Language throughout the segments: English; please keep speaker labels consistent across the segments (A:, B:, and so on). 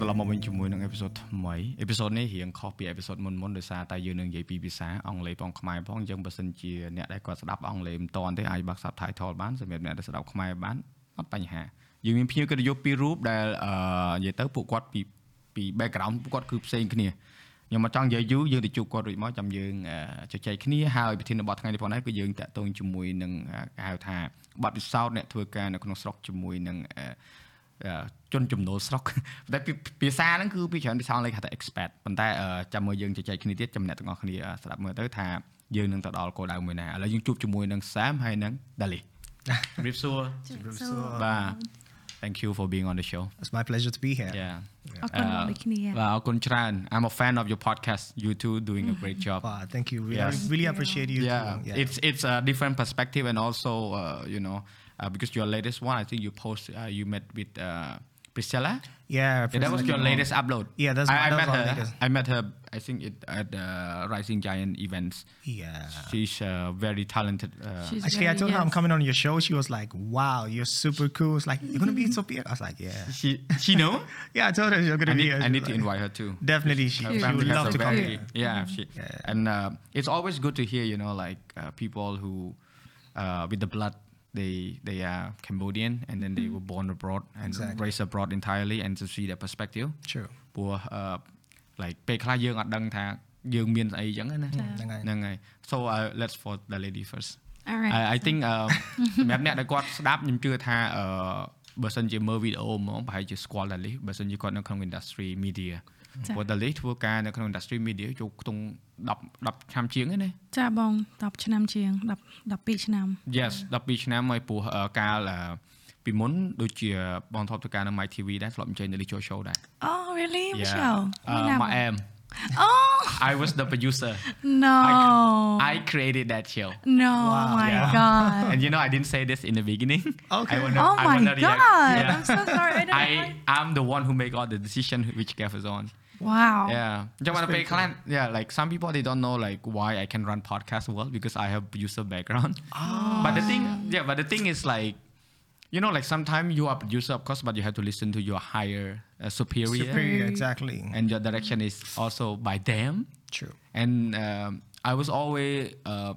A: ត្រឡប់មកវិញជាមួយនឹងអេពីសូតថ្មីអេពីសូតនេះរៀងខុសពីអេពីសូតមុនមុនដោយសារតែយើងនឹងនិយាយពីភាសាអង់គ្លេសផងខ្មែរផងអញ្ចឹងបើសិនជាអ្នកដែលគាត់ស្ដាប់អង់គ្លេសមិនតាន់ទេអាចបាក់ subtitle បានសម្រាប់អ្នកដែលស្ដាប់ខ្មែរបានអត់បញ្ហាយើងមានភ្ញៀវកិត្តិយសពីររូបដែលអឺនិយាយទៅពួកគាត់ពីពី background ពួកគាត់គឺផ្សេងគ្នាខ្ញុំមកចង់និយាយយូរយើងទៅជួបគាត់រួចមកចាំយើងជជែកគ្នាហើយប្រធានបទថ្ងៃនេះផងដែរគឺយើងតាក់ទងជាមួយនឹងគេហៅថាបទពិសោធន៍អ្នកធ្វើការនៅក្នុងស្រុកជាមួយនឹង ជនចំណូលស្រុកតែភាសាហ្នឹងគឺពីច្រើនភាសាអង់គ្លេសហៅថា expat ប៉ុន្តែចាំមើលយើងជជែកគ្នាទៀតចំណែកទាំងអស់គ្នាស្ដាប់មើលទៅថាយើងនឹងទៅដល់គោលដៅមួយណាឥឡូវយើងជួបជាមួយនឹង Sam ហើយនឹង Dali ជម្រាបសួរ
B: ជម្រាបសួរ
A: បាទ Thank you for being on the show
C: It's my pleasure to be here
A: Yeah
B: អរគុណដូចគ្នា
A: បាទអរគុណច្រើន I'm a fan of your podcast you two doing a great job
C: wow thank you really, yes. really appreciate you
A: yeah. Too. yeah it's it's a different perspective and also uh, you know uh, because your latest one, I think you post, uh, you met with uh, Priscilla.
C: Yeah,
A: yeah, that was your latest upload.
C: Yeah, that's I,
A: I
C: that
A: met her.
C: Latest.
A: I met her. I think it at the Rising Giant events.
C: Yeah,
A: she's uh, very talented.
C: Uh, she's Actually, very, I told yes. her I'm coming on your show. She was like, "Wow, you're super cool." It's like you're gonna be so big. I was like, "Yeah."
A: She she know?
C: yeah, I told her you're gonna
A: I
C: be.
A: Need,
C: I
A: need like, to invite her too.
C: Definitely, she, she would love to very, come. Here.
A: Yeah, she, yeah. and uh, it's always good to hear, you know, like uh, people who uh, with the blood they they are Cambodian and then they were born abroad and exactly. raised abroad entirely and to see their perspective ព្រោះ like ពេលខ្លះយើងអត់ដឹងថាយើងមានស្អីចឹងណាហ្នឹងហើយ so uh, let's for the lady first
B: Alright.
A: I, I think សម្រាប់អ្នកដែលគាត់ស្ដាប់ខ្ញុំជឿថាអឺបើសិនជាមើលវីដេអូហ្មងប្រហែលជាស្គាល់ដែរលីបើសិនជាគាត់នៅក្នុង industry media ព្រោះតាលីធ្វើការនៅក្នុង industry media ចូលខ្ទង់10 10ឆ្នាំជាងហ្នឹងណា
B: ចាបង10ឆ្នាំជាង10 12ឆ្នាំ
A: Yes 12ឆ្នាំហើយព្រោះកាលពីមុនដូចជាបងធ្លាប់ធ្វើការនៅ My TV ដែរធ្លាប់អញ្ជើញ Daily Show Show ដែរ
B: Oh really Michelle
A: My am
B: Oh
A: I was the producer
B: No
A: I, I created that show
B: No wow. my yeah. god
A: And you know I didn't say this in the beginning
C: Okay
B: wanna, Oh my god yeah. I'm so sorry I,
A: I I'm the one who make all the decision which Gav is on
B: Wow.
A: Yeah. Yeah, but cool. client, yeah, like some people they don't know like why I can run podcast well because I have user background.
C: Oh.
A: But the thing, yeah, but the thing is like, you know, like sometimes you are producer, of course, but you have to listen to your higher uh, superior.
C: Superior, exactly.
A: And your direction is also by them.
C: True.
A: And um, I was always uh,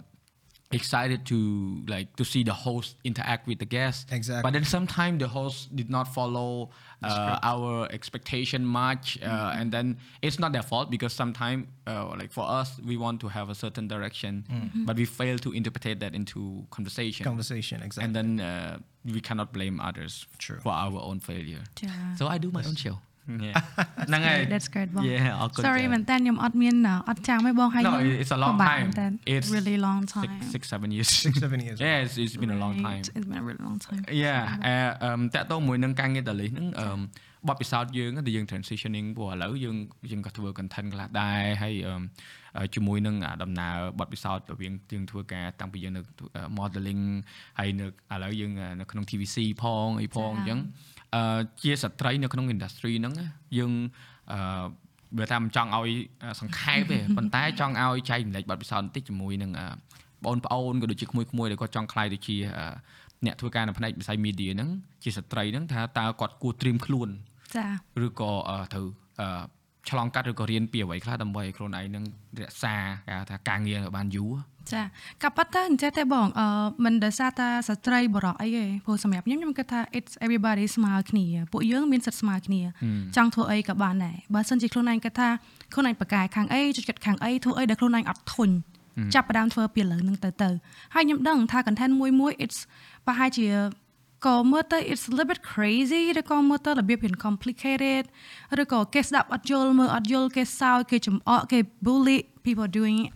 A: excited to like to see the host interact with the guest.
C: Exactly.
A: But then sometimes the host did not follow uh, our expectation much, uh, mm-hmm. and then it's not their fault because sometimes, uh, like for us, we want to have a certain direction, mm-hmm. but we fail to interpret that into conversation.
C: Conversation, exactly.
A: And then uh, we cannot blame others
C: True.
A: for our own failure.
B: Yeah.
A: So I do my own show.
B: ហ្នឹងហើយ That's great បង
A: Yeah អរគុណ
B: Sorry មែនតើខ្ញុំអត់មានអត់ចាំទេបងហើយ
A: No it's a long time
B: It's really long time
A: 6 7 years
C: 6 7 years
A: Yeah it's, it's been a long time
B: It's been a really long time
A: Yeah អឺតាក់ទងមួយនឹងការងារតលីហ្នឹងអឺបទពិសោធន៍យើងដែលយើង transitioning ព្រោះឥឡូវយើងយើងក៏ធ្វើ content ខ្លះដែរហើយជាមួយនឹងដំណើរបទពិសោធន៍រវាងយើងធ្វើការតាំងពីយើងនៅ modeling ហើយនៅឥឡូវយើងនៅក្នុង TVC ផងអីផងអញ្ចឹងអឺ ជាស្ត្រីនៅក្នុង industry ហ្នឹងយើងអឺបើថាមិនចង់ឲ្យសង្ខេបទេប៉ុន្តែចង់ឲ្យចែកម្លែកបទពិសោធន៍បន្តិចជាមួយនឹងបងប្អូនក៏ដូចជាក្មួយៗដែលគាត់ចង់ខ្លាយទៅជាអ្នកធ្វើការនៅផ្នែកវិស័យ media ហ្នឹងជាស្ត្រីហ្នឹងថាតើគាត់គួរត្រៀមខ្លួន
B: ចា
A: ឬក៏ត្រូវ ឆ្លងកាត់ឬក៏រៀនពីអ្វីខ្លះដើម្បីឲ្យខ្លួនឯងនឹងរក្សាគេថាការងារបានយូរ
B: ចាក៏ប៉ុន្តែអញ្ចឹងទេបងអឺមិនដោយសារតែស្ត្រីបរោះអីទេព្រោះសម្រាប់ខ្ញុំខ្ញុំគិតថា it's everybody ស្មើគ្នាពួកយើងមានសិទ្ធិស្មើគ្នាចង់ធ្វើអីក៏បានដែរបើសិនជាខ្លួនឯងគិតថាខ្លួនឯងប្រកែខាងអីជួយគិតខាងអីធ្វើអីដែលខ្លួនឯងអត់ធុញចាប់ផ្ដើមធ្វើពីលើនឹងទៅទៅហើយខ្ញុំដឹងថា content មួយមួយ it's ប្រហែលជា ក៏មើលទៅ it's a little bit crazy ឬក៏មើលទៅរបៀបរៀង complicated ឬក៏គេស្ដាប់អត់យល់មើលអត់យល់គេសើចគេចំអកគេ bully people doing it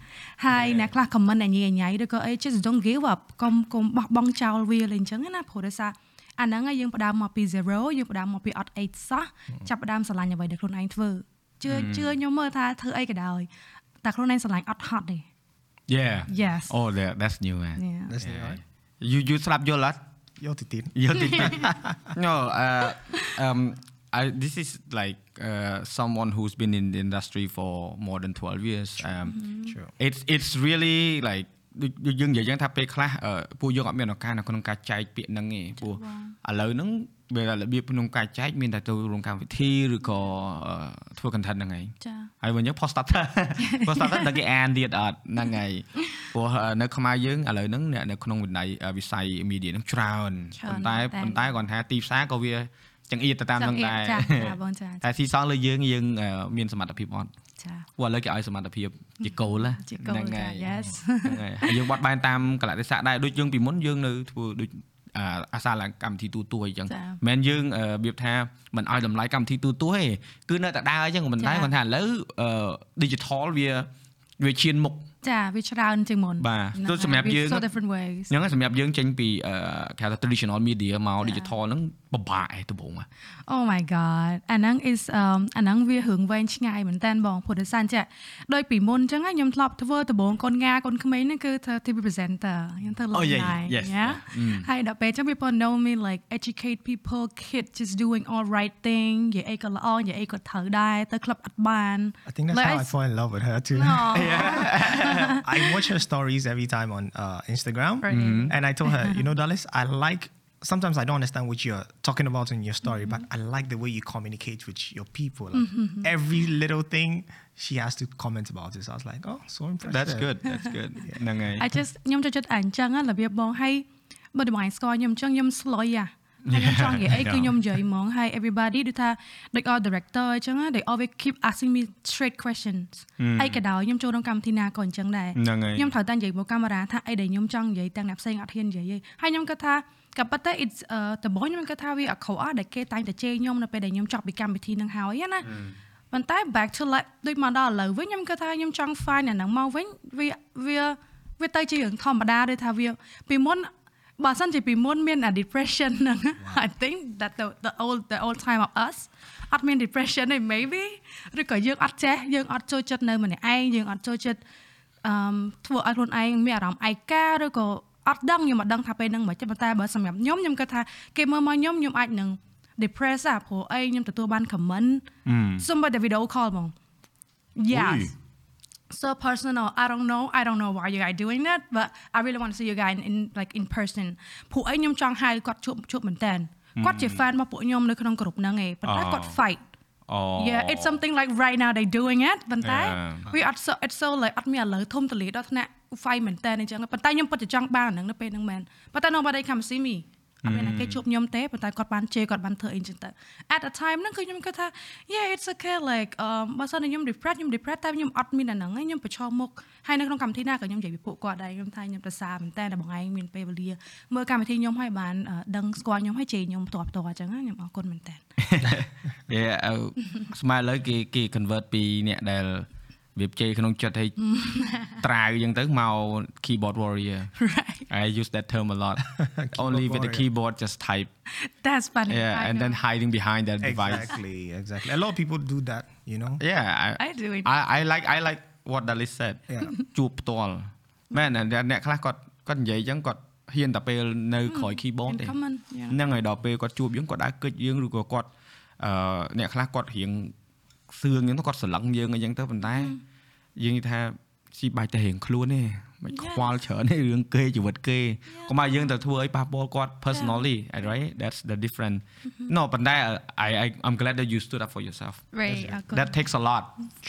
B: ហើយអ្នកខ្លះ comment អញញ៉ៃឬក៏អី just don't give up កុំកុំបោះបង់ចោលវាលេងអញ្ចឹងណាព្រោះដោយសារអាហ្នឹងយើងផ្ដើមមកពី zero យើងផ្ដើមមកពីអត់អីសោះចាប់ផ្ដើមស្រឡាញ់អ្វីដែលខ្លួនឯងធ្វើជឿជឿខ្ញុំមើលថាធ្វើអីក៏ដោយតែខ្លួនឯងស្រឡាញ់អត់ហត់ទេ
A: Yeah
B: Yes
A: Oh that's new man
B: Yeah
C: That's new right
A: You you ស្ដាប់យល់អត់
C: យកតិចទៀត
A: យកតិចទៀត No uh um I this is like uh, someone who's been in the industry for more than 12 years um
C: True.
A: it's it's really like យើងនិយាយយ៉ាងថាពេលខ្លះពួកយើងអត់មានឱកាសនៅក្នុងការចែកពាក្យហ្នឹងទេព្រោះឥឡូវហ្នឹង វារបៀបក្នុងការចែកមានតែចូលរួមកម្មវិធីឬក៏អឺធ្វើ content ហ្នឹងឯង
B: ចា
A: ហើយវិញយើង post starter post starter ដល់គេអានទៀតអត់ហ្នឹងហើយព្រោះនៅខ្មែរយើងឥឡូវហ្នឹងអ្នកនៅក្នុងវិន័យវិស័យ media ហ្នឹងច្រើន
B: ច្រើន
A: ប៉ុន្តែ
B: តែ
A: ប៉ុន្តែគាត់ថាទីផ្សារក៏វាចង្អៀតទៅតាមហ្នឹងដែរ
B: ចាចាបងចា
A: តែស៊ីសងលើយើងយើងអឺមានសមត្ថភាពអត់
B: ចា
A: ព្រោះឥឡូវគេឲ្យសមត្ថភាពជាគោលណា
B: ជាគោលចា yes
A: ហ្នឹងហើយហើយយើងបត់បែនតាមកលៈទេសៈដែរដូចយើងពីមុនយើងនៅធ្វើដូច អាអាសាឡើងកម្មវិធីទូទួយអញ្ចឹង
B: ចា៎
A: មិនមែនយើងអឺរបៀបថាមិនឲ្យតម្លៃកម្មវិធីទូទួយទេគឺនៅតែដើរអញ្ចឹងប៉ុន្តែ
B: ចា៎
A: គាត់ថាឥឡូវអឺ digital វាវាឈានមុខ
B: ចាវាច្រើនជាងមុន
A: បាទ
B: ហ្នឹង
A: ទោះសម្រាប់
B: ហើយ
A: យើង
B: so different ways
A: អញ្ចឹងសម្រាប់យើងចេញពីអឺគេហៅថា traditional media មក
B: ចា៎
A: digital ហ្នឹងពិបាកឯងដំបូងមក
B: Oh my god អាហ្នឹង is um អាហ្នឹងវារឿងវែងឆ្ងាយមែនតើបងព្រោះដោយសារចេះដោយពីមុនអញ្ចឹងខ្ញុំធ្លាប់ធ្វើដំបងកូនងាកូនក្មេងហ្នឹងគឺធ្វើ TV presenter ខ្ញុំធ្វើ
A: Oh,
B: live
A: yeah,
B: night
A: yes,
B: yeah
A: yeah. Mm.
B: ហើយដល់ពេលអញ្ចឹង people know me like educate people kids just doing all right thing និយាយអីក៏ល្អនិយាយអីក៏ត្រូវដែរទៅក្លឹបអត់បាន
C: I think that's
B: Like,
C: how I fall in love with her too.
B: Aw.
C: I watch her stories every time on uh, Instagram,
B: Right. Mhm.
C: and I told her, you know, Dallas, I like. Sometimes I don't understand what you're talking about in your story, but I like the way you communicate with your people. Like every little thing, she has to comment about it. So I was like, oh, so impressive.
A: that's good that's good ហ្នឹងហើយ
B: I just ខ្ញុំចូលចិត្តអាអញ្ចឹងណារបៀបបងហើយបើតម្លៃស្គាល់ខ្ញុំអញ្ចឹងខ្ញុំ slow អាហើយខ្ញុំចង់និយាយអីគឺខ្ញុំនិយាយហ្មងហើយ everybody ដូចថាដូច all director អញ្ចឹងណា they always keep asking me straight questions អីក៏ដោយខ្ញុំចូលក្នុងកម្មវិធីណាក៏អញ្ចឹងដែរ
A: ហ្នឹងហើយ
B: ខ្ញុំត្រូវតែនិយាយមកកាមេរ៉ាថាអីដែលខ្ញុំចង់និយាយទាំងអ្នកផ្សេងអត់ហ៊ាននិយាយទេហើយខ្ញុំគិតថា ក៏ប៉ុន្តែ it's អឺដំបូងខ្ញុំគិតថាវាអត់ខុសអស់ដែលគេតែងតែជេរខ្ញុំនៅពេលដែលខ្ញុំចប់ពីកម្មវិធីនឹងហើយណាប៉ុន្តែ back to like ដូចមកដល់ឥឡូវវិញខ្ញុំគិតថាខ្ញុំចង់ find អាហ្នឹងមកវិញវាវាវាទៅជារឿងធម្មតាដូចថាវាពីមុនបើសិនជាពីមុនមានអា depression ហ្នឹង I think that the the old the old time of us អត់មាន depression ទេ maybe ឬក៏យើងអត់ចេះយើងអត់ចូលចិត្តនៅម្នាក់ឯងយើងអត់ចូលចិត្តអឺមធ្វើឲ្យខ្លួនឯងមានអារម្មណ៍ឯកាឬក៏ អត់ដឹងខ្ញុំអត់ដឹងថាពេលហ្នឹងមិនទេប៉ុន្តែបើសម្រាប់ខ្ញុំខ្ញុំគិតថាគេមើលមកខ្ញុំខ្ញុំអាចនឹង depress អាព្រោះអីខ្ញុំទទួលបាន comment សុំបើតែ video call ហ្មង yes
A: អុយ
B: so personal i don't know i don't know why you guys doing that but i really want to see you guys in, in like in person ពួកអីខ្ញុំចង់ហៅគាត់ជួបជួបមែនតើគាត់ជា fan របស់ពួកខ្ញុំនៅក្នុងក្រុមហ្នឹងឯងប៉ុន្តែគាត់ fight
A: អូ
B: Yeah it's something like right now they doing it ប៉ុន្តែ
A: Yeah.
B: we are so it's so like អត់មានឥឡូវធំទលាដល់ថ្នាក់ fight មែនតើអញ្ចឹងប៉ុន្តែខ្ញុំពិតជាចង់បានអាហ្នឹងនៅពេលហ្នឹងមែនប៉ុន្តែ nobody come see me អត់មានអ្នកគេជួបខ្ញុំទេប៉ុន្តែគាត់បានជេរគាត់បានធ្វើអីអញ្ចឹងទៅ at the time ហ្នឹងគឺខ្ញុំគិតថា yeah it's okay like អឺបើសិនជាខ្ញុំ depressed ខ្ញុំ depressed តែខ្ញុំអត់មានអាហ្នឹងឯងខ្ញុំប្រឈមមុខហើយនៅក្នុងកម្មវិធីណាក៏ខ្ញុំនិយាយពីពួកគាត់ដែរខ្ញុំថាខ្ញុំប្រសើរមែនតើបងឯងមានពេលវេលាមើលកម្មវិធីខ្ញុំហើយបានអឺដឹងស្គាល់ខ្ញុំហើយជេរខ្ញុំផ្ទាល់ផ្ទាល់អញ្ចឹងណាខ្ញុំអរគុណមែនតើ
A: Yeah អឺស្មើឥឡូវគេគេ convert ពីអ្នកដែល វាជ័យក្នុងចិត្តឲ្យត្រាវអញ្ចឹងទៅមក keyboard warrior
B: right
A: I use that term a lot only with the
C: warrior.
A: keyboard just type
B: that's funny
A: yeah
B: I
A: and then
B: know.
A: hiding behind that device
C: Exactly, exactly. A lot of people do that, you know.
A: yeah I
B: I do it
A: I I like I like what Dalis said
C: Yeah.
A: ជួបផ្ទាល់មែនអ្នកអ្នកខ្លះគាត់គាត់និយាយអញ្ចឹងគាត់ហ៊ានតែពេលនៅក្រោយ keyboard ទេ
B: in common yeah
A: ហ្នឹងហើយដល់ពេលគាត់ជួបយើងគាត់ដើរគិតយើងឬក៏គាត់អឺអ្នកខ្លះគាត់រៀង សឿងអញ្ចឹងទៅគាត់ស្រឡឹងយើងអញ្ចឹងទៅប៉ុន្តែយើងនិយាយថាស៊ីបាច់តែរៀងខ្លួនទេមិនខ្វល់ច្រើនទេរឿងគេជីវិតគេកុំឲ្យយើងទៅធ្វើឲ្យប៉ះពាល់គាត់ personally right that's the different no ប៉ុន្តែ I I I'm glad that you stood up for yourself
B: right អរគុណ
A: that takes a lot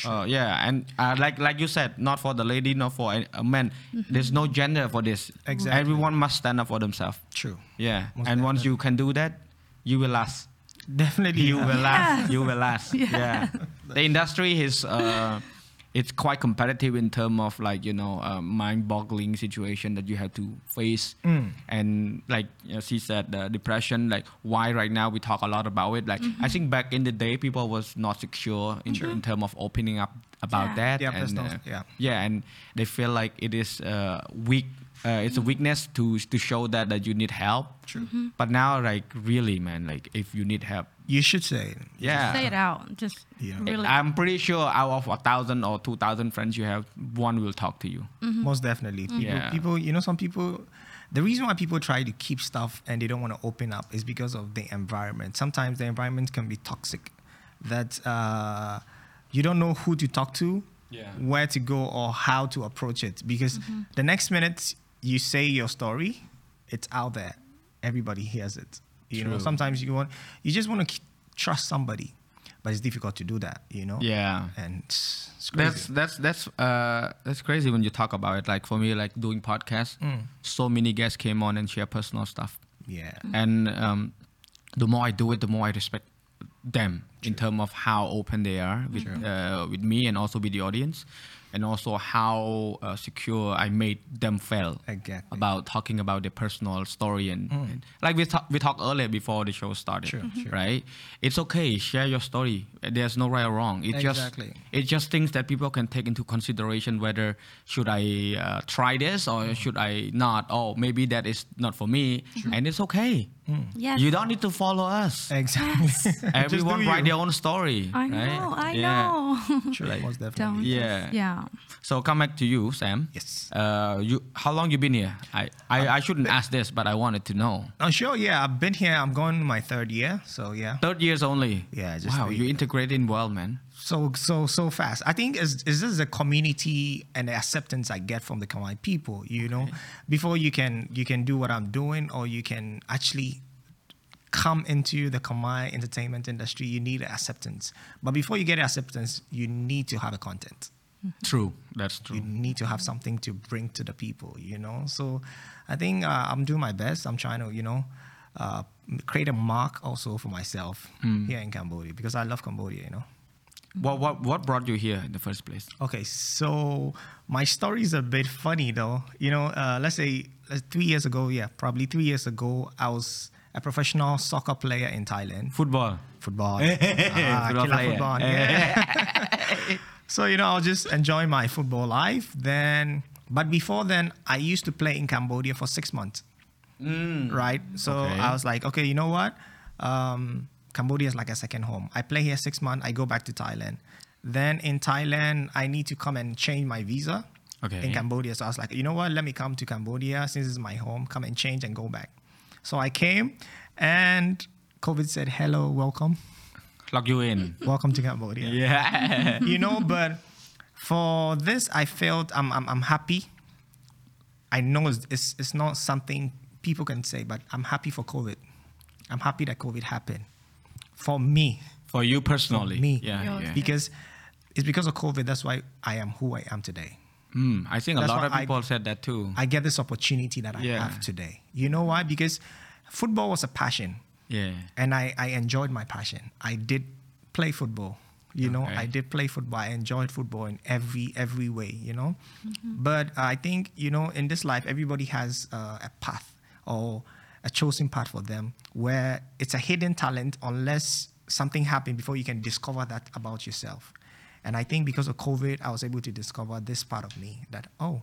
A: uh, yeah and uh, like like you said not for the lady not for a, a man there's no gender for this
C: Exactly.
A: everyone must stand up for themselves
C: True.
A: yeah
C: Most
A: and once you can do that you will last
C: Definitely.
A: you will last. You will last.
B: Yeah.
A: the industry is uh it's quite competitive in terms of like you know uh, mind-boggling situation that you have to face. And like you know, she said the depression like why right now we talk a lot about it. Like i think back in the day people was not secure in, in terms of opening up about
B: Yeah.
A: that
C: Yeah,
A: and, uh,
C: yeah.
A: yeah and they feel like it is uh, weak uh, it's a weakness to to show that that you need help
C: True.
A: but now like really man like if you need help
C: You should say it.
A: yeah
B: say it out just
C: Yeah.
B: really
A: I'm pretty sure out of a thousand or two thousand friends you have, one will talk to you.
C: Most definitely. People,
A: Yeah.
C: people, you know, some people. The reason why people try to keep stuff and they don't want to open up is because of the environment. Sometimes the environment can be toxic. That uh, you don't know who to talk to,
A: Yeah.
C: where to go, or how to approach it. Because the next minute you say your story, it's out there. Everybody hears it. You know, sometimes you want, you just want to trust somebody, but it's difficult to do that. You know.
A: Yeah.
C: And it's, it's crazy.
A: That's that's that's uh that's crazy when you talk about it. Like for me, like doing podcasts,
C: Mm.
A: so many guests came on and share personal stuff,
C: yeah.
A: and um, the more I do it, the more I respect them in terms of how open they are with uh, with me and also with the audience, and also how uh, secure I made them feel
C: Exactly.
A: about talking about their personal story and, and like we talk, we talked earlier before the show started,
C: Sure, sure.
A: right? It's okay, share your story. There's no right or wrong. It
C: Exactly.
A: just it's just things that people can take into consideration whether should I uh, try this or should I not. Oh, maybe that is not for me, and it's okay.
B: Yes.
A: You don't need to follow us.
C: Exactly. Just do
A: Everyone write their own story.
B: I
A: right?
B: know, I
A: Yeah.
B: know.
C: Sure, most definitely.
B: Don't.
A: Yeah.
B: Yeah.
A: So come back to you, Sam.
C: Yes.
A: Uh, you how long you been here? I, I, I shouldn't ask this, but I wanted to know.
C: Oh, sure. Yeah, I've been here. I'm going my third year. So yeah.
A: Third years only.
C: Yeah, just
A: wow.
C: three.
A: You integrated well, man.
C: so so so fast. I think is is this the community and the acceptance I get from the Kamai people. You know, before you can you can do what I'm doing, or you can actually come into the Kamai entertainment industry. You need acceptance, but before you get acceptance, you need to have a content.
A: True. That's true.
C: You need to have something to bring to the people. You know, so I think uh, I'm doing my best. I'm trying to you know. Uh, create a mark also for myself here in Cambodia because I love Cambodia, you know.
A: What what what brought you here in the first place?
C: Okay, so my story is a bit funny though. You know, uh, let's say uh, three years ago, yeah, probably three years ago, I was a professional soccer player in Thailand.
A: Football.
C: Football. ah,
A: Football
C: killer football. Yeah. so, you know, I was just enjoying my football life. Then, but before then, I used to play in Cambodia for six months. Right? So
A: Okay.
C: I was like, okay, you know what? Um, Cambodia is like a second home. I play here six months, I go back to Thailand. Then in Thailand, I need to come and change my visa
A: Okay.
C: in Cambodia. So I was like, you know what? Let me come to Cambodia since it's my home, come and change and go back. So I came and COVID said, hello, welcome.
A: Lock you in.
C: Welcome to Cambodia.
A: yeah.
C: You know, but for this, I felt I'm, I'm, I'm happy. I know it's, it's, it's not something people can say, but I'm happy for COVID. I'm happy that COVID happened for me.
A: For you personally.
C: me.
A: Yeah.
B: Yeah.
A: yeah.
C: Because it's because of COVID, that's why I am who I am today.
A: Hmm, I think a lot
C: what
A: of
C: I-
A: people said that too.
C: I get this opportunity that I
A: Yeah.
C: have today. You know why? Because football was a passion.
A: yeah.
C: and I, I enjoyed my passion. I did play football. You know,
A: Okay.
C: I did play football. I enjoyed football in every every way. You know, but I think you know in this life everybody has uh, a path or a chosen path for them where it's a hidden talent unless something happened before you can discover that about yourself. And I think because of COVID, I was able to discover this part of me that oh,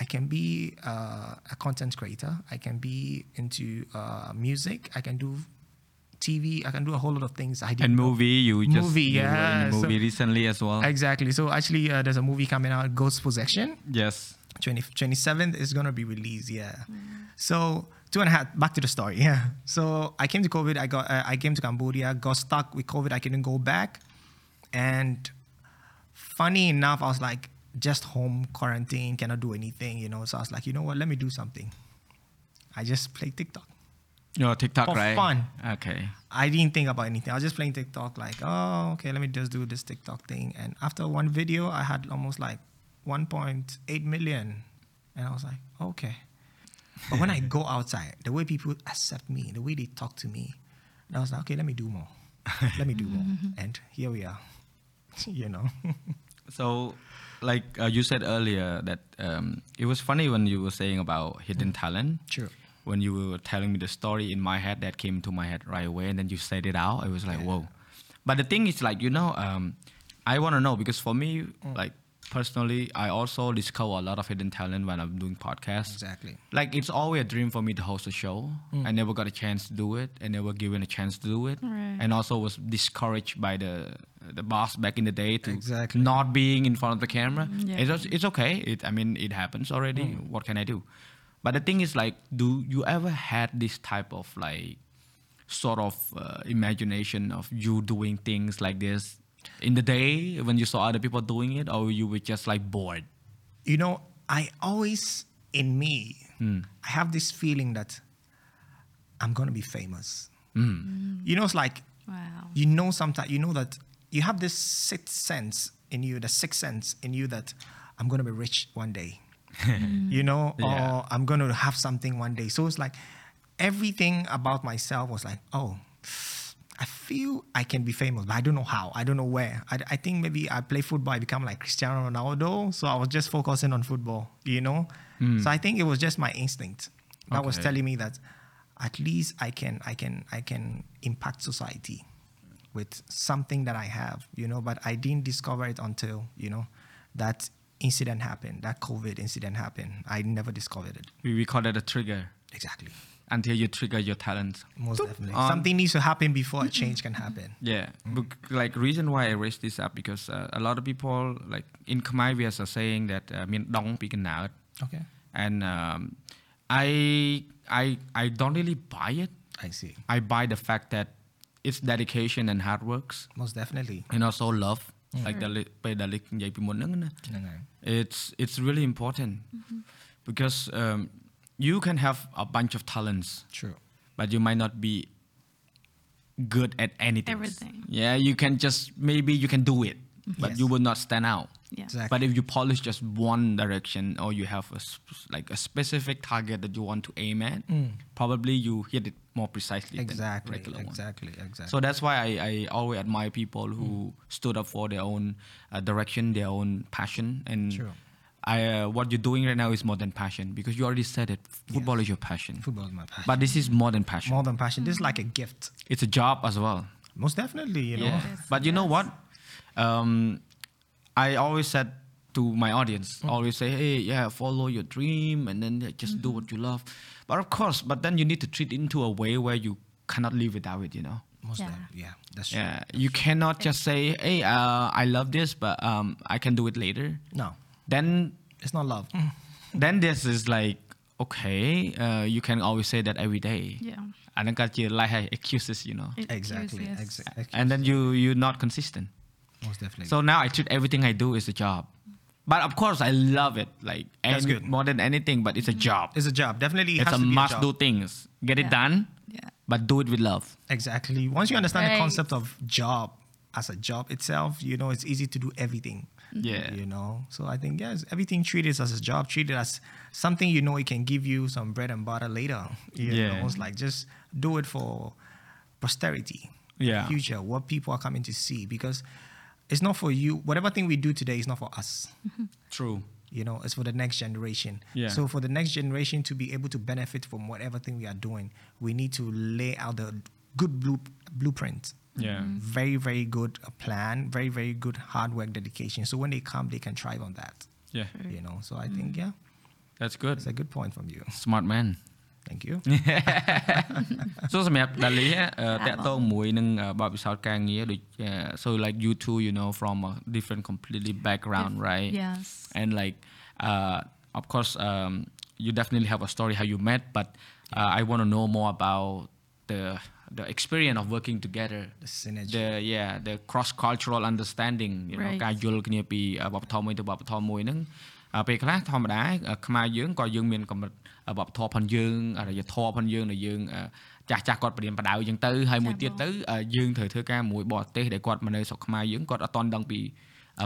C: I can be uh, a content creator. I can be into uh, music. I can do TV. I can do a whole lot of things. I didn't
A: And
C: know.
A: movie, you just
C: Movie,
A: you were in
C: yeah,
A: a
C: so-
A: movie recently as well.
C: Exactly. So actually, uh, there's a movie coming out, Ghost Possession.
A: yes.
C: 20, 27th is gonna be released. Yeah. So two and a half. Back to the story. Yeah. So I came to COVID. I got. Uh, I came to Cambodia. Got stuck with COVID. I couldn't go back. And funny enough, I was like, just home quarantine. Cannot do anything. You know. So I was like, you know what? Let me do something. I just play TikTok.
A: Your TikTok,
C: For
A: right?
C: fun.
A: Okay.
C: I didn't think about anything. I was just playing TikTok, like, oh, okay, let me just do this TikTok thing. And after one video, I had almost like 1.8 million. And I was like, okay. But when I go outside, the way people accept me, the way they talk to me, I was like, okay, let me do more. Let me do more. And here we are, you know.
A: So, like uh, you said earlier, that um, it was funny when you were saying about hidden talent.
C: True.
A: When you were telling me the story in my head, that came to my head right away, and then you said it out. I was like, whoa. But the thing is, like you know, um, I want to know because for me, like personally, I also discover a lot of hidden talent when I'm doing podcasts.
C: Exactly.
A: Like it's always a dream for me to host a show.
C: Mm.
A: I never got a chance to do it. I never given a chance to do it,
B: Right.
A: and also was discouraged by the the boss back in the day to
C: Exactly.
A: not being in front of the camera.
B: Yeah.
A: It's it's okay. It I mean it happens already.
C: Mm.
A: What can I do? But the thing is like, do you ever had this type of like sort of uh, imagination of you doing things like this in the day when you saw other people doing it, or you were just like bored?
C: you know, I always, in me, I have this feeling that I'm gonna be famous.
A: Mm.
C: You know, it's like
B: wow
C: you know sometimes you know that you have this sixth sense in you, the sixth sense in you that I'm gonna be rich one day. you know,
A: Yeah.
C: or I'm gonna have something one day. So it's like everything about myself was like, oh, I feel I can be famous, but I don't know how. I don't know where. I, I think maybe I play football, I become like Cristiano Ronaldo. So I was just focusing on football, you know? Hmm. So I think it was just my instinct that was telling me that at least I can I can I can impact society with something that I have, you know, but I didn't discover it until, you know, that incident happened, that COVID incident happened. I never discovered it.
A: we, we call that a trigger
C: Exactly
A: until you trigger your talent.
C: Most definitely.
A: Um,
C: Something needs to happen before a change can happen.
A: Yeah. Mm. like reason why I raised this up because uh, a lot of people like in Khmer we are saying that I mean dong pick now.
C: Okay.
A: And um, I I I don't really buy it.
C: I see.
A: I buy the fact that it's dedication and hard works.
C: Most definitely.
A: And also love. Mm. Like the mm. it's it's really important mm-hmm. because um, you can have a bunch of talents
C: True.
A: but you might not be good at anything.
B: Everything.
A: Yeah, you can just maybe you can do it, but
C: Yes.
A: you will not stand out.
B: yeah
C: Exactly.
A: But if you polish just one direction or you have a sp- like a specific target that you want to aim at, probably you hit it more precisely than
C: Exactly.
A: regular one.
C: Exactly. Exactly.
A: So that's why I, I always admire people who stood up for their own uh, direction, their own passion, and
C: True.
A: I uh, what you're doing right now is more than passion because you already said it. Football is your passion,
C: football is my passion.
A: but this is more than passion.
C: more than passion, this is like a gift.
A: it's a job as well.
C: Most definitely, you know.
A: Yeah. But you know what? Um, I always said to my audience, always say, hey, yeah, follow your dream and then just do what you love. But of course, but then you need to treat it into a way where you cannot live without it, you know?
C: Most
B: Yeah.
C: def- yeah. That's true.
A: Yeah. You cannot just say, hey, uh, I love this, but um, I can do it later.
C: No,
A: Then,
C: it's not love. Mm.
A: Then this is like okay, uh, you can always say that every day.
B: Yeah.
A: And then got you like excuses, you know.
C: Exactly. Exactly.
A: And then you you're not consistent.
C: Most definitely.
A: So now I treat everything I do is a job. But of course, I love it. Like
C: That's good.
A: more than anything, but it's a mm-hmm. job.
C: It's a job. Definitely,
A: it's a must-do things. Get
B: yeah.
A: it done.
B: Yeah.
A: But do it with love.
C: Exactly. Once you understand
B: right.
C: the concept of job as a job itself, you know it's easy to do everything. Mm-hmm.
A: Yeah.
C: You know, so I think yes, everything treated as a job, treated as something you know it can give you some bread and butter later. You
A: Yeah.
C: know, it's like just do it for posterity,
A: Yeah.
C: future, what people are coming to see because it's not for you. Whatever thing we do today is not for us. Mm-hmm.
A: True.
C: you know it's for the next generation
A: Yeah.
C: so for the next generation to be able to benefit from whatever thing we are doing we need to lay out the good blue, blueprint
A: Yeah.
C: very very good uh, plan very very good hard work dedication so when they come they can thrive on that
A: Yeah.
C: you know so i think yeah
A: That's good.
C: it's a good point from you
A: Smart man.
C: thank you
A: សួរសម្រាប់ដាលីតកតងមួយនឹងអឺបទពិសោធន៍ការងារដូច uh, so like you two you know from a different completely background right
B: yes
A: and like uh, of course um, you definitely have a story how you met but uh, i want to know more about the the experience of working together
C: the synergy
A: the yeah the cross cultural understanding you know ការយល់គ្នាពីវប្បធម៌មួយទៅវប្បធម៌មួយហ្នឹងពេលខ្លះធម្មតាខ្មែរយើងក៏យើងមានកម្រិតវប្បធម៌ផងយើងអរិយធម៌ផងយើងដែលយើងចាស់ចាស់គាត់បរៀនបដៅអញ្ចឹងទៅហើយមួយទៀតទៅយើងត្រូវធ្វើការមួយបរទេសដែលគាត់មកនៅស្រុកខ្មែរយើងគាត់អត់តន់ដឹងពី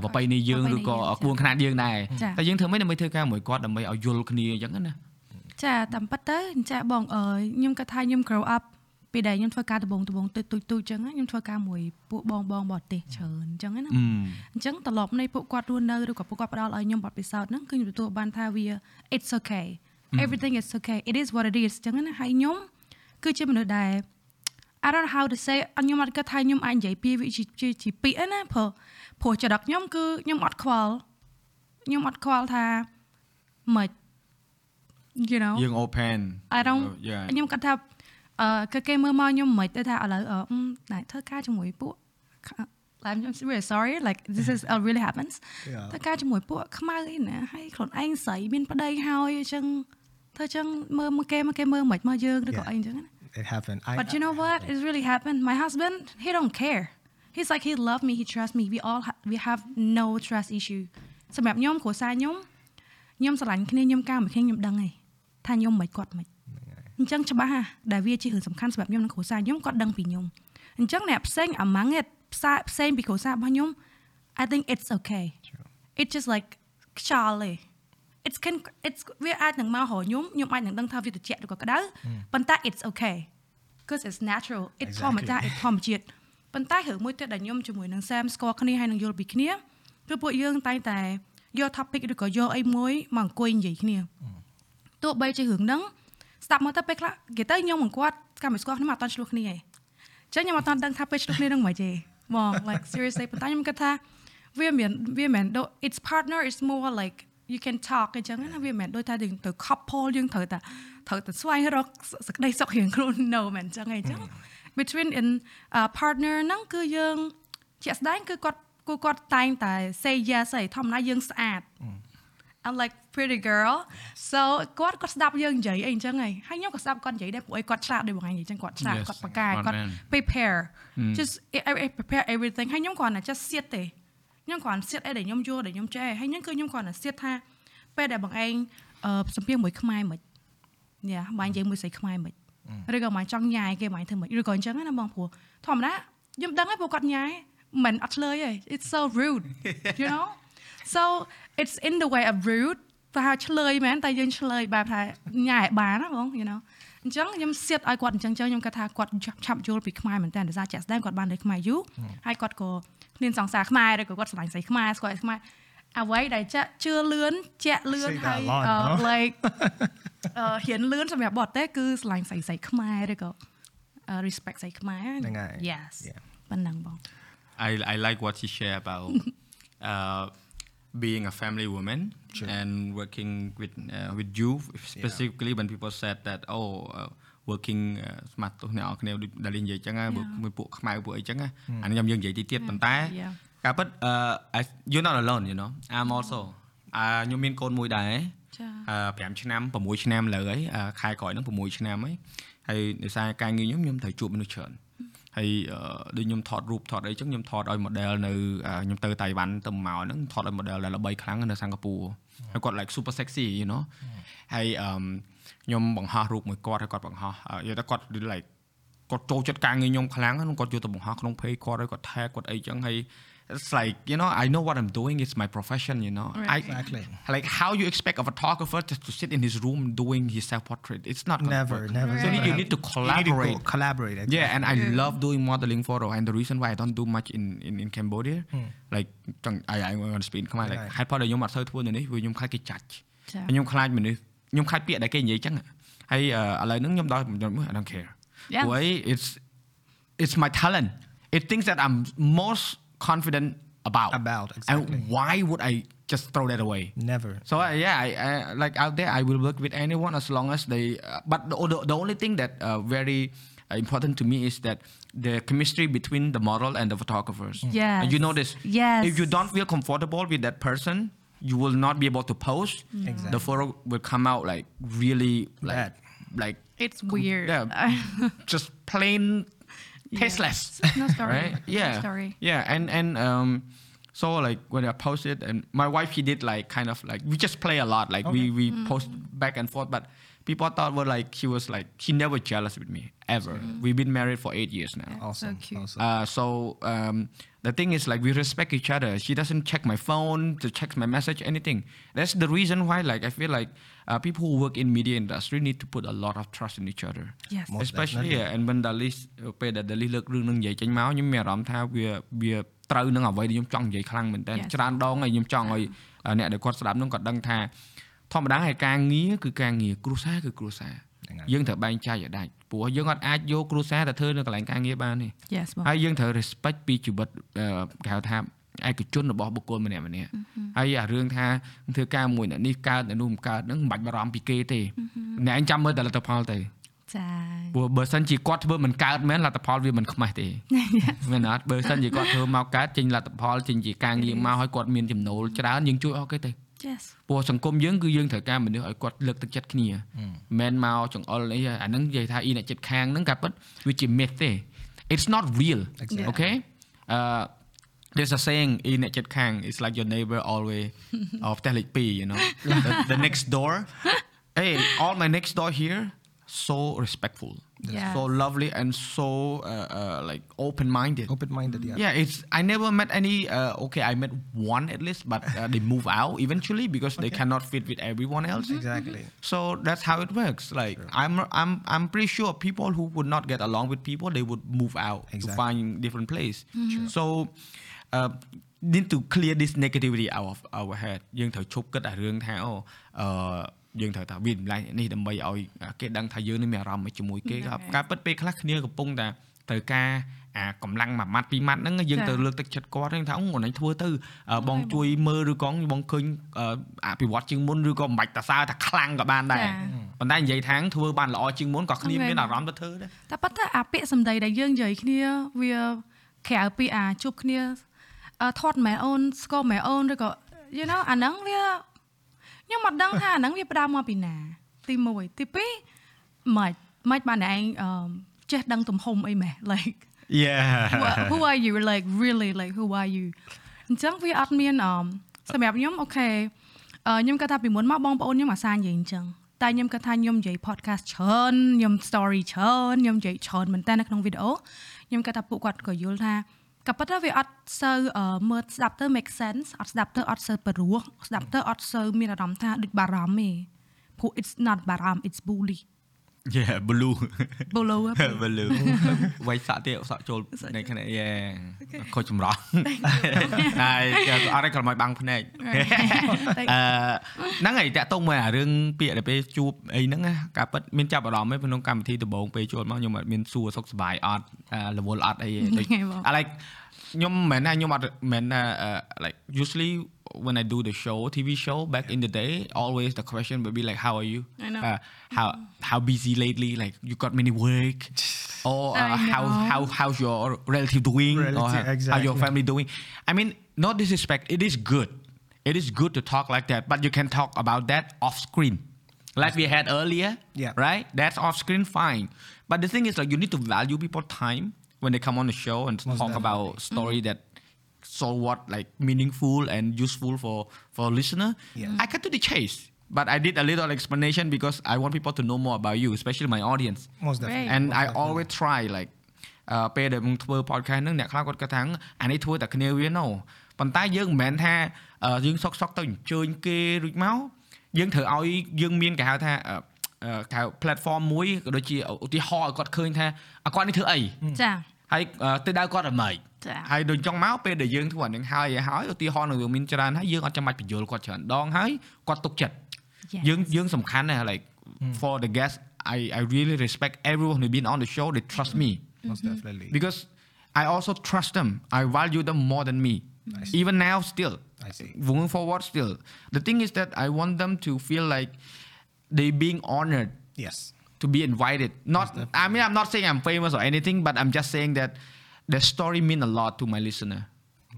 A: ប្របីនេះយើងឬក៏
B: គួង
A: ຂະຫນាດយើងដែរតែយើងធ្វើម៉េចដើម្បីធ្វើការមួយគាត់ដើម្បីឲ្យយល់គ្នាអញ្ចឹងណា
B: ចាតាមពិតទៅចាបងអើយខ្ញុំគាត់ថាខ្ញុំ grow up ពេលដែលខ្ញុំធ្វើការដំបងដំបងទៅទូចទូចអញ្ចឹងណាខ្ញុំធ្វើការមួយពួកបងបងបរទេសច្រើនអញ្ចឹងណា
A: អឺ
B: អញ្ចឹងត្រឡប់នៃពួកគាត់រស់នៅឬក៏ពួកគាត់ផ្ដល់ឲ្យខ្ញុំបទពិសោធន៍ហ្នឹងគឺខ្ញុំទទួលបានថាវា it's okay everything is okay it is what it is អញ្ចឹងណាហើយខ្ញុំគឺជាមនុស្សដែល I don't know how to say ខ្ញុំអត់គិតថាខ្ញុំអាចនិយាយពីវាជាជាជាពាក្យឯណាព្រោះព្រោះចរិតខ្ញុំគឺខ្ញុំអត់ខ្វល់ខ្ញុំអត់ខ្វល់ថាមិន you know
A: យើង open
B: I don't
A: yeah
B: ខ្ញុំគាត់ថាអឺ គឺគេមើលមកខ្ញុំមិនទៅថាឥឡូវអឺអឺណែធ្វើការជាមួយពួក I'm just really sorry like this is uh, really happens
C: Yeah.
B: ធ្វើការជាមួយពួកខ្មៅអីណាហើយខ្លួនឯងស្រីមានប្តីហើយអញ្ចឹងធ្វើអញ្ចឹងមើលមកគេមកគេមើលមិនមកយើងឬក៏
C: Yeah.
B: អីអញ្ចឹងណា
C: it happened I,
B: But you know what? It really happened. My husband, he don't care. He's like he love me, he trust me. We all ha- we have no trust issue. សម្រាប់ខ្ញុំគ្រួសារខ្ញុំខ្ញុំស្រឡាញ់គ្នាខ្ញុំការមួយគ្នាខ្ញុំដឹងឯងថាខ្ញុំមិនគាត់មិន អញ្ចឹងច្បាស់ណាស់ដែលវាជារឿងសំខាន់សម្រាប់ខ្ញុំនិងគ្រួសារខ្ញុំគាត់ដឹងពីខ្ញុំអញ្ចឹងអ្នកផ្សេង among it ផ្សេងផ្សេងពីគ្រួសាររបស់ខ្ញុំ I think it's okay it just like ខ្យល់ទេ it's can it's វាអាចនឹងមករកខ្ញុំខ្ញុំអាចនឹងដឹងថាវាត្រជាក់ឬក៏ក្តៅប៉ុន្តែ it's okay because it's natural it's ធម្មតា it's ធម្មជាតិប៉ុន្តែរឿងមួយទៀតដែលខ្ញុំជាមួយនឹង Sam ស្គាល់គ្នាហើយនឹងយល់ពីគ្នាគឺពួកយើងតែងតែយក topic ឬក៏យកអីមួយមកអង្គុយនិយាយគ្នាទោះបីជារឿងហ្នឹង ស្ដាប់មើលទៅពេលខ្លះគេទៅខ្ញុំមិនគាត់កម្មស្គាល់គ្នាមកអត់តឆ្លោះគ្នាឯងចឹងខ្ញុំអត់តដឹងថាពេលឆ្លោះគ្នានឹងមិនទេមក like seriously ប៉ុន្តែខ្ញុំគិតថាវាមានវាមិនដូច its partner is more like you can talk អញ្ចឹងណាវាមិនដូចថាយើងទៅ couple យើងត្រូវតែត្រូវតែស្វែងរកសក្តីសុខរៀងខ្លួន no មិនអញ្ចឹងឯងអញ្ចឹង between in uh, partner ហ្នឹងគឺយើងជាក់ស្ដែងគឺគាត់គូគាត់តែងតែ say yes ឯងធម្មតាយើងស្អាត I'm like pretty girl so គាត់គាត់ស្ដាប់យើងនិយាយអីអញ្ចឹងហីហើយខ្ញុំក៏ស្ដាប់គាត់និយាយដែរព្រោះអីគាត់ឆ្លាតដូចបងឯងនិយាយអញ្ចឹងគាត់ឆ្លាត
A: Yes,
B: គាត់បកកាយ
A: smart
B: គាត់
A: man.
B: prepare just I- I- I prepare everything ហើយខ្ញុំគ្រាន់តែ just សៀតទេខ្ញុំគ្រាន់សៀតអីដែលខ្ញុំយល់ដែលខ្ញុំចេះហើយខ្ញុំគឺខ្ញុំគ្រាន់តែសៀតថាពេលដែលបងឯងអឺសំភារមួយខ្មែរមិនយ៉ាបងនិយាយមួយស្រីខ្មែរមិនឬក៏បងចង់ញ៉ាយគេបងធ្វើមិនឬក៏អញ្ចឹងណាបងព្រោះធម្មតាខ្ញុំដឹងហើយព្រោះគាត់ញ៉ាយមិនអត់ឆ្លើយទេ it's so rude you know so it's in the way of rude ប្រហែលឆ្លើយមែនតែយើងឆ្លើយបែបថាញ៉ាយឲ្យបានណាបង you know អញ្ចឹងខ្ញុំសៀតឲ្យគាត់អញ្ចឹងចឹងខ្ញុំគិតថាគាត់ឆាប់ឆាប់យល់ពីខ្មែរមែនតើដោយសារជាក់ស្ដែងគាត់បានលេខខ្មែរយូរហើយគាត់ក៏មានសង្សារខ្មែរឬក៏គាត់ស្រឡាញ់ស្រីខ្មែរស្គាល់ស្រីខ្មែរអ្វីដែលចាក់ជឿលឿនជាក់លឿន
C: Say that
B: ហើយ
C: a lot,
B: អឺ
C: no?
B: like អឺហ៊ានលឿនសម្រាប់បតទេគឺស្រឡាញ់ស្រីស្រីខ្មែរឬក៏អឺ respect ស្រីខ្មែរ
C: ហ្នឹងហើយ
B: yes
C: Yeah.
B: ប៉ុណ្ណឹងបង
A: I I like what she share about uh, being a family woman
C: Sure.
A: and working with uh, with you specifically when people said that oh uh, working ស្មាត់ទោះអ្នកនរគ្នាដូចដែលនិយាយអញ្ចឹងណា
B: Yeah.
A: មួយពួកខ្មៅពួកអីអញ្ចឹងណាអានេះខ្ញុំយើងនិយាយតិចទៀតប៉ុន្តែ
B: Yeah.
A: ការពិត uh, I- you're not alone you know I'm also អឺខ្ញុំមានកូនមួយដែរ
B: ចា
A: អឺ5ឆ្នាំ6ឆ្នាំលើហើយអឺខែក្រោយហ្នឹង6ឆ្នាំហើយហើយដោយសារការងារខ្ញុំខ្ញុំត្រូវជួបមនុស្សច្រើន ហើយអឺដូចខ្ញុំថតរូបថតអីចឹងខ្ញុំថតឲ្យ model នៅអឺខ្ញុំទៅតៃវ៉ាន់ទៅមកហ្នឹងថតឲ្យ model ដែលល្បីខ្លាំងនៅសិង្ហបុរីហើយគាត់ like super sexy you know ហើយអឺខ្ញុំបង្ហោះរូបមួយគាត់ហើយគាត់បង្ហោះអឺយកទៅគាត់ like គាត់ចូលចិត្តការងារខ្ញុំខ្លាំងហ្នឹងគាត់យកទៅបង្ហោះក្នុង page គាត់ហើយគាត់ tag គាត់អីចឹងហើយ it's like you know I know what I'm doing it's my profession you know
B: Right.
A: I
C: Exactly.
A: like how you expect a photographer just to sit in his room doing his self portrait it's not gonna
C: Never,
A: work.
C: never.
A: so you need, you
C: gonna
A: need to
C: happen. You need to
A: collaborate
C: go collaborate. exactly.
A: yeah and I love doing modeling photo and the reason why I don't do much in in, in Cambodia like ចង់ I I want to speak ខ្មែរ like
C: ហ្នឹងហើយ
A: ហេតុផលដែលខ្ញុំអត់សូវធ្វើនៅនេះព្រោះខ្ញុំខ្លាចគេចាច់
B: ចា
A: ខ្ញុំខ្លាចមនុស្សខ្ញុំខ្លាចពាក្យដែលគេនិយាយចឹងហើយអឺឥឡូវហ្នឹងខ្ញុំដល់ខ្ញុំ I don't care
B: Yeah.
A: ព្រោះអី it's it's my talent it things that I'm most confident about
C: About,
A: and
C: exactly.
A: why would I just throw that away
C: Never.
A: so uh, yeah, I, I like out there, I will work with anyone as long as they. Uh, but the, the the only thing that uh, very uh, important to me is that the chemistry between the model and the photographers.
B: Yes.
A: And you know this.
B: Yes.
A: If you don't feel comfortable with that person, you will not be able to post.
C: Exactly.
A: The photo will come out like really like
C: Bad.
A: like
B: it's weird
A: yeah, just plain tasteless.
B: no story
A: right?
B: No
A: Yeah.
B: story
A: Yeah, and and um, so like when I posted, and my wife she did like kind of like we just play a lot. Like we we post back and forth, but people thought were like he was like he never jealous with me ever. Mm. We've been married for eight years now.
C: Yeah, awesome.
B: So,
C: awesome.
A: Uh, so um, the thing is like we respect each other. She doesn't check my phone, to check my message, anything. That's the reason why like I feel like uh, people who work in media industry need to put a lot of trust in each other.
B: Yes.
C: Most
A: Especially yeah, and when Dalis ពេលដែល Dalis លើករឿងនឹងនិយាយចេញមកខ្ញុំមានអារម្មណ៍ថាវាវាត្រូវនឹងអ្វីដែលខ្ញុំចង់និយាយខ្លាំងមែនតើច្រើនដងហើយខ្ញុំចង់ឲ្យអ្នកដែលគាត់ស្ដាប់នឹងគាត់ដឹងថា ធម្មតាហើយការងារគឺការងារគ្រួសារគឺគ្រួសារ
C: ហ្នឹងហើយ
A: យើងត្រូវបែងចែកឲ្យដាច់ព្រោះយើងអត់អាចយកគ្រួសារទៅធ្វើនៅកន្លែងការងារបានទេ
B: yes បង
A: ហើយយើងត្រូវ respect ពីជីវិតអឺគេហៅថាឯកជនរបស់បុគ្គលម្នាក់ម្នាក់ហើយអារឿងថាធ្វើការមួយអ្នកនេះកើតអ្នកនោះមិនកើតហ្នឹងមិនបាច់បារម្ភពីគេទេអ្នកឯងចាំមើលតែលទ្ធផលទៅ
B: ចា
A: ព្រោះបើសិនជាគាត់ធ្វើមិនកើតមែនលទ្ធផលវាមិនខ្មាស់ទេមែនអត់បើសិនជាគាត់ធ្វើមកកើតចេញលទ្ធផលចេញជាការងារមកឲ្យគាត់មានចំណូលច្រើនយើងជួយអស់គេទៅ
B: yes
A: ព្រោះសង្គមយើងគឺយើងត្រូវការមនុស្សឲ្យគាត់លើកទឹកចិត្តគ្នាមិនមែនមកចង្អុលអីអាហ្នឹងនិយាយថាអ៊ីអ្នកចិត្តខាងហ្នឹងក៏ពិតវាជា myth ទេ it's not real
C: Exactly.
A: okay uh there's a saying in អ្នកចិត្តខាង it's like your neighbor always of ផ្ទះលេខ2 you know the, the next door hey all my next door here so respectful
B: Yes.
A: so lovely and so uh, uh, like open minded
C: Open-minded, yeah.
A: yeah it's i never met any uh, okay i met one at least but uh, they move out eventually because they cannot fit with everyone else
C: Exactly.
A: so that's how it works like i'm i'm i'm pretty sure people who would not get along with people they would move out to
C: Exactly.
A: find different place so uh, need to clear this negativity out of our head យើងត្រូវឈប់គិតអារឿងថាអូអឺ យើងត្រូវថាវាចម្លែកនេះដើម្បីឲ្យគេដឹងថាយើងនេះមានអារម្មណ៍ជាមួយគេ
B: ហ្នឹងហើយ
A: ការពិតពេលខ្លះគ្នាកំពុងតែត្រូវការអាកម្លាំងមួយម៉ាត់ពីរម៉ាត់ហ្នឹងយើង
B: ចា៎
A: ទៅលើកទឹកចិត្តគាត់ហ្នឹងថាអូអូនឯងធ្វើទៅអឺបងជួយមើលឬក៏បងឃើញអឺអភិវឌ្ឍជាងមុនឬក៏មិនបាច់តសើថាខ្លាំងក៏បានដែរ
B: ចា៎
A: ប៉ុន្តែនិយាយថាធ្វើបានល្អជាងមុនក៏គ្នា
B: ហ្នឹងហើយ
A: មានអារម្មណ៍ទៅធ្វើដែរ
B: តែប៉ុន្តែអាពាក្យសម្ដីដែលយើងនិយាយគ្នាវាក្រៅពីអាជួបគ្នាអឺថតមែអូនស្គាល់មែអូនឬក៏ you know អាហ្នឹងវា ខ្ញុំអត់ដឹងថាអាហ្នឹងវាផ្ដើមមកពីណា ទី1ទី2មិនមិនបានតែឯងអឺចេះដឹងទំហំអីម៉េះ like
A: Yeah
B: who, are- who are you like really like who are you អញ្ចឹងវាអត់មានអមសម្រាប់ខ្ញុំអូខេអឺខ្ញុំគាត់ថាពីមុនមកបងប្អូនខ្ញុំអាសានិយាយអញ្ចឹងតែខ្ញុំគាត់ថាខ្ញុំនិយាយ podcast ច្រើនខ្ញុំ story ច្រើនខ្ញុំនិយាយច្រើនមែនតើនៅក្នុងវីដេអូខ្ញុំគាត់ថាពួកគាត់ក៏យល់ថា ក៏ប៉ុន្តែវាអត់សូវអឺមើលស្ដាប់ទៅ make sense អត់ស្ដាប់ទៅអត់សូវព្រោះស្ដាប់ទៅអត់សូវមានអារម្មណ៍ថាដូចបារម្ភទេព្រោះ it's not បារម្ភ it's bully
A: Yeah blue
B: bolo
A: blue វាយសាក់ទៀតសាក់ចូលในខណៈ Yeah ខូចចម្រោះហើយអត់ឲ្យក្រោយបាំងភ្នែកអឺហ្នឹងហើយតាក់ទងមកអារឿងពាក្យដែលពេលជួបអីហ្នឹងណាការពិតមានចាប់អារម្មណ៍ឯងក្នុងកម្មវិធីដំបូងពេលចូលមកខ្ញុំអត់មានសួរសុខសប្បាយអត់អឺរវល់អត់អីទេដូច
B: ហ្នឹងហើយបង
A: I like ខ្ញុំមិនមែនថាខ្ញុំអត់មិនមែនថាអឺ like usually when I do the show TV show back in the day always the question would be like how are you?
B: I know.
A: uh, how how busy lately? Like you got many work? Or uh, how how how's your relative doing? Or
C: Relative,
A: how, how
C: exactly.
A: your family doing? I mean no disrespect it is good. It is good to talk like that but you can talk about that off screen. Like we had earlier
C: Yeah.
A: right? That's off screen fine. But the thing is like you need to value people time when they come on the show and
C: Most
A: talk about story that so what like meaningful and useful for for listener
C: Yeah.
A: i cut to the chase but i did a little explanation because i want people to know more about you especially my audience
C: Most definitely.
A: and
C: Most
A: I
C: definitely.
A: always try like អឺពេលដែលมึงធ្វើ podcast ហ្នឹងអ្នកខ្លះគាត់គាត់ថាអានេះធ្វើតែគ្នាវា no ប៉ុន្តែយើងមិនមែនថាអឺយើងសុកសុកទៅអញ្ជើញគេរួចមកយើងត្រូវឲ្យយើងមានគេហៅថាអឺអឺគេហៅ platform មួយក៏ដូចជាឧទាហរណ៍ឲ្យគាត់ឃើញថាអាគាត់នេះធ្វើអី
B: ចា
A: ហើយអឺទិសដៅគាត់អ្មេច
B: ចា
A: ហើយដូចចង់មកពេលដែលយើងធ្វើអានឹងហើយឲ្យហើយឧទាហរណ៍នឹងមានច្រើនហើយយើងអត់ចាំបាច់បញ្យល់គាត់ច្រើនដងហើយគាត់ទុកចិត្ត
B: Yes.
A: យើងយើងសំខាន់ណាស់ like for the guest I I really respect everyone who been on the show they trust me
C: Most definitely.
A: because I also trust them I value them more than me even now still
C: I see.
A: moving forward still the thing is that I want them to feel like they being honored
C: Yes.
A: to be invited. Not, I mean, I'm not saying I'm famous or anything, but I'm just saying that the story mean a lot to my listener,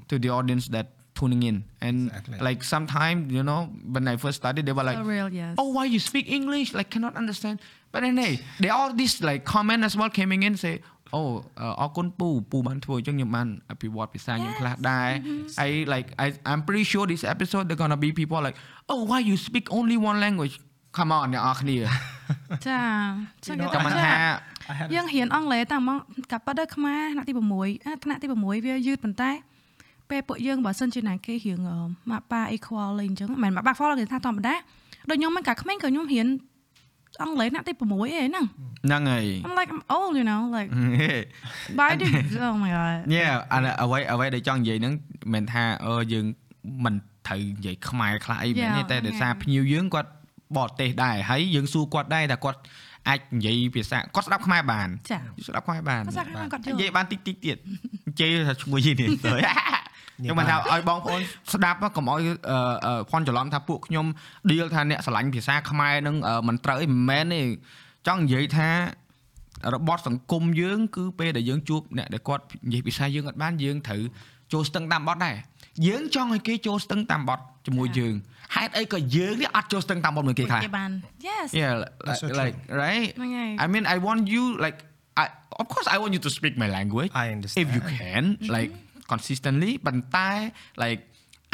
A: to the audience that tuning in. And
C: Exactly.
A: like sometimes, you know, when I first started, they were like,
B: For real, yes.
A: "Oh, why you speak English? Like, cannot understand." But then, hey, they all this like comment as well coming in say. អូអរគុណពូពូបានធ្វើអញ្ចឹងខ្ញុំបានអភិវឌ្ឍភាសាខ្ញុំខ្លះដែរ I like I I'm pretty sure this episode they're gonna be people like oh why you speak only one language come on អ្នកនរគ្នា
B: ចាចឹងគេ
A: ចាំមិនថា
C: I had
B: យើងរៀនអង់គ្លេសតាំងមកកាប់ប៉ាដល់ខ្មែរថ្នាក់ទី6អាថ្នាក់ទី6វាយឺតប៉ុន្តែពេលពួកយើងបើសិនជាណាគេរៀងអឺម៉ាក់ប៉ា equal អីអញ្ចឹងមិនមែនម៉ាក់ប៉ា equal គេថាធម្មតាដូចខ្ញុំមិនកាក្មេងក៏ខ្ញុំរៀនអង់គ្លេសថ្នាក់ទី6អីហ្នឹង
A: ហ្នឹងហើយ
B: I'm like I'm old you know like but I do oh my god
A: ញ៉ែអានេះអ្វីអ្វីដែលចង់និយាយហ្នឹងមិនមែនថាអឺយើងមិនត្រូវនិយាយខ្មែរខ្លះអីមែនទេ
B: Yeah,
A: តែដោយសារ
B: yeah.
A: ភ្ញៀវយើងគាត់ បរទេសដែរហើយយើងសួរគាត់ដែរថាគាត់អាចនិយាយភាសាគាត់ស្ដាប់ខ្មែរបាន
B: ចា
A: ស្ដាប់ខ្មែរបាន
B: ភាសាខ្មែរគាត់យល់
A: និយាយបានតិចតិចទៀតជេរថាឈ្មោះយីនេះទៅខ្ញុំមិនថាឲ្យបងប្អូនស្ដាប់កុំឲ្យអឺអឺផន់ច្រឡំថាពួកខ្ញុំ deal ថាអ្នកស្រឡាញ់ភាសាខ្មែរនឹងអឺមិនត្រូវអីមិនមែនទេចង់និយាយថារបបសង្គមយើងគឺពេលដែលយើងជួបអ្នកដែលគាត់និយាយភាសាយើងអត់បានយើងត្រូវចូលស្ទឹងតាមបត់ដែរយើងចង់ឲ្យគេចូលស្ទឹងតាមបត់ ជាមួយយើងហេតុអីក៏យើងនេះអត់ចូលស្ទឹងតាមបត់មួយគេខ្លះ
B: គេបាន yes
A: Yeah,
C: That's so
A: like,
C: true.
A: like right.
B: Okay.
A: I mean, I want you like, I of course I want you to speak my language
C: I understand.
A: if you can, like consistently. But I like,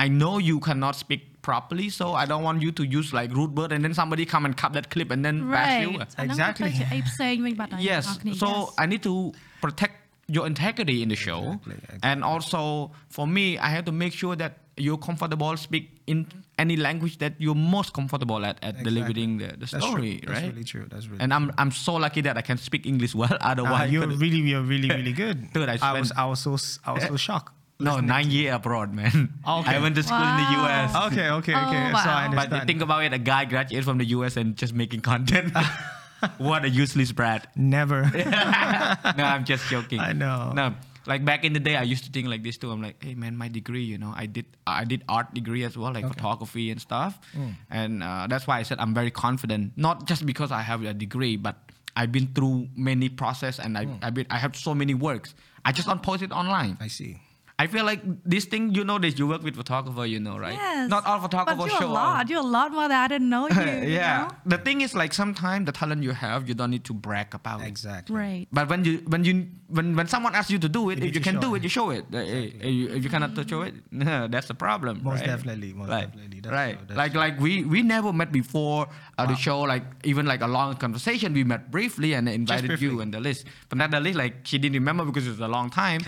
A: I know you cannot speak properly. So I don't want you to use like rude word and then somebody come and cut that clip and then bash you.
B: right អាហ្នឹង
C: Exactly.
B: ទៅជាអីផ្សេងវិញបាត់ហើយ
A: Yes.
B: អ្នកនរគ្នា
A: So
B: yes.
A: I need to protect your integrity in the show.
C: Exactly, exactly.
A: And also for me, I have to make sure that you're comfortable speak in any language that you're most comfortable at, at delivering the, the
C: That's
A: story,
C: true. That's
A: right?
C: really true. That's really
A: And I'm I'm so lucky that I can speak English well.
C: Ah,
A: Otherwise,
C: you're really, you're really, really good.
A: Dude, I
C: I was, I was so, s- I was so shocked.
A: no nine year abroad, man.
C: Okay.
A: I went to school in the US.
C: Okay, okay,
B: Oh,
C: okay. So I
B: wow.
A: But
C: understand.
A: think about it, a guy graduated from the US and just making content. what a useless brat.
C: Never.
A: no, I'm just joking.
C: I know.
A: No, like back in the day, I used to think like this too. I'm like, hey man, my degree, you know, I did I did art degree as well, like photography and stuff. And uh, that's why I said I'm very confident, not just because I have a degree, but I've been through many process and I I've been, I have so many works. I just don't post it online.
C: I see.
A: I feel like this thing, you know, that you work with photographer, you know, right?
B: Yes.
A: Not all photographers
B: But you're
A: show.
B: a lot. You're a lot more than I didn't know you. you
A: yeah.
B: know?
A: The thing is, like, sometimes the talent you have, you don't need to brag about it.
C: Exactly.
B: Right.
A: But when you when you when when someone asks you to do it,
C: You
A: if you can do
C: it.
A: it, you show it. Uh, If you, if you cannot show it, that's the problem.
C: Most
A: right?
C: definitely, most
A: right.
C: definitely. That's
A: right.
C: true,
A: like like we we never met before uh, the show. Like even like a long conversation, we met briefly and invited you
C: briefly.
A: and Dalis. But not Dalis, like she didn't remember because it was a long time.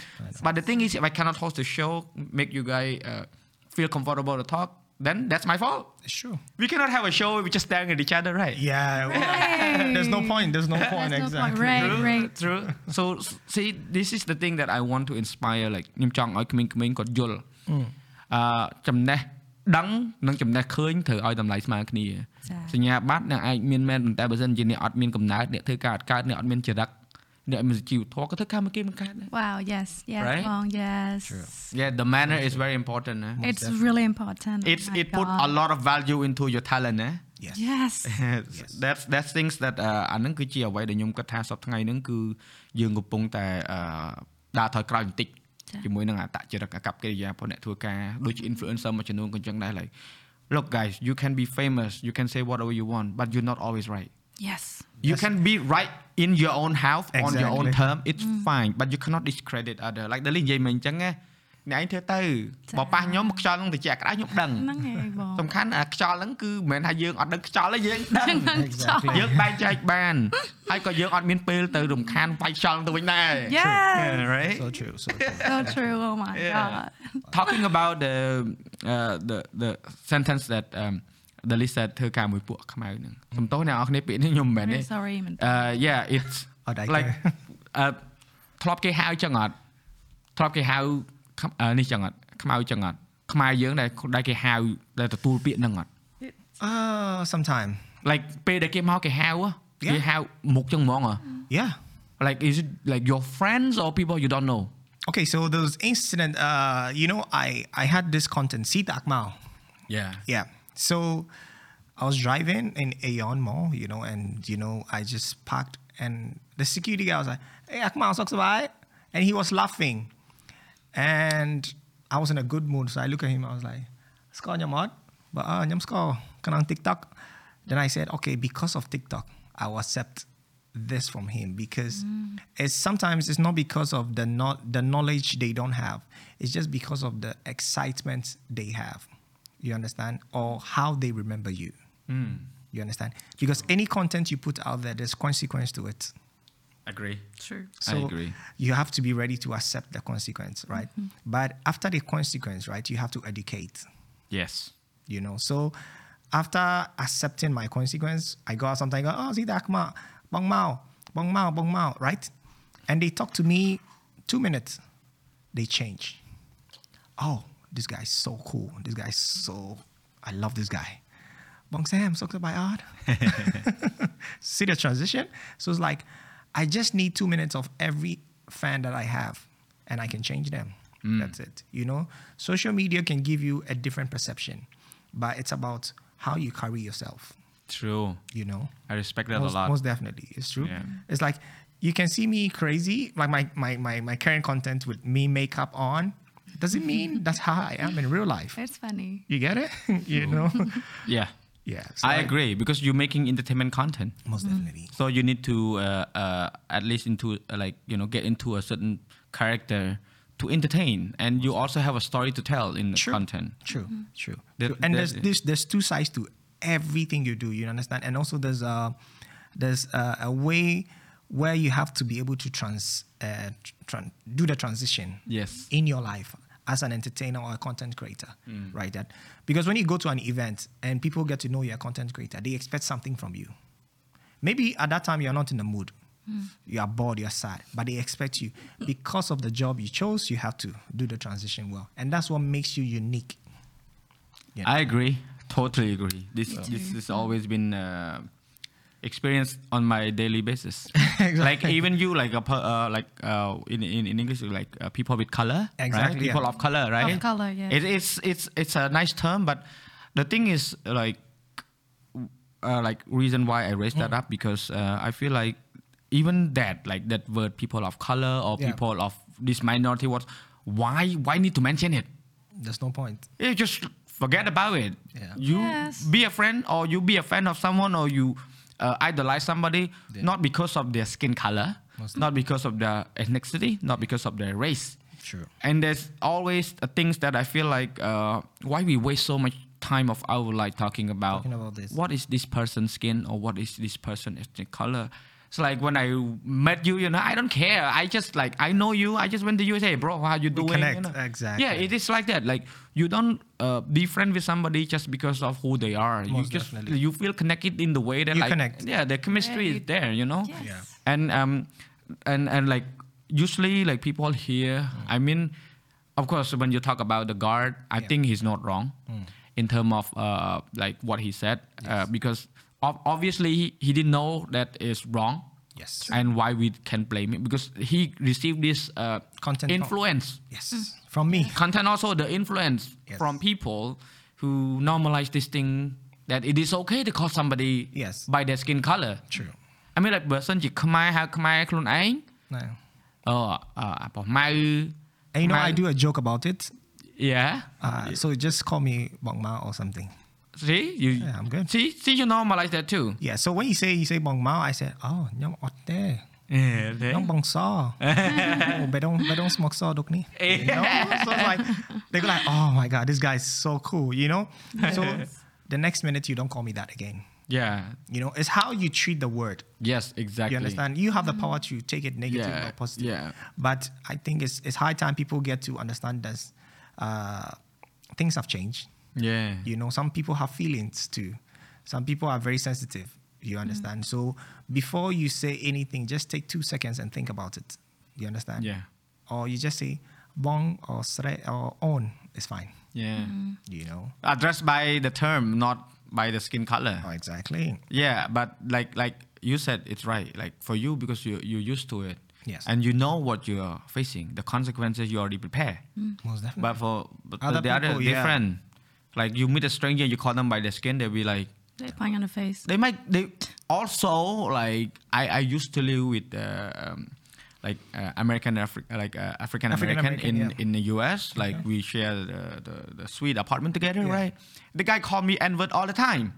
A: But the thing is, if I cannot host the show, make you guys uh, feel comfortable to talk, then that's my fault.
C: It's true.
A: We cannot have a show if we just staring at each other, right?
C: Yeah. There's no point. There's no point.
B: There's no point.
C: exactly.
B: Right,
A: True,
B: right.
A: true. So s- see this is the thing that I want to inspire like ខ្ញុំចង់ឲ្យក្មេងៗគាត់យល់អឺចំណេះដឹងនិងចំណេះឃើញត្រូវឲ្យតម្លៃស្មើគ្នា
B: ចា៎
A: សញ្ញាបត្រអ្នកអាចមានមែនប៉ុន្តែបើសិនជាអ្នកអត់មានកំណើតអ្នកធ្វើការអត់កើតអ្នកអត់មានចរិត អ្នកអត់មានជីវធម៌ក៏ធ្វើការមកគេមិនកើតដែរ
B: Wow, yes, yes,
A: Right?
B: Bong, yes.
A: Yeah the manner is very important ណា
B: It's really important. Oh
A: It's
B: my
A: it put
B: God.
A: a lot of value into your talent ណា
C: Yes.
B: Yes.
A: that's that's things that អឺអាហ្នឹងគឺជាអ្វីដែលខ្ញុំគិតថាសប្តាហ៍ថ្ងៃហ្នឹងគឺយើងកំពុងតែអឺដើរថយក្រោយបន្តិច
B: ចា៎
A: ជាមួយនឹងអតចរិតអកប្បកិរិយារបស់អ្នកធ្វើការដូចជា influencer មួយចំនួនក៏អញ្ចឹងដែរ like look guys you can be famous you can say whatever you want but you're not always right
B: Yes.
A: you can be right in your own house on your own
C: Exactly.
A: term it's fine but you cannot discredit other like ដែលនិយាយមិញអញ្ចឹងណាអ្នកឯងធ្វើទៅបើប៉ះខ្ញុំខ្យល់នឹងតិចក្តៅខ្ញុំដឹង
B: ហ្នឹងហើយបង
A: សំខាន់អាខ្យល់ហ្នឹងគឺមិនមែនថាយើងអត់ដឹងខ្យល់ទេយើងដឹង
C: Exactly.
A: យើងបែងចែកបានហើយក៏យើងអត់មានពេលទៅរំខានវាយខ្យល់ទៅវិញដែរ
B: Yes.
A: Yeah, right
C: So true. So true.
B: So true. Oh my
A: Yeah.
B: God.
A: talking about the uh, the the sentence that um the list said ធ្វើការមួយពួកខ្មៅហ្នឹងសំទោសអ្នកនរគ្នាពាក្យនេះខ្ញុំមិនមែនទេ
B: Very sorry មែនតើ
A: uh yeah it's
C: អត់ដែរ
A: like អឺធ្លាប់គេហៅចឹងអត់ធ្លាប់គេហៅខ្មអឺនេះចឹងអត់ខ្មៅចឹងអត់ខ្មែរយើងដែលដែលគេហៅដែលទទួលពាក្យហ្នឹងអត់
C: Uh, sometime.
A: like ពេលដែលគេមកគេហៅហ៎
C: Yeah.
A: គេហៅមុខចឹងហ្មងហ៎
C: Yeah.
A: like is it like your friends or people you don't know
C: Okay, so there was incident. Uh, you know, I I had this content, Sita Akmal.
A: yeah
C: Yeah. So I was driving in Aeon Mall, you know, and you know, I just parked and the security guy was like, Hey Akmal, socks about And he was laughing. And I was in a good mood. So I look at him, I was like, Score nyamot? But uh nyam score. Kanang TikTok. Then I said, okay, because of TikTok, I will accept this from him because it's sometimes it's not because of the not the knowledge they don't have. It's just because of the excitement they have. You understand? Or how they remember you. Hmm. You understand? Because any content you put out there, there's consequence to it.
A: agree
B: True.
A: I agree.
C: You have to be ready to accept the consequence, right? Mm-hmm. But after the consequence, right, you have to educate
A: yes
C: you know. So after accepting my consequence, I go out sometimes, go, oh, see that, Akma, bong mao, bong mao, bong mao, right? And they talk to me two minutes, they change. Oh, this guy's so cool. This guy's so, I love this guy. Bong Sam, so by art. See the transition? So it's like, I just need two minutes of every fan that I have, and I can change them. Mm. That's it. You know, social media can give you a different perception, but it's about how you carry yourself.
A: true
C: You know,
A: I respect that
C: most,
A: a lot
C: most definitely, it's true.
A: Yeah.
C: It's like you can see me crazy, like my my my my current content with me makeup on. Doesn't mean that's how I am in real life.
B: It's funny.
C: You get it? you know?
A: yeah
C: yeah. so
A: I agree because you're making entertainment content
C: Most definitely.
A: so you need to uh, uh, at least into uh, like you know get into a certain character to entertain, and you also have a story to tell in the
C: True.
A: content.
C: True, true.
A: That-
C: True. And
A: that-
C: there's this there's two sides to everything you do. You understand? And also there's a there's a, a way where you have to be able to trans uh, tran- do the transition.
A: Yes.
C: In your life as an entertainer or a content creator,
A: Mm.
C: right? That because when you go to an event and people get to know you're a content creator, they expect something from you. Maybe at that time you're not in the mood. You are bored, you're sad, but they expect you because of the job you chose. You have to do the transition well, and that's what makes you unique. Yeah.
A: I agree. Totally agree. This this has always been uh, experienced on my daily basis. Like even you, like a per- uh, like uh, in, in in English, like uh, people with color,
C: Exactly,
A: right?
C: yeah.
A: People of color, right?
B: Of color, yeah.
A: It, it's it's it's a nice term, but the thing is like uh, like reason why I raised
C: Mm.
A: that up because uh, I feel like even that like that word people of color or
C: Yeah.
A: people of this minority was why why need to mention it?
C: There's no point.
A: you just forget about it.
C: Yeah.
A: You
B: Yes.
A: be a friend or you be a fan of someone or you uh, idolize somebody
C: Yeah.
A: not because of their skin color,
C: Most-
A: not because of their ethnicity, not because of their race.
C: True.
A: And there's always things that I feel like uh, why we waste so much time of our life talking about,
C: Talking about this.
A: what is this person's skin or what is this person's ethnic color. It's like when I met you, you know, I don't care. I just like I know you. I just went to you and bro, how you doing?
C: connect,
A: You know?
C: exactly.
A: Yeah, it is like that. Like you don't uh, be friend with somebody just because of who they are. you
C: Most
A: just
C: definitely.
A: you feel connected in the way that
C: You
A: like
C: connect.
A: yeah, the chemistry
B: Yeah,
A: is there. You know.
B: Yes.
C: Yeah.
A: And um, and and like usually like people here. I mean, of course, when you talk about the guard, I
C: Yeah.
A: think he's not wrong in terms of uh like what he said uh, because ob- obviously he, he didn't know that is wrong.
C: Yes.
A: And why we can blame him because he received this uh,
C: Content from-
A: influence
C: Yes. From me.
A: content also the influence
C: Yes.
A: from people who normalize this thing that it is okay to call somebody
C: Yes.
A: by their skin color
C: True.
A: I mean like បើសិនជាខ្មែរហៅខ្មែរខ្លួនឯង
C: No.
A: អឺអាប្រម៉ៅ
C: And you know, I
A: Mal-
C: do a joke about it.
A: yeah
C: Uh, so just call me Bong Mao or something.
A: see you
C: Yeah, I'm good.
A: see see you normalize that too
C: Yeah. So when you say you say Bong Mao, I said, oh, nyong otte,
A: yeah
C: nyong bong saw. oh, but don't don't smoke saw. You know? So it's like they go like, oh my god, this guy is so cool. You know. So the next minute you don't call me that again.
A: yeah
C: You know, it's how you treat the word.
A: yes exactly
C: You understand? You have the power to take it negative
A: Yeah,
C: or positive.
A: yeah.
C: But I think it's it's high time people get to understand that uh, things have changed.
A: Yeah
C: You know, some people have feelings too. Some people are very sensitive. You mm. understand? So before you say anything, just take two seconds and think about it. You understand?
A: yeah
C: Or you just say bong or sre or on is fine.
A: yeah
C: You know?
A: addressed by the term not by the skin color
C: Oh, exactly.
A: Yeah, but like like you said, it's right. Like for you, because you you're used to it.
C: Yes.
A: And you know what you're facing, the consequences you already prepare.
C: Most definitely.
A: But for but
C: Other
A: the other
C: people, yeah.
A: Different. Like you meet a stranger, you call them by their skin, they'll be like,
B: They pang on the face.
A: they might they also like I I used to live with uh, um, like uh, American Afri- like uh, African American in
C: yeah.
A: in the US like we share the, the the suite apartment together
C: Yeah.
A: right the guy called me N word all the time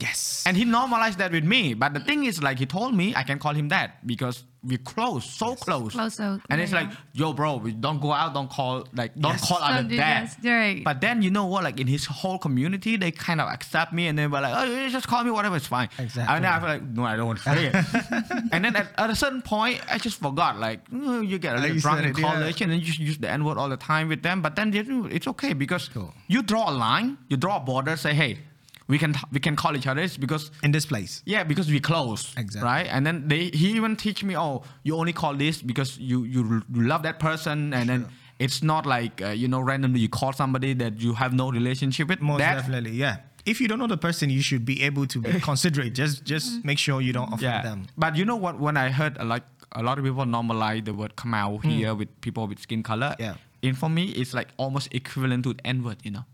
C: yes.
A: and he normalized that with me. But the thing is, like, he told me I can call him that because we're close, so close.
B: Close, so-
A: and it's
B: yeah,
A: like, yo, bro, we don't go out, don't call, like, don't
C: Yes.
A: call other
B: Don't do
A: that.
B: this, right.
A: But then you know what? Like in his whole community, they kind of accept me, and they were like, oh, you just call me whatever, it's fine.
C: Exactly.
A: And then I feel like, no, I don't want to say it. and then at, at a certain point, I just forgot. Like, mm, you get a little drunk
C: said
A: in
C: it, yeah.
A: college, and then you just use the N word all the time with them. But then it's okay because
C: Cool.
A: you draw a line, you draw a border, say, hey. We can we can call each other because
C: In this place.
A: yeah, because we close.
C: Exactly.
A: Right? And then they he even teach me, oh, you only call this because you you, you love that person, and then it's not like uh, you know randomly you call somebody that you have no relationship with.
C: Most
A: that,
C: definitely, yeah. If you don't know the person, you should be able to be considerate. Just just make sure you don't offend
A: Yeah.
C: them.
A: But you know what? When I heard uh, like a lot of people normalize the word kamau here with people with skin color.
C: Yeah.
A: And for me, it's like almost equivalent to N word. You know.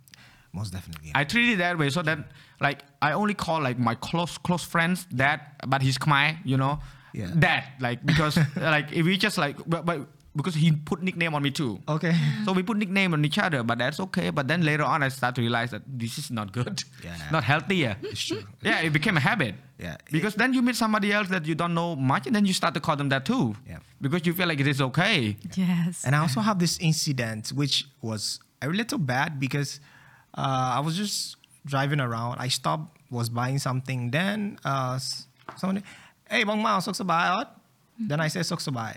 C: Most definitely.
A: I treat it that way so that like I only call like my close close friends that, but he's Khmer, you know,
C: Yeah.
A: that like because like if we just like but, but because he put nickname on me too.
C: Okay.
A: So we put nickname on each other, but that's okay. But then later on, I start to realize that this is not good.
C: Yeah.
A: not healthy. Yeah.
C: It's true.
A: Yeah, it became a habit.
C: Yeah.
A: Because then you meet somebody else that you don't know much, and then you start to call them that too.
C: Yeah.
A: Because you feel like it is okay.
B: yes
C: And I also have this incident which was a little bad because uh, I was just driving around. I stopped, was buying something. Then uh, s- somebody, hey, bang mao, sok sabai ot. Then I said sok sabai.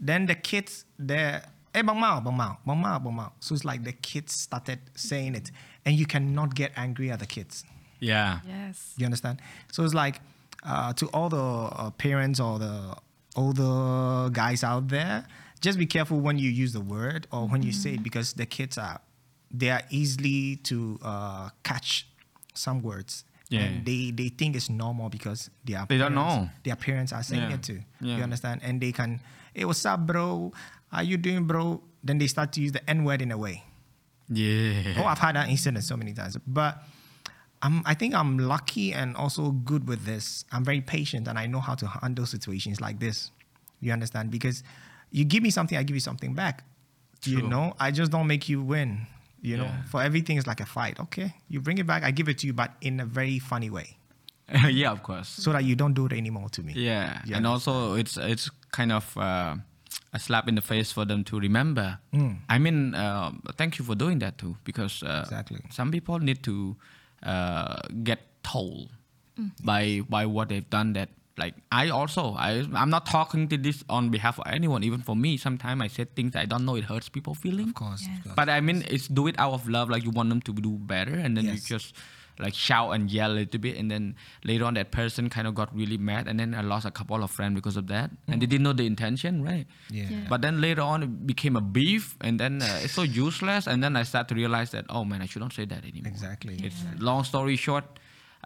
C: Then the kids there, hey, bang mao, bang mao, bang mao, bang mao. So it's like the kids started saying it, and you cannot get angry at the kids.
A: Yeah.
B: yes
C: You understand? So it's like uh, to all the uh, parents or the older guys out there, just be careful when you use the word or when you say it because the kids are they are easily to uh, catch some words.
A: Yeah.
C: And they, they think it's normal because their
A: They don't know.
C: Their parents are saying
A: Yeah.
C: it too.
A: Yeah.
C: You understand? And they can, hey, what's up, bro? How you doing, bro? Then they start to use the N word in a way.
A: Yeah.
C: Oh, I've had that incident so many times. But I'm, I think I'm lucky and also good with this. I'm very patient and I know how to handle situations like this. You understand? Because you give me something, I give you something back. You know, I just don't make you win. You know,
A: Yeah.
C: for everything is like a fight. Okay, you bring it back, I give it to you, but in a very funny way,
A: yeah, of course.
C: so that you don't do it anymore to me.
A: Yeah,
C: You
A: and also it's it's kind of uh, a slap in the face for them to remember.
C: Mm.
A: I mean, uh, thank you for doing that too, because uh,
C: Exactly.
A: some people need to uh, get told by by what they've done. That like I also I I'm not talking to this on behalf of anyone. Even for me, sometimes I say things I don't know. It hurts people feeling.
C: Of course.
B: Yes.
C: Of course.
A: But I mean, it's do it out of love. Like you want them to do better, and then you just like shout and yell a little bit, and then later on that person kind of got really mad, and then I lost a couple of friends because of that, and they didn't know the intention, right?
C: yeah.
B: Yeah.
A: But then later on, it became a beef, and then uh, it's so useless, and then I start to realize that oh man, I shouldn't say that anymore.
C: Exactly.
A: It's long story short,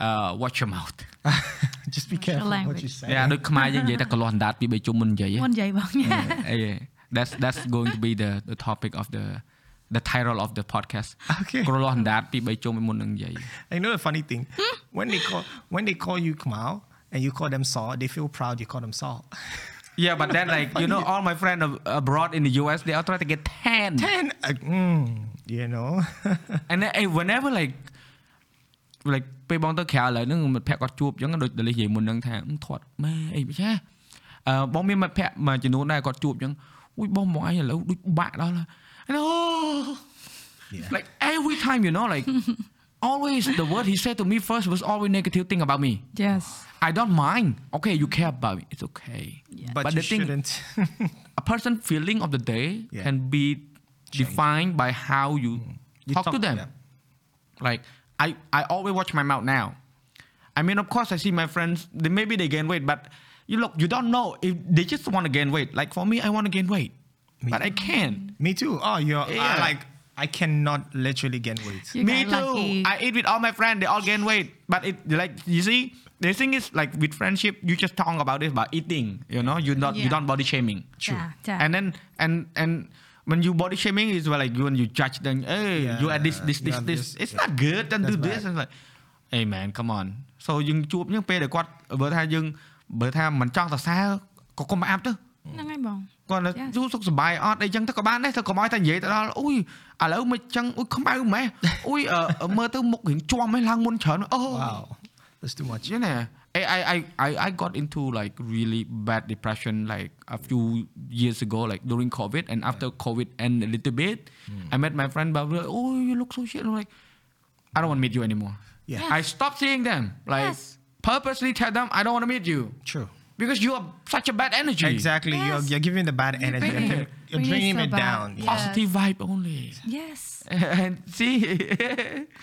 A: uh, watch your mouth.
C: Just be careful what
B: language.
C: you say.
A: យ៉ាដូចខ្មែរយើងនិយាយតែកន្លោះអណ្ដាតពី3ជុំមុននិយាយ
B: មុននិយាយបង
A: អី that's that's going to be the the topic of the the title of the podcast
C: Okay.
A: កន្លោះអណ្ដាតពី3ជុំមុននឹងនិយាយ
C: I know the funny thing. when they call when they call you Kamau and you call them Saul, they feel proud you call them Saul.
A: Yeah, but then like you know, all my friends ab- abroad in the US, they all try to get tan.
C: And uh, mm, you know.
A: And then eh, whenever like like ពេលបងទៅក្រៅឥឡូវហ្នឹងមិត្តភក្តិគាត់ជួបអញ្ចឹងដូចតែនិយាយមុនហ្នឹងថាអឺធាត់ម៉ែអីមិនចាអឺបងមានមិត្តភក្តិមួយចំនួនដែរគាត់ជួបអញ្ចឹងអុយបងមកអញឥឡូវដូចបាក់ដល់ហើយ And oh
C: Yeah.
A: like every time you know like always the word he said to me first was always negative thing about me
B: yes
A: I don't mind okay you care about me it's okay
C: but,
A: But
C: you
A: the thing-
C: shouldn't.
A: a person feeling of the day
C: Yeah.
A: can be defined by how you,
C: You
A: talk,
C: talk-
A: to them.
C: yeah.
A: Like I, I always watch my mouth now. I mean, of course, I see my friends. They, maybe they gain weight, but you look, you don't know if they just want to gain weight. Like for me, I want to gain weight, but I can't.
C: Me too. Oh, you're I
A: Yeah.
C: like I cannot literally gain weight.
B: You
A: me too.
B: lucky.
A: I eat with all my friends. They all gain weight, but it like you see. The thing is, like with friendship, you just talk about this about eating. You know, you not you don't body shaming.
B: True. Yeah, yeah.
A: And then and and when you body shaming is where like you when you judge them, hey, you add this this
C: you
A: this
C: have
A: this.
C: this.
A: It's
C: Yeah.
A: not good. Don't do
C: That's
A: this.
C: bad.
A: And like, hey man, come on. So យើងជួបយើងពេលដែលគាត់បើថាយើងបើថាមិនចង់សរសើរក៏កុំអាប់ទៅ
B: ហ្នឹងហើយបង
A: គាត់
B: Yes.
A: យូរសុខសប្បាយអត់អីចឹងទៅក៏បានដែរទៅកុំឲ្យតែនិយាយទៅដល់អុយឥឡូវមិនចឹងអុយខ្មៅម៉េះអុយអឺមើលទៅមុខរៀងជាប់ម៉េះឡើងមុនច្រើនអូ
C: Wow. That's too much.
A: you know I, I I I I got into like really bad depression like a few years ago like during COVID. And after COVID and a little bit hmm. I met my friend but like, oh you look so shit. I'm like I don't want to meet you anymore.
C: Yeah.
A: I stopped seeing them. Like
B: Yes.
A: purposely tell them I don't want to meet you.
C: True.
A: Because you are such a bad energy
C: Exactly.
B: Yes.
C: You're, you're giving the bad energy.
B: bringing
C: You're,
B: it-
C: you're
B: bringing
C: bringing
B: it
C: it
B: bad.
C: down.
B: Yeah.
A: positive vibe only
B: yes
A: and see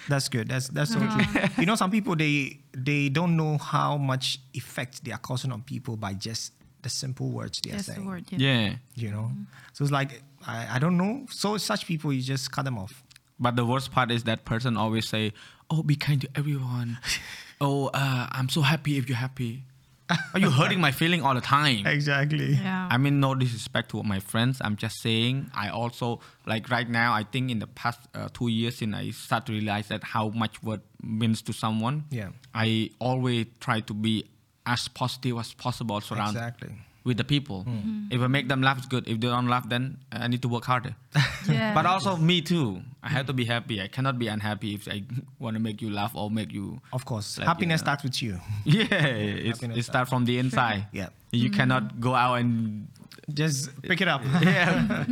C: That's good. That's that's so true. You know, some people they they don't know how much effect they are causing on people by just the simple words they are
B: that's the word yeah.
A: yeah
C: You know, so it's like I, I don't know. So such people, you just cut them off.
A: But the worst part is that person always say, "Oh, be kind to everyone." oh, uh, I'm so happy if you're happy. Are you hurting my feeling all the time?
C: Exactly.
B: yeah
A: I mean, no disrespect to my friends. I'm just saying. I also like right now. I think in the past uh, two years, since I start to realize that how much word means to someone.
C: Yeah.
A: I always try to be as positive as possible surround
C: Exactly.
A: With the people hmm. Hmm. if i make them laugh it's good if they don't laugh then i need to work harder
B: Yeah.
A: but also me too i have to be happy i cannot be unhappy if i want to make you laugh or make you
C: Of course,
A: Like,
C: happiness
A: yeah.
C: starts with you.
A: yeah it's,
C: Happiness
A: it starts from the inside
C: Yeah.
A: you hmm. cannot go out and
C: Just pick it up.
A: yeah.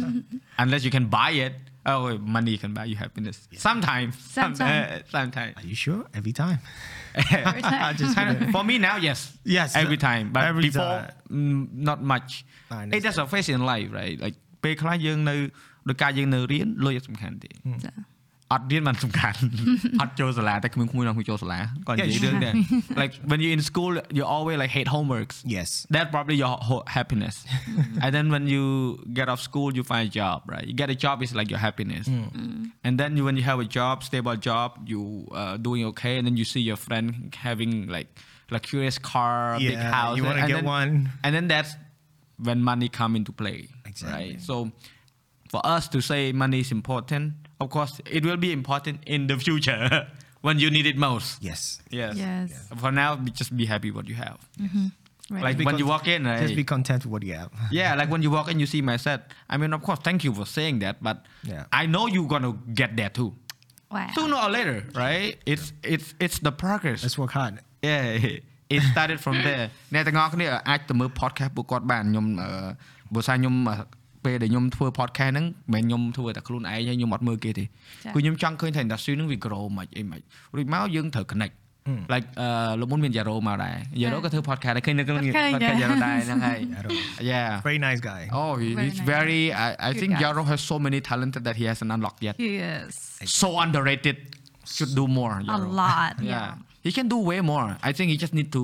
A: unless you can buy it oh wait, money can buy you happiness sometimes
B: Sometimes.
A: uh, sometimes
C: Are you sure? Every time.
B: Every time.
C: Just
A: Kind of- for me now, yes.
C: Yes.
A: Every time. But
C: Every
A: before,
C: time.
A: mm, not much.
C: I
A: It
C: understand.
A: just a phase in life right like ពេលខ្លះយើងនៅដោយការយើងនៅរៀនលុយអត់សំខាន់ទេ
B: ចា
A: អត់រៀនមិនសំខាន់ អត់ចូលសាលាតែគ្មានគ្មួយណាមួយចូលសាលាគាត់និយាយ
C: Yeah,
A: រឿង
C: sure.
A: ដែរ like when you in school you always like hate homeworks
C: Yes.
A: that's probably your ho- happiness and then when you get off school you find a job right you get a job is like your happiness and then you, when you have a job stable job you uh, doing okay and then you see your friend having like luxurious car big
C: Yeah,
A: house
C: you wanna
A: and
C: get
A: then,
C: one.
A: and then that's when money come into play
C: Exactly.
A: right so for us to say money is important of course it will be important in the future when you need it most
C: Yes.
A: yes
B: Yes.
A: for now be- just be happy what you have
B: Right.
A: like
C: Be
A: when you
C: con-
A: walk in right
C: Just be content with what you have.
A: yeah, like when you walk in, you see my set. I mean, of course, thank you for saying that, but
C: Yeah.
A: I know you're gonna get there too,
B: wow.
A: sooner or later, right? It's it's it's the progress.
C: Let's work hard.
A: Yeah, it started from there អ្នកទាំងអស់គ្នាអាចទៅមើល podcast ពួកគាត់បានខ្ញុំអឺបើថាខ្ញុំអឺ ពេលដែលខ្ញុំធ្វើ podcast ហ្នឹងមិនមែនខ្ញុំធ្វើតែខ្លួនឯងហើយខ្ញុំអត់មើលគេទេ
B: ចា៎
A: គឺខ្ញុំចង់ឃើញថា industry ហ្នឹងវា grow មិនអីមិនរួចមកយើងត្រូវ connect like អឺលោកមុនមាន Yaro មកដែរ Yaro ក៏ធ្វើ podcast ដែរឃើញនៅក្នុង
B: ឃើញ
A: podcast
B: ចា៎
A: Yaro ដែរហ្នឹងហើយ
C: Yaro.
A: yeah
C: Very nice guy.
A: Oh, he,
B: Very
A: he's
B: nice.
A: very. I, I
B: Good
A: think
B: guy.
A: Yaro has so many talented that he hasn't unlocked yet.
B: Yes.
A: So underrated. Should do more.
B: A
A: Yaro.
B: lot.
A: Yeah.
B: Yeah.
A: he can do way more. I think he just need to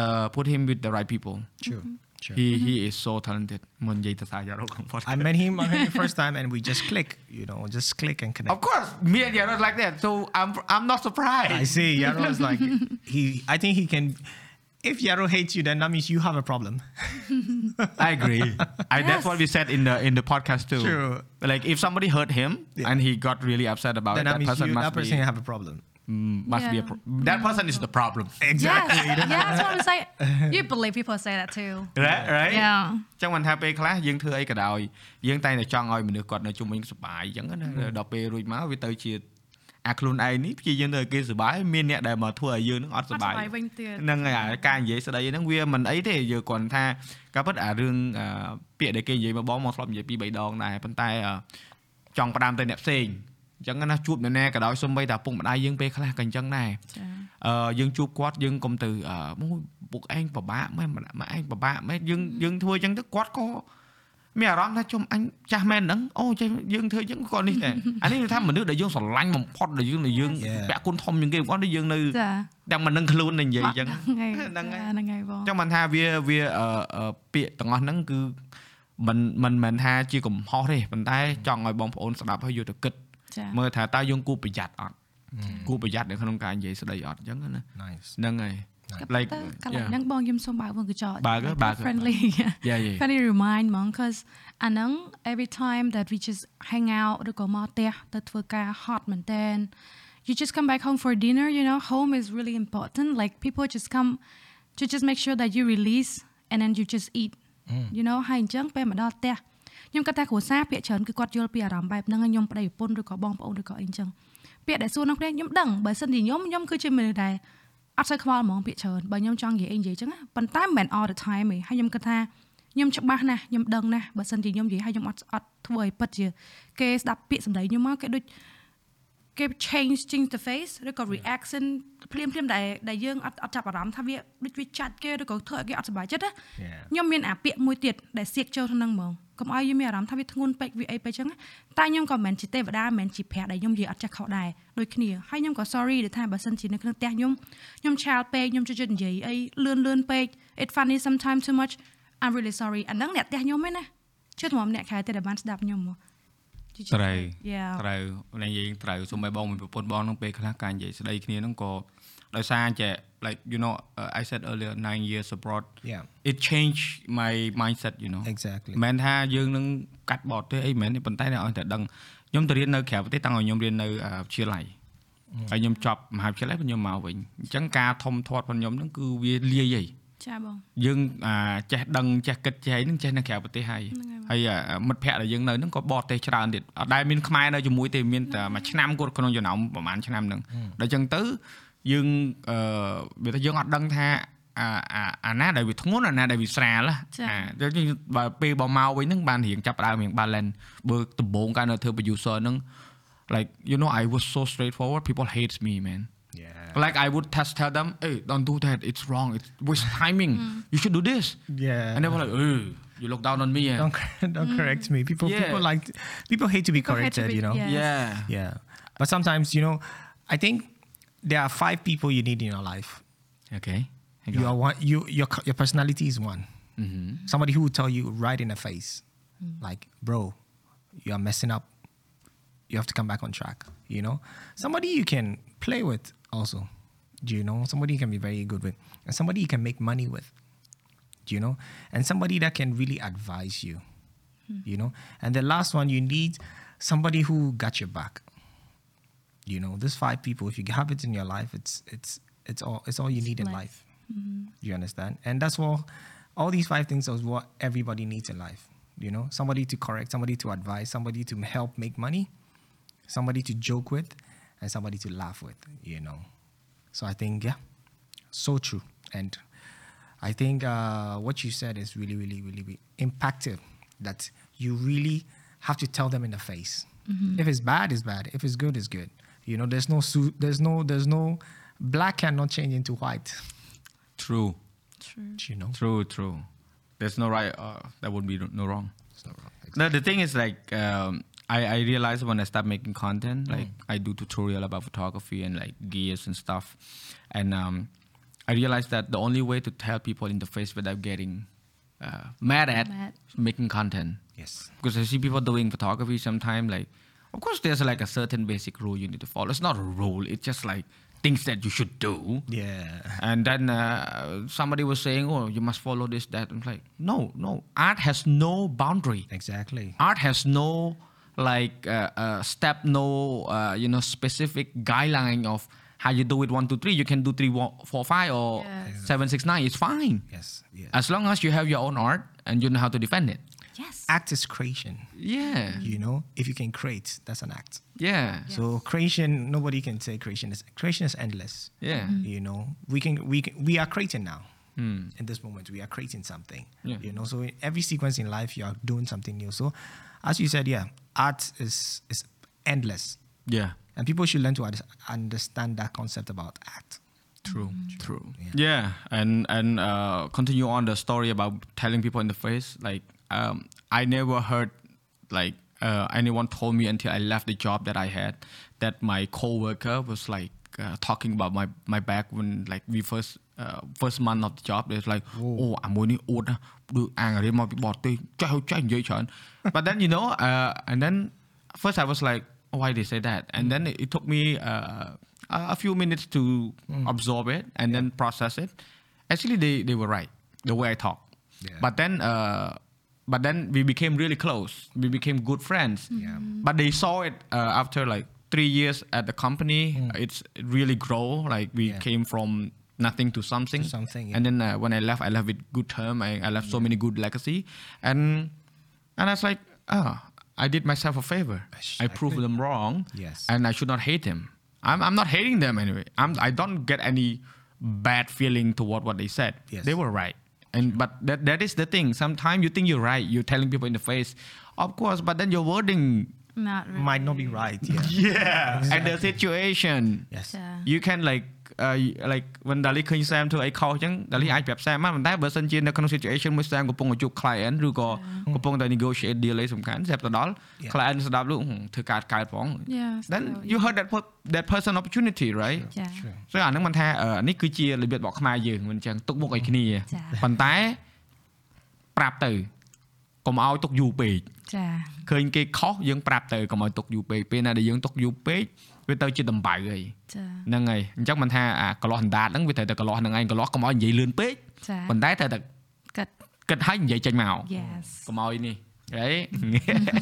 A: uh, put him with the right people.
C: Sure. Sure.
A: He he is so talented.
C: I met him the first time and we just click, you know, just click and connect.
A: Of course, me and Yaro is like that, so I'm I'm not surprised.
C: I see. Yaro is like he. I think he can. If Yaro hates you, then that means you have a problem.
A: I agree. I,
B: yes.
A: That's what we said in the in the podcast too.
C: True.
A: Like if somebody hurt him
C: yeah.
A: and he got really upset about
C: then
A: it,
C: that,
A: that person
C: you,
A: must
C: that person
A: be,
C: have a problem.
A: Mm, must be a
B: Yeah.
A: pro- that person is the problem.
C: Exactly.
B: Yes. yeah, that's what I'm saying. You believe people say that too.
A: right right
B: Yeah.
A: ចឹងមិនថាពេលខ្លះយើងធ្វើអីក៏ដោយយើងតែងតែចង់ឲ្យមនុស្សគាត់នៅជុំវិញសុបាយអញ្ចឹងណាដល់ពេលរួចមកវាទៅជាអាខ្លួនឯងនេះព្យាយាមទៅឲ្យគេសុបាយមានអ្នកដែលមកធ្វើឲ្យយើងនឹងអត់សុបាយ
B: អត់សុបាយវិញទៀត
A: ហ្នឹងហើយអាការនិយាយស្ដីហ្នឹងវាមិនអីទេយើងគ្រាន់ថាការពិតអារឿងអឺពាក្យដែលគេនិយាយមកបងមកធ្លាប់និយាយពីរបីដងដែរប៉ុន្តែអឺចង់ផ្ដាំទៅអ្នកផ្សេង អញ្ចឹងណាជួបនរណាក៏ដោយសូម្បីតែពុកម្ដាយយើងពេលខ្លះក៏អញ្ចឹងដែរ
B: ចា
A: អឺយើងជួបគាត់យើងកុំទៅអឺមួយពុកឯងពិបាកមែនម្នាក់ម៉ាក់ឯងពិបាកមែនយើងយើងធ្វើអញ្ចឹងទៅគាត់ក៏មានអារម្មណ៍ថាជុំអញចាស់មែនហ្នឹងអូចេះយើងធ្វើអញ្ចឹងគាត់នេះតែអានេះគឺថាមនុស្សដែលយើងស្រឡាញ់បំផុតដែលយើងដែលយើង
C: Yeah.
A: ពាក់គុណធំជាងគេគាត់នេះយើងនៅ
B: ចា
A: តែមិននឹងខ្លួននឹងនិយាយអញ្ចឹង
B: ថ្ងៃ
A: ហ្នឹងហើយ
B: ហ្នឹងហើយបង
A: អញ្ចឹងមិនថាវាវាអឺអឺពាក្យទាំងអស់ហ្នឹងគឺមិនមិនមែនថាជាកំហុសទេប៉ុន្តែចង់ឲ្យបងប្អូនស្ដាប់ហើយយកទៅគិត
B: ចា
A: មើលថាតើយើងគួរប្រយ័ត្នអត់គួរប្រយ័ត្ននៅក្នុងការនិយាយស្ដីអត់អញ្ចឹងណា
C: Nice.
A: ហ្នឹងហើយ like
B: តើកន្លែង
A: yeah.
B: ហ្នឹងបងខ្ញុំសូមបើកវងកញ្ចក់
A: បើកបើក
B: friendly
A: Yeah, yeah.
B: friendly remind ហ្មង cause អាហ្នឹង every time that we just hang out ឬក៏មកផ្ទះទៅធ្វើការ hot មែនតើ you just come back home for dinner you know home is really important like people just come to just make sure that you release and then you just eat you know ហើយអញ្ចឹងពេលមកដល់ផ្ទះ ខ្ញុំគាត់ថាគ្រួសារពាក្យច្រើនគឺគាត់យល់ពីអារម្មណ៍បែបហ្នឹងហើយខ្ញុំប្តីប្រពន្ធឬក៏បងប្អូនឬក៏អីអញ្ចឹងពាក្យដែលសួរនៅគ្នាខ្ញុំដឹងបើសិនជាខ្ញុំខ្ញុំគឺជាមនុស្សដែលអត់សូវខ្វល់ហ្មងពាក្យច្រើនបើខ្ញុំចង់និយាយអីនិយាយអញ្ចឹងណាប៉ុន្តែមិនមែន all the time ទេហើយខ្ញុំគិតថាខ្ញុំច្បាស់ណាស់ខ្ញុំដឹងណាស់បើសិនជាខ្ញុំនិយាយហើយខ្ញុំអត់អត់ធ្វើឲ្យពិតជាគេស្ដាប់ពាក្យសម្ដីខ្ញុំមកគេដូចគេ change change the face ឬក៏ reaction ភ្លាមភ្លាមដែលដែលយើងអត់អត់ចាប់អារម្មណ៍ថាវាដូចវាចាច់គេឬក៏ធ្វើឲ្យគេអត់សប្បាយចិត្តណា
C: Yeah.
B: ខ្ញុំមានអាពាក្យមួយទៀតដែលសៀកចូលក្នុងហ្នឹងហ្មង កុំឲ្យយើងមានអារម្មណ៍ថាវាធ្ងន់ពេកវាអីពេកចឹងណាតែខ្ញុំក៏មិនមែនជាទេវតាមិនមែនជាព្រះដែលខ្ញុំនិយាយអត់ចេះខុសដែរដូចគ្នាហើយខ្ញុំក៏ sorry ដែលថាបើសិនជានៅក្នុងផ្ទះខ្ញុំខ្ញុំឆាលពេកខ្ញុំជជិតនិយាយអីលឿនលឿនពេក it funny sometimes too much I'm really sorry អាហ្នឹងអ្នកផ្ទះខ្ញុំឯណាជឿថាអ្នកខែទេដែលបានស្ដាប់ខ្ញុំមក
A: ត្រូវ
B: Yeah
A: ត្រូវនិយាយត្រូវសូម្បីបងមួយប្រពន្ធបងហ្នឹងពេលខ្លះការនិយាយស្ដីគ្នាហ្នឹងក៏ដោយសារចេះ like you know uh, I said earlier 9 years abroad
C: Yeah.
A: it changed my mindset you know
C: Exactly.
A: មិនមែនថាយើងនឹងកាត់បត់ទេអីមិនមែនទេប៉ុន្តែឲ្យតែដឹងខ្ញុំទៅរៀននៅក្រៅប្រទេសតាំងឲ្យខ្ញុំរៀននៅអឺវិទ្យាល័យហើយខ្ញុំចប់មហាវិទ្យាល័យខ្ញុំមកវិញអញ្ចឹងការធំធាត់របស់ខ្ញុំហ្នឹងគឺវាលាយហី
B: ចាបង
A: យើងអាចេះដឹងចេះគិតចេះអីហ្នឹងចេះនៅក្រៅប្រទេសហើយ
B: ហ្នឹងហើយ
A: ហើយអាមិត្តភ័ក្តិដែលយើងនៅហ្នឹងក៏បរទេសច្រើនទៀតអត់ដែលមានខ្មែរនៅជាមួយទេមានតែមួយឆ្នាំគាត់ក្នុងចំណោមប្រហែលឆ្នាំហ្នឹងដល់អញ្ចឹងទៅ យើងអឺវាថាយើងអត់ដឹងថាអាអាអាណាដែលវាធ្ងន់អាណាដែលវាស្រាល
B: ចា៎
A: អាដល់យើងបើពេលបើមកវិញហ្នឹងបានរៀងចាប់ផ្ដើមរៀង balance បើដំបូងកាលនៅធ្វើ producer ហ្នឹង like you know I was so straightforward people hates me man
C: Yeah.
A: like I would test tell them hey don't do that it's wrong it's waste timing you should do this
C: Yeah.
A: and they were like hey you look down on me eh?"
C: don't don't correct me. People
A: Yeah.
C: people like people hate to be
B: People hate to
C: corrected.
B: be-
C: you know.
B: yeah.
A: yeah
C: Yeah. But sometimes you know, I think there are five people you need in your life.
A: okay
C: You are one. You your your personality is one.
A: mm-hmm.
C: Somebody who will tell you right in the face, like, bro, you are messing up. You have to come back on track. You know, somebody you can play with also. Do you know somebody you can be very good with, and somebody you can make money with. Do you know, and somebody that can really advise you. You know, and the last one you need somebody who got your back. You know, these five people. If you have it in your life, it's it's it's all it's all you need in
B: life.
C: life. You understand? And that's what all these five things is what everybody needs in life. You know, somebody to correct, somebody to advise, somebody to help make money, somebody to joke with, and somebody to laugh with. You know, so I think yeah, so true. And I think uh, what you said is really, really, really, really impactful. That you really have to tell them in the face. If it's bad, it's bad. If it's good, it's good. You know, there's no su- there's no there's no black cannot change into white.
A: true
B: True.
C: You know,
A: true true there's no right uh, there would be no wrong
C: it's not wrong.
A: the, the thing is like um, I, I realized when I start making content, like I do tutorial about photography and like gears and stuff, and um, I realized that the only way to tell people in the face without getting uh, mad at
B: Mad.
A: making content.
C: Yes.
A: Because I see people doing photography sometimes, like, of course, there's like a certain basic rule you need to follow. It's not a rule; it's just like things that you should do.
C: Yeah.
A: And then uh, somebody was saying, "Oh, you must follow this, that." I'm like, no, no. Art has no boundary
C: Exactly.
A: art has no like uh, uh, step no uh, you know specific guideline of how you do it one two three you can do three one, four five or
B: Yes.
A: seven six nine it's fine
C: Yes. Yes.
A: as long as you have your own art and you know how to defend it
B: Yes.
C: act is creation.
A: yeah
C: You know, if you can create, that's an act.
A: yeah
C: So creation, nobody can say creation is creation is endless.
A: yeah
C: You know, we can we can, we are creating now.
A: Hmm.
C: In this moment, we are creating something.
A: Yeah.
C: You know, so in every sequence in life, you are doing something new. So, as you said, yeah, art is is endless,
A: yeah
C: and people should learn to under- understand that concept about art.
A: True, true.
C: Yeah.
A: Yeah, and and uh, continue on the story about telling people in the face. Like, um, I never heard like uh, anyone told me until I left the job that I had that my coworker was like uh, talking about my my back when like we first uh, first month of the job. There's like, oh, អាមួយនេះអួតណាដូចអាងរៀនមកពីបរទេសចេះចេះនិយាយច្រើន But then you know, uh, and then first I was like, oh, why they say that? And then it, it took me uh, a a few minutes to absorb it and then process it. Actually, they, they were right the way I talk.
C: Yeah.
A: But then, uh, but then we became really close. We became good friends.
C: Yeah.
A: But they saw it uh, after like three years at the company. It's really grow. Like we
C: Yeah.
A: came from nothing to something.
C: To something, yeah.
A: And then uh, when I left, I left with good term. I, I left so many good legacy. And and I was like, ah, I did myself a favor. I proved
C: Exactly.
A: them wrong.
C: Yes.
A: And I should not hate them. I'm, I'm not hating them anyway. I'm, I don't get any bad feeling toward what they said.
C: Yes.
A: They were right. And but that that is the thing. Sometimes you think you're right. You're telling people in the face, of course. But then your wording,
B: Not really.
C: Might not be right. Yeah.
A: yeah, and the situation.
C: yes.
B: ចា
A: you can like uh, like when Dali ឃើញ Sam ធ្វើអីខុសអញ្ចឹង Dali អាចប្រាប់ Sam បានប៉ុន្តែបើសិនជានៅក្នុង situation មួយ Sam កំពុងតែជួប client ឬក៏កំពុងតែ negotiate deal អីសំខាន់ Sam ទៅដល់
C: Yeah.
A: client ស្ដាប់លោកហឹមធ្វើការកើតផង
B: Yes,
A: then
B: so-
A: you heard that per- that person opportunity right
B: ចា
C: Sure.
A: so អាហ្នឹងមិនថាអឺនេះគឺជារបៀបរបស់ខ្មែរយើងមិនអញ្ចឹងទុកមុខឲ្យគ្នា
B: ចា៎
A: ប៉ុន្តែប្រាប់ទៅកុំឲ្យទុកយូរពេក
B: ចា
A: ឃើញគេខុសយើងប្រាប់ទៅកុំឲ្យទុកយូរពេកពេលណាដែលយើងទុកយូរពេក វាទៅជាដំបៅហើយ
B: ចា
A: ហ្នឹងហើយអញ្ចឹងមិនថាអាកន្លោះអណ្ដាតហ្នឹងវាត្រូវតែកន្លោះហ្នឹងឯងកន្លោះកុំឲ្យនិយាយលឿនពេក
B: ចា
A: ប៉ុន្តែត្រូវតែ
B: កាត់
A: គិតឲ្យនិយាយចេញមក
B: Yes
A: កុំឲ្យនេះហី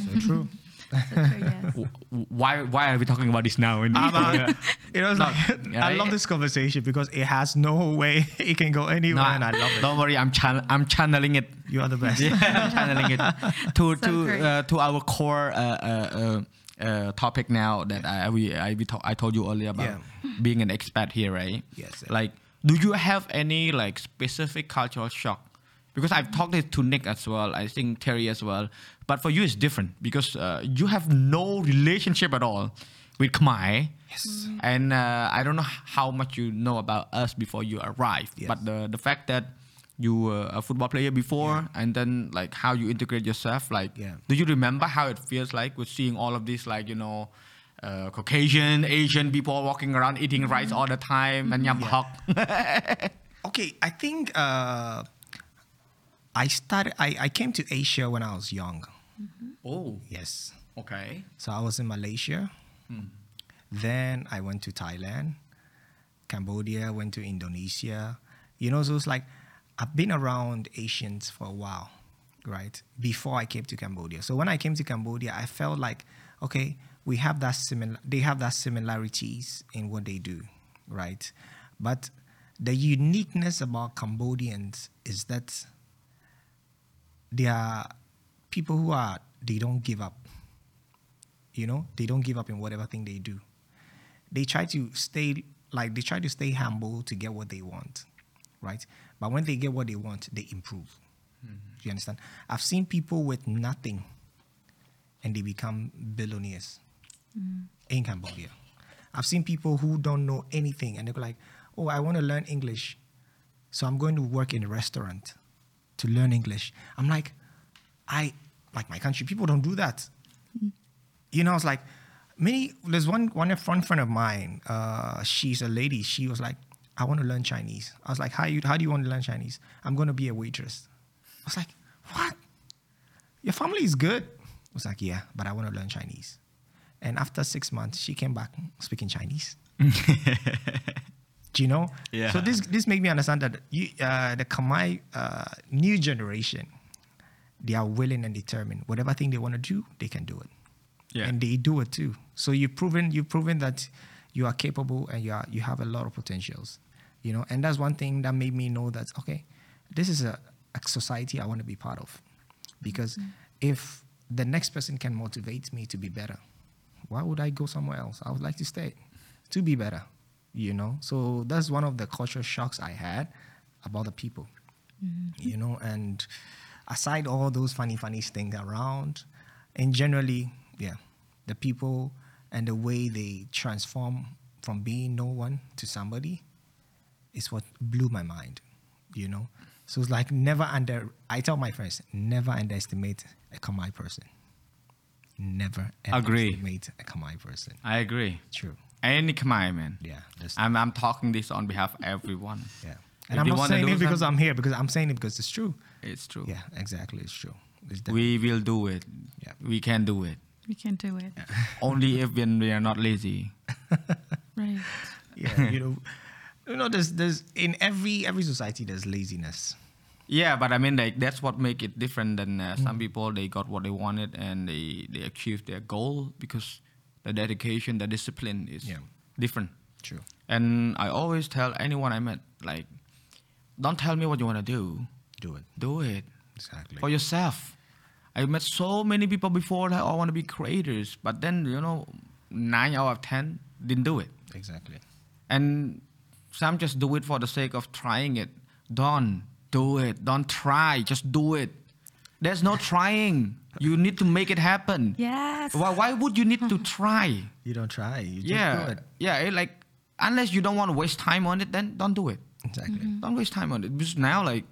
C: So true.
B: yes.
A: W- w- why why are we talking about this now? And
C: About- it was like
A: yeah,
C: I love
A: it-
C: this conversation because it has no way it can go anywhere, and I love it.
A: Don't worry, I'm chan- I'm channeling it.
C: You are the best.
A: Yeah, I'm channeling it to
B: So
A: to
B: great.
A: uh, to our core uh, uh, topic now that I we I we to- I told you earlier about being an expat here, right?
C: Yes.
A: Like, do you have any like specific cultural shock? Because I've talked it to Nick as well. I think Terry as well. But for you, it's different because uh, you have no relationship at all with Khmer.
C: Yes.
A: And uh, I don't know how much you know about us before you arrived,
C: Yes.
A: but the the fact that you were a football player before, and then like how you integrate yourself, like
C: Yeah.
A: do you remember how it feels like with seeing all of these like you know. Uh, Caucasian, Asian people walking around eating rice all the time and yam hok.
C: Okay, I think uh, I started. I, I came to Asia when I was young.
A: oh,
C: Yes.
A: okay.
C: So I was in Malaysia. Then I went to Thailand, Cambodia, went to Indonesia. You know, so it's like I've been around Asians for a while, right? Before I came to Cambodia. So when I came to Cambodia, I felt like, okay, we have that similar they have that similarities in what they do, right? But the uniqueness about Cambodians is that they are people who are they don't give up you know they don't give up in whatever thing they do they try to stay like they try to stay humble to get what they want right but when they get what they want they improve Do you understand i've seen people with nothing and they become billionaires mm. in cambodia i've seen people who don't know anything and they're like oh i want to learn english so i'm going to work in a restaurant to learn english i'm like i like my country people don't do that mm. you know, it's like many. There's one one one friend of mine. Uh, she's a lady. She was like, I want to learn Chinese. I was like, how you how do you want to learn Chinese? I'm going to be a waitress. I was like, what? Your family is good. I was like, yeah, but I want to learn Chinese. And after six months, she came back speaking Chinese. Do you know?
A: Yeah.
C: So this this made me understand that you, uh, the Khmer uh, new generation, they are willing and determined. Whatever thing they want to do, they can do it
A: Yeah.
C: and they do it too. So you've proven you've proven that you are capable and you are you have a lot of potentials, you know. And that's one thing that made me know that okay, this is a, a society I want to be part of, because mm-hmm. if the next person can motivate me to be better, why would I go somewhere else? I would like to stay to be better, you know. So that's one of the cultural shocks I had about the people, mm-hmm. you know. And aside all those funny funny things around, and generally, yeah, the people and the way they transform from being no one to somebody is what blew my mind, you know. So it's like never under. I tell my friends, never underestimate a Khmer person. Never
A: Agree.
C: underestimate a Khmer person.
A: I agree.
C: True.
A: Any Khmer man.
C: Yeah.
A: I'm I'm talking this on behalf of everyone.
C: yeah.
A: If
C: And I'm not saying it because
A: something-
C: I'm here. Because I'm saying it because it's true.
A: It's true.
C: Yeah. Exactly. It's true. It's
A: We will do it.
C: Yeah.
A: We can do it.
B: We can do it.
A: Only if when we are not lazy.
B: Right.
C: yeah. You know. You know. There's there's in every every society there's laziness.
A: Yeah, but I mean, like that's what make it different than uh, some people. They got what they wanted and they they achieved their goal because the dedication, the discipline is
C: Yeah.
A: different.
C: True.
A: And I always tell anyone I met, like, don't tell me what you want to do.
C: Do it.
A: Do it
C: Exactly.
A: for yourself. I met so many people before that all want to be creators, but then you know, nine out of ten didn't do it.
C: Exactly.
A: And some just do it for the sake of trying it. Don't do it. Don't try. Just do it. There's no trying. You need to make it happen.
B: Yes.
A: Why, why would you need to try?
C: You don't try. You just
A: yeah.
C: do it.
A: Yeah. it like, unless you don't want to waste time on it, then don't do it.
C: Exactly. Mm-hmm.
A: Don't waste time on it. Because now, like,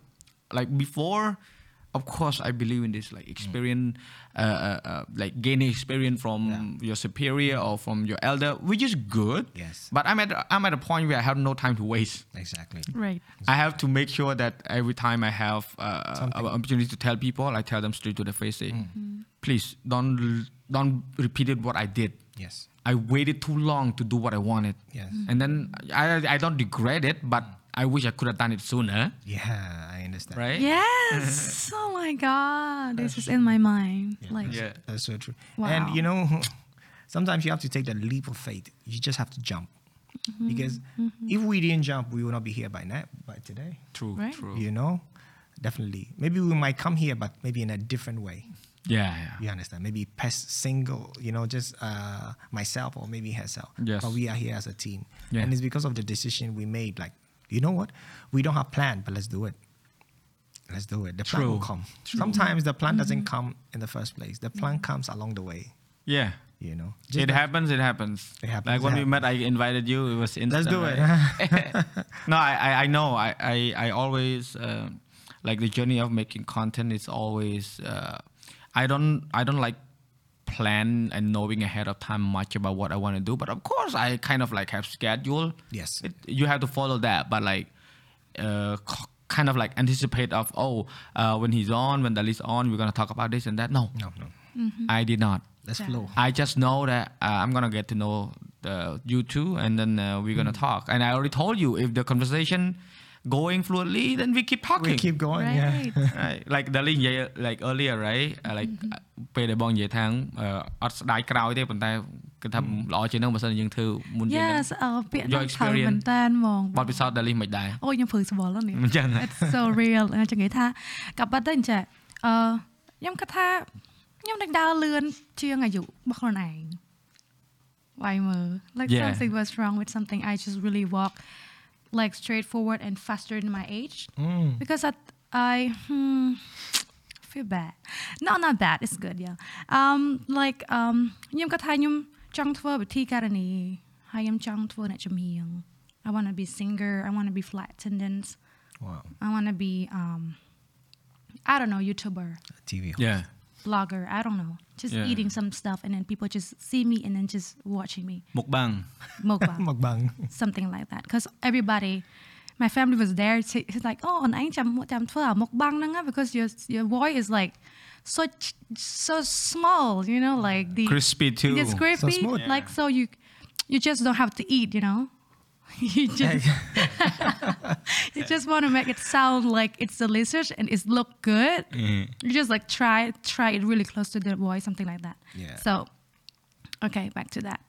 A: like before, of course, I believe in this, like experience, uh, uh, uh, like gaining experience from your superior or from your elder, which is good.
C: Yes.
A: But I'm at I'm at a point where I have no time to waste.
C: Exactly.
B: Right.
A: I have to make sure that every time I have uh, an opportunity to tell people, I tell them straight to the face, say, please don't don't repeat it what I did.
C: Yes.
A: I waited too long to do what I wanted.
C: Yes.
A: And then I, I don't regret it, but I wish I could have done it sooner
C: Yeah, I understand.
A: right
B: Yes. oh my god, this is in my mind. Like
A: yeah
C: That's so true.
B: Wow.
C: And you know, sometimes you have to take that leap of faith. You just have to jump.
B: Mm-hmm.
C: Because if we didn't jump, we would not be here by now, by today.
A: true
B: Right.
A: true
C: You know? Definitely. Maybe we might come here, but maybe in a different way.
A: yeah yeah
C: You understand? Maybe Pest single, you know, just uh, myself or maybe herself.
A: Yes.
C: But we are here as a team.
A: Yeah.
C: And it's because of the decision we made. Like, you know what? We don't have plan, but let's do it. Let's do it. The plan will
A: True.
C: come. Sometimes the plan doesn't come in the first place. The plan comes along the way.
A: yeah
C: You know.
A: it happens. It happens.
C: It happens,
A: Like when
C: it
A: we met, I invited you. It was instant.
C: Let's do it.
A: no, I, I, I know. I, I, I always uh, like the journey of making content. is always. Uh, I don't. I don't like plan and knowing ahead of time much about what I want to do. But of course, I kind of like have schedule.
C: Yes.
A: It, you have to follow that. But like, uh, kind of like anticipate of oh, uh, when he's on, when Dalis on, we're gonna talk about this and that. No,
C: no, no.
A: I did not.
C: Let's
B: Yeah.
C: flow.
A: I just know that uh, I'm gonna get to know the, you two, and then uh, we're gonna talk. And I already told you if the conversation going fluently, then we keep talking.
C: We keep going. Yeah.
B: right.
A: right. like Dali និយាយ like earlier right uh, like ពេលដែលបងនិយាយថាអឺអត់ស្ដាយក្រោយទេប៉ុន្តែគឺថាល្អជាងនឹងបើសិនជាយើងធ្វើមុនជាងហ្នឹង
B: Yes អឺពាក្យ
A: Your
B: ហ្នឹងត្រូវមែន
A: experience
B: តើហ្មង
A: បទពិសោធន៍ Dali មិនដែរ
B: អូខ្ញុំព្រឺស្វល់ហ្នឹងនេះ
A: អញ្ចឹង
B: It's so real អញ្ចឹងនិយាយថាក៏ប៉ុន្តែអញ្ចឹងអឺខ្ញុំគិតថាខ្ញុំដឹកដើរលឿនជាងអាយុរបស់ខ្លួនឯងវាយមើល like
A: Yeah.
B: something was wrong with something I just really walk like straightforward and faster than my age
C: Mm.
B: because I, I hmm, feel bad no not bad it's good yeah um like um ខ្ញុំគាត់ថាខ្ញុំចង់ធ្វើវិធីការនីហើយខ្ញុំចង់ធ្វើអ្នកចម្រៀង I want to be singer I want to be flight attendant
C: Wow.
B: I want to be um I don't know YouTuber
C: TV.
A: yeah
B: vlogger. I don't know. Just
A: yeah.
B: eating some stuff and then people just see me and then just watching me.
A: Mukbang.
B: Mukbang.
C: Mukbang.
B: Something like that. Because everybody, my family was there. It's like, oh, on anh chăm chăm thua mukbang nanga because your your boy is like so so small, you know, like the
A: crispy too.
B: It's crispy,
C: so small.
B: like so you you just don't have to eat, you know. you just you just want to make it sound like it's delicious and it's look good you just like try try it really close to the voice something like that
C: Yeah.
B: so okay back to that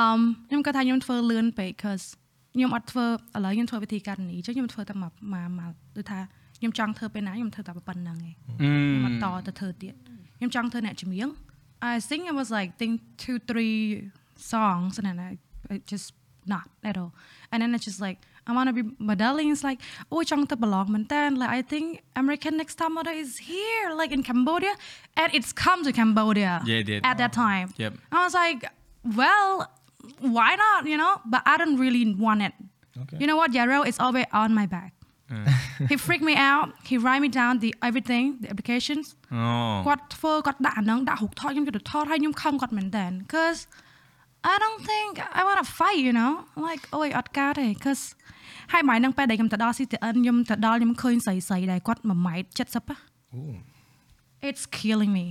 B: um ខ្ញុំគាត់ថាខ្ញុំធ្វើលឿនពេក cuz ខ្ញុំអត់ធ្វើឥឡូវខ្ញុំធ្វើវិធីការនីអញ្ចឹងខ្ញុំធ្វើតែមកមកមកដូចថាខ្ញុំចង់ធ្វើពេលណាខ្ញុំធ្វើតែប៉ុណ្្នឹងឯង ខ្ញុំអត់តទៅធ្វើទៀតខ្ញុំចង់ធ្វើអ្នកចម្រៀង I think it was like think two three songs and then I, I just not at all and then it's just like I want to be modeling it's like oh ចង់ទៅប្រឡងមែនតើ like I think American Next Top Model is here like in Cambodia and it's come to Cambodia
A: Yeah, it did.
B: at that time
A: Yep.
B: I was like well why not you know but I don't really want it
C: Okay.
B: you know what Yarrow is always on my back he freaked me out he write me down the everything the applications
A: អូ
B: គាត់ធ្វើគាត់ដាក់អាហ្នឹងដាក់រូបថតខ្ញុំយកទៅថតហើយខ្ញុំខឹងគាត់មែនតើ cuz I don't think I want to fight you know like អូយអត់កើតទេ cuz ហើយម៉ៃហ្នឹងពេលដែលខ្ញុំទៅដល់ CTN ខ្ញុំទៅដល់ខ្ញុំឃើញស្រីស្រីដែលគាត់1ម៉ែត្រ70ហ៎
C: Ooh.
B: it's killing me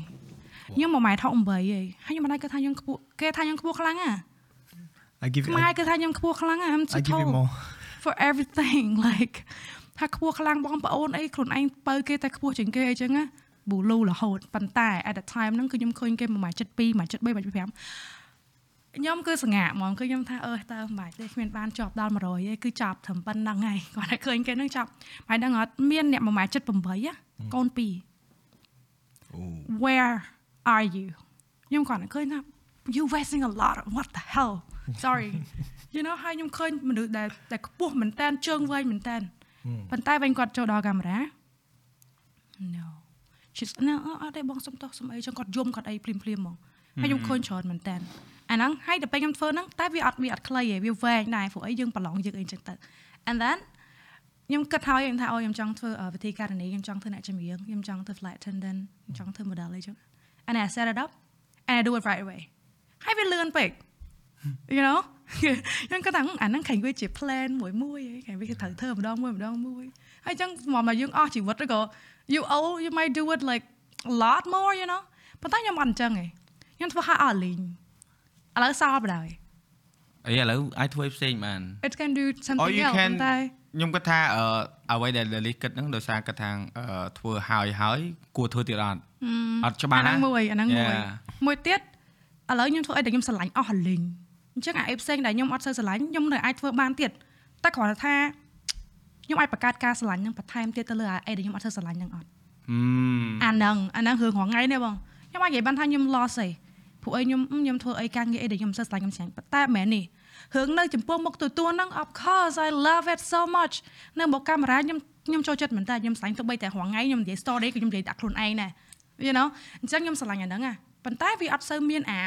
B: ខ្ញុំ1ម៉ែត្រ68ឯងហើយខ្ញុំមិនដែរគាត់ថាខ្ញុំខ្ពស់គេថាខ្ញុំខ្ពស់ខ្លាំងណា
C: I give you.
B: ខ្មែរ
C: I,
B: គេថាខ្ញុំខ្ពស់ខ្លាំងណា I'm
C: I
B: too
C: give you
B: tall
C: more.
B: for everything like ថាខ្ពស់ខ្លាំងបងប្អូនអីខ្លួនឯងបើគេតែខ្ពស់ជាងគេអីចឹងណាប៊ូលូរហូតប៉ុន្តែ at the time ហ្នឹងគឺខ្ញុំឃើញគេ1.72 1.73 1.75 ខ្ញុំគឺសង្ហាក់ហ្មងគឺខ្ញុំថាអឺតើមិនបាច់ទេគ្មានបានជាប់ដល់100ទេគឺចាប់ត្រឹមប៉ុណ្្នឹងហើយគាត់តែឃើញគេហ្នឹងចាប់ហើយដឹងអត់មានអ្នក1.78ហ៎កូន2
C: Ooh.
B: where are you ខ្ញុំគាត់តែឃើញថា you wasting a lot of what the hell sorry you know ហើយខ្ញុំឃើញមនុស្សដែលដែលខ្ពស់មែនតើជើងវែងមែនតើប៉ុន្តែវិញគាត់ចូលដល់កាមេរ៉ា no she's no អត់ទេបងសុំទោសសុំអីចឹងគាត់យំគាត់អីភ្លាមភ្លាមហ្មងហើយខ្ញុំឃើញច្រើនមែនតើ អាហ្នឹងហើយដល់ពេលខ្ញុំធ្វើហ្នឹងតែវាអត់វាអត់ខ្លីទេវាវែងដែរព្រោះអីយើងប្រឡងយើងអីចឹងទៅ and then ខ្ញុំគិតហើយខ្ញុំថាអូខ្ញុំចង់ធ្វើអឺវិធីការនីខ្ញុំចង់ធ្វើអ្នកចម្រៀងខ្ញុំចង់ធ្វើ flight attendant ខ្ញុំចង់ធ្វើ model អីចឹង and I set it up and I do it right away ហើយវាលឿនពេក you know ខ្ញុំគិតថាហឹមអាហ្នឹងខាញ់វាជា plan មួយមួយឯងខាញ់វាត្រូវធ្វើម្ដងមួយម្ដងមួយហើយចឹងមកមកយើងអស់ជីវិតឬក៏ you old you might do it like a lot more you know ប៉ុន្តែខ្ញុំអត់អញ្ចឹងឯងខ្ញុំធ្វើឲ្យអត់លេង ឥឡូវសល់បណ្ដោយ
A: អីឥឡូវអាចធ្វើឲ្យផ្សេងបាន
B: it can do something
A: you
B: else
A: can-
B: ប៉ុន្តែ
A: ខ្ញុំគិតថាអឺអ្វីដែល Lily គិតហ្នឹងដោយសារគិតថាអឺធ្វើហើយហើយគួរធ្វើទៀតអត់អត់ច្បាស់
B: អាហ្នឹងមួយអាហ្នឹងមួយ
A: Yeah.
B: មួយទៀតឥឡូវខ្ញុំធ្វើអីដែលខ្ញុំស្រឡាញ់អស់រលីងអញ្ចឹងអាអីផ្សេងដែលខ្ញុំអត់សូវស្រឡាញ់ខ្ញុំនៅអាចធ្វើបានទៀតតែគ្រាន់តែថាខ្ញុំអាចបង្កើតការស្រឡាញ់ហ្នឹងបន្ថែមទៀតទៅលើអាអីដែលខ្ញុំអត់សូវស្រឡាញ់ហ្នឹងអត់
A: ហឹម
B: អាហ្នឹងអាហ្នឹងរឿងរងថ្ងៃនេះបងខ្ញុំអាចនិយាយបានថាខ្ញុំ loss ឯង ព្រោះអីខ្ញុំខ្ញុំធ្វើអីការងារអីដែលខ្ញុំមិនសូវស្រឡាញ់ខ្ញុំឆ្ងាញ់ប៉ុន្តែមិនមែននេះរឿងនៅចំពោះមុខទទួលហ្នឹង of course I love it so much នៅមុខកាមេរ៉ាខ្ញុំខ្ញុំចូលចិត្តមែនតើខ្ញុំស្រឡាញ់ទៅបីតែរងថ្ងៃខ្ញុំនិយាយ story ក៏ខ្ញុំនិយាយដាក់ខ្លួនឯងដែរ you know អញ្ចឹងខ្ញុំស្រឡាញ់អាហ្នឹងណាប៉ុន្តែវាអត់សូវមានអា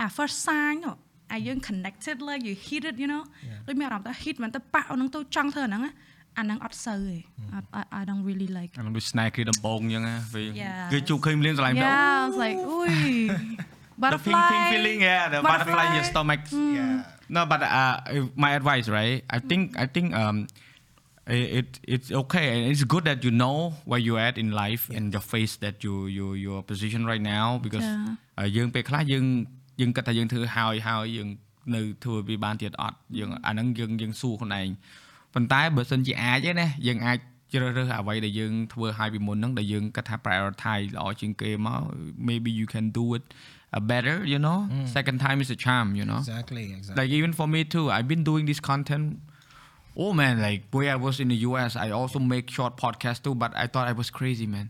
B: អា first sign ហ៎អាយើង connected like you hit it you know ដូចមានអារម្មណ៍ថា hit មែនទៅប៉ាក់អាហ្នឹងទៅចង់ធ្វើអាហ្នឹងណា អាហ្នឹងអត់សូវទេអត់ I- I don't really like
A: អានោះដូច snack គឺដំបងអញ្ចឹងណាវា
B: Yeah.
A: គឺជួបឃើញលៀនស្រឡាញ់ទៅ
B: Yeah, I was like, ui,
A: the
B: butterfly.
A: pink pink feeling yeah the butterfly in your stomach
C: Yeah.
A: No, but uh, if- my advice, right? I think I think um, i- it it's okay and it's good that you know where you're at in life and your face that you you your position right now because
B: Yeah.
A: អឺយើងពេលខ្លះយើងយើងគិតថាយើងធ្វើហើយហើយយើងនៅធ្វើវាបានទៀតអត់យើងអាហ្នឹងយើងយើងសួរខ្លួនឯង ប៉ុន្តែបើសិនជាអាចទេណាយើងអាចជ្រើសរើសអ្វីដែលយើងធ្វើហើយពីមុនហ្នឹងដែលយើងគិតថា prioritize ល្អជាងគេមក maybe you can do it uh, better you know second time is a charm you know
C: Exactly. Exactly.
A: like even for me too i've been doing this content oh man like when i was in the us i also make short podcasts too but i thought i was crazy man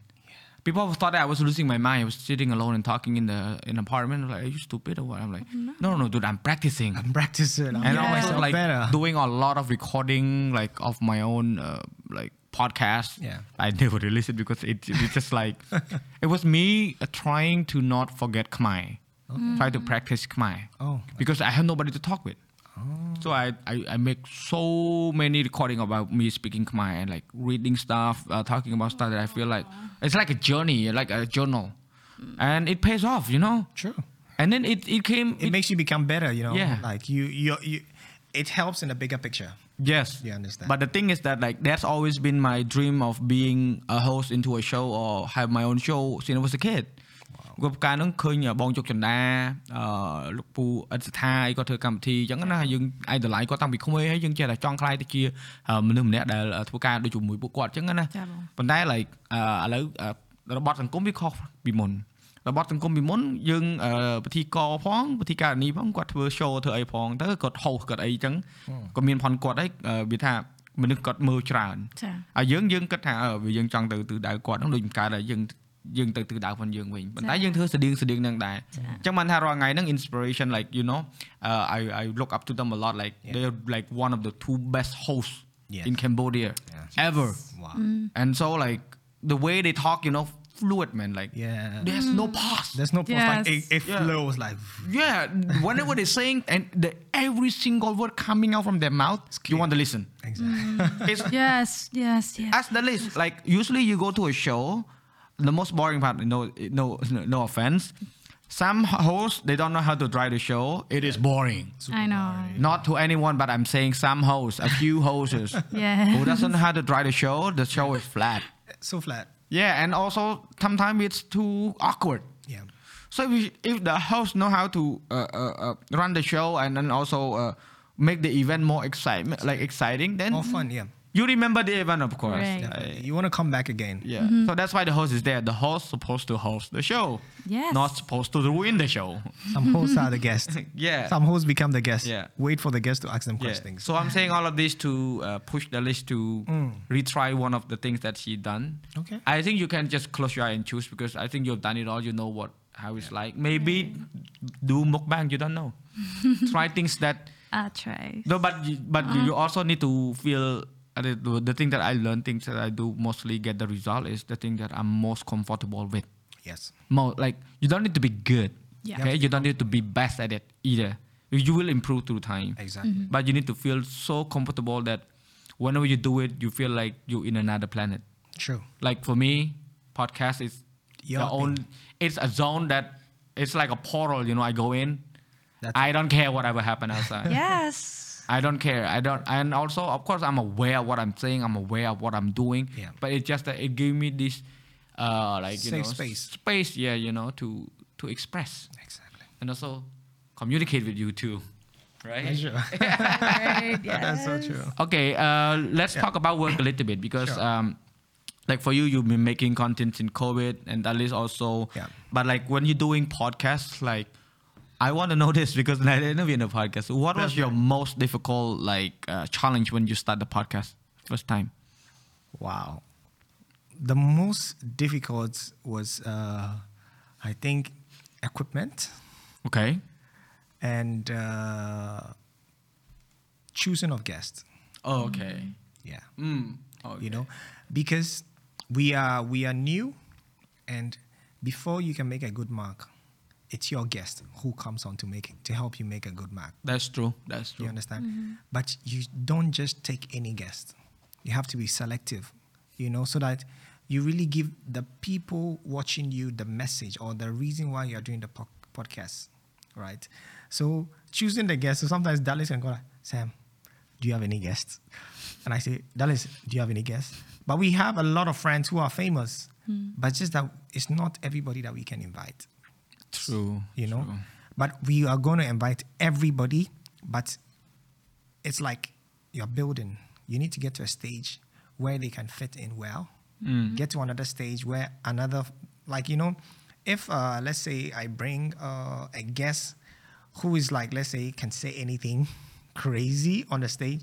A: people thought that i was losing my mind. I was sitting alone and talking in the in an apartment. Like are you stupid or what? I'm like no. No, no dude i'm practicing.
C: I'm practicing. I'm
A: and
C: making
A: also
C: myself
A: like
C: better.
A: doing a lot of recording like of my own uh, like podcast.
C: Yeah.
A: i never released it because it it's just like it was me uh, trying to not forget khmer. Try to practice khmer.
C: Oh.
A: because i have nobody to talk with so I, I i make so many recording about me speaking khmer and like reading stuff uh, talking about stuff that i feel like it's like a journey like a journal and it pays off you know
C: True.
A: and then it, it came
C: It makes you become better. You know.
A: Yeah.
C: Like you, you, you. It helps in the bigger picture.
A: Yes.
C: You understand.
A: But the thing is that like that's always been my dream of being a host into a show or have my own show since I was a kid. គាត់កាលហ្នឹងឃើញបងជុកចន្ទាអឺលោកពូអិតសថាអីគាត់ធ្វើកម្មវិធីអញ្ចឹងណាយើង idolize គាត់តាំងពីក្មេងហើយយើងចេះតែចង់ខ្លាយទៅជាអឺមនុស្សម្នាក់ដែលធ្វើការដូចជាមួយពួកគាត់អញ្ចឹងណា
B: ចាបង
A: ប៉ុន្តែ like អឺឥឡូវអឺរបបសង្គមវាខុសពីមុនរបបសង្គមពីមុនយើងអឺពិធីករផងពិធីការនីផងគាត់ធ្វើ show ធ្វើអីផងទៅគាត់ host គាត់អីអញ្ចឹងក៏មានផនគាត់ហើយអឺវាថាមនុស្សគាត់មើលច្រើន
B: ចា
A: ហើយយើងយើងគិតថាអឺវាយើងចង់ទៅទិសដៅគាត់ហ្នឹងដូចមិនកើតហើយយើង យើងទៅទិសដៅផងយើងវិញប៉ុន្តែយើងធ្វើស្តៀងស្តៀងហ្នឹងដែរអញ្ចឹងបានថារាល់ថ្ងៃហ្នឹង inspiration like you know uh, I I look up to them a lot like they're like one of the two best hosts
C: Yes.
A: in Cambodia ever
C: Wow.
A: and so like the way they talk you know fluid man like
C: Yeah.
A: there's no pause
C: There's no pause. Like it,
B: Yes.
C: it
A: Yeah.
C: flows like.
A: yeah whenever they're saying and the every single word coming out from their mouth you want to listen
C: Exactly.
A: it's
B: yes yes yes
A: as the list like usually you go to a show the most boring part no no no offense some hosts they don't know how to drive the show it is boring
B: I know
A: not to anyone but i'm saying some hosts a few hosts
B: Yeah.
A: who doesn't know how to drive the show the show is flat
C: So flat.
A: yeah and also sometimes it's too awkward
C: Yeah.
A: so if, you- if the host know how to uh, uh, uh, run the show and then also uh, make the event more excitement like exciting then
C: More fun. Yeah.
A: You remember the event of course
B: Right.
C: You want to come back again.
A: yeah. Mm-hmm. So that's why the host is there. The host supposed to host the show.
B: Yes.
A: Not supposed to ruin the show.
C: Some hosts are the guests.
A: Yeah.
C: Some hosts become the guests.
A: Yeah.
C: Wait for the guests to ask them
A: Yeah.
C: questions.
A: So I'm saying all of this to uh, push Dalis to mm. retry one of the things that she done.
C: Okay.
A: I think you can just close your eye and choose because I think you've done it all. You know what how it's like. Maybe do mukbang. You don't know. Try things that
B: I'll try
A: no, but you, but uh-huh. you also need to feel. The, the thing that I learn, things that I do mostly get the result is the thing that I'm most comfortable with.
C: Yes.
A: more like you don't need to be good
B: Yeah.
A: okay? You don't need to be best at it either. You you will improve through time.
C: Exactly. Mm-hmm.
A: but you need to feel so comfortable that whenever you do it you feel like you're in another planet.
C: True.
A: like for me podcast is
C: Your
A: the own it's a zone that it's like a portal you know i go in.
C: That's-
A: i don't care whatever happen outside.
B: Yes
A: I don't care. I don't, and also, of course, I'm aware of what I'm saying. I'm aware of what I'm doing.
C: Yeah.
A: But it's just that it gave me this, uh, like you
C: Safe
A: know,
C: space.
A: space. Yeah, you know, to to express
C: Exactly.
A: and also communicate with you too. right?
C: Sure.
B: Right,
C: That's so
B: yes.
C: true.
A: Okay, uh, let's talk about work a little bit because,
C: Sure.
A: um, like for you, you've been making content in COVID, and that is also.
C: Yeah.
A: But like when you're doing podcasts, like I want to know this because I didn't in a podcast. What was your most difficult like uh, challenge when you start the podcast first time?
C: Wow. The most difficult was, uh, I think, equipment
A: Okay.
C: and uh, choosing of guests.
A: Oh, okay.
C: Yeah.
A: Mm. Okay.
C: you know because we are we are new and before you can make a good mark it's your guest who comes on to make it to help you make a good mark.
A: That's true. That's true.
C: you understand? Mm-hmm. But you don't just take any guest. You have to be selective you know so that you really give the people watching you the message or the reason why you're doing the po- podcast right? So choosing the guest so sometimes Dalis can go like sam do you have any guests? And i say Dalis do you have any guests? But we have a lot of friends who are famous hmm. but just that it's not everybody that we can invite
A: True.
C: you know
A: true.
C: but we are going to invite everybody but it's like you're building you need to get to a stage where they can fit in well get to another stage where another like you know if uh, let's say i bring uh, a guest who is like let's say can say anything crazy on the stage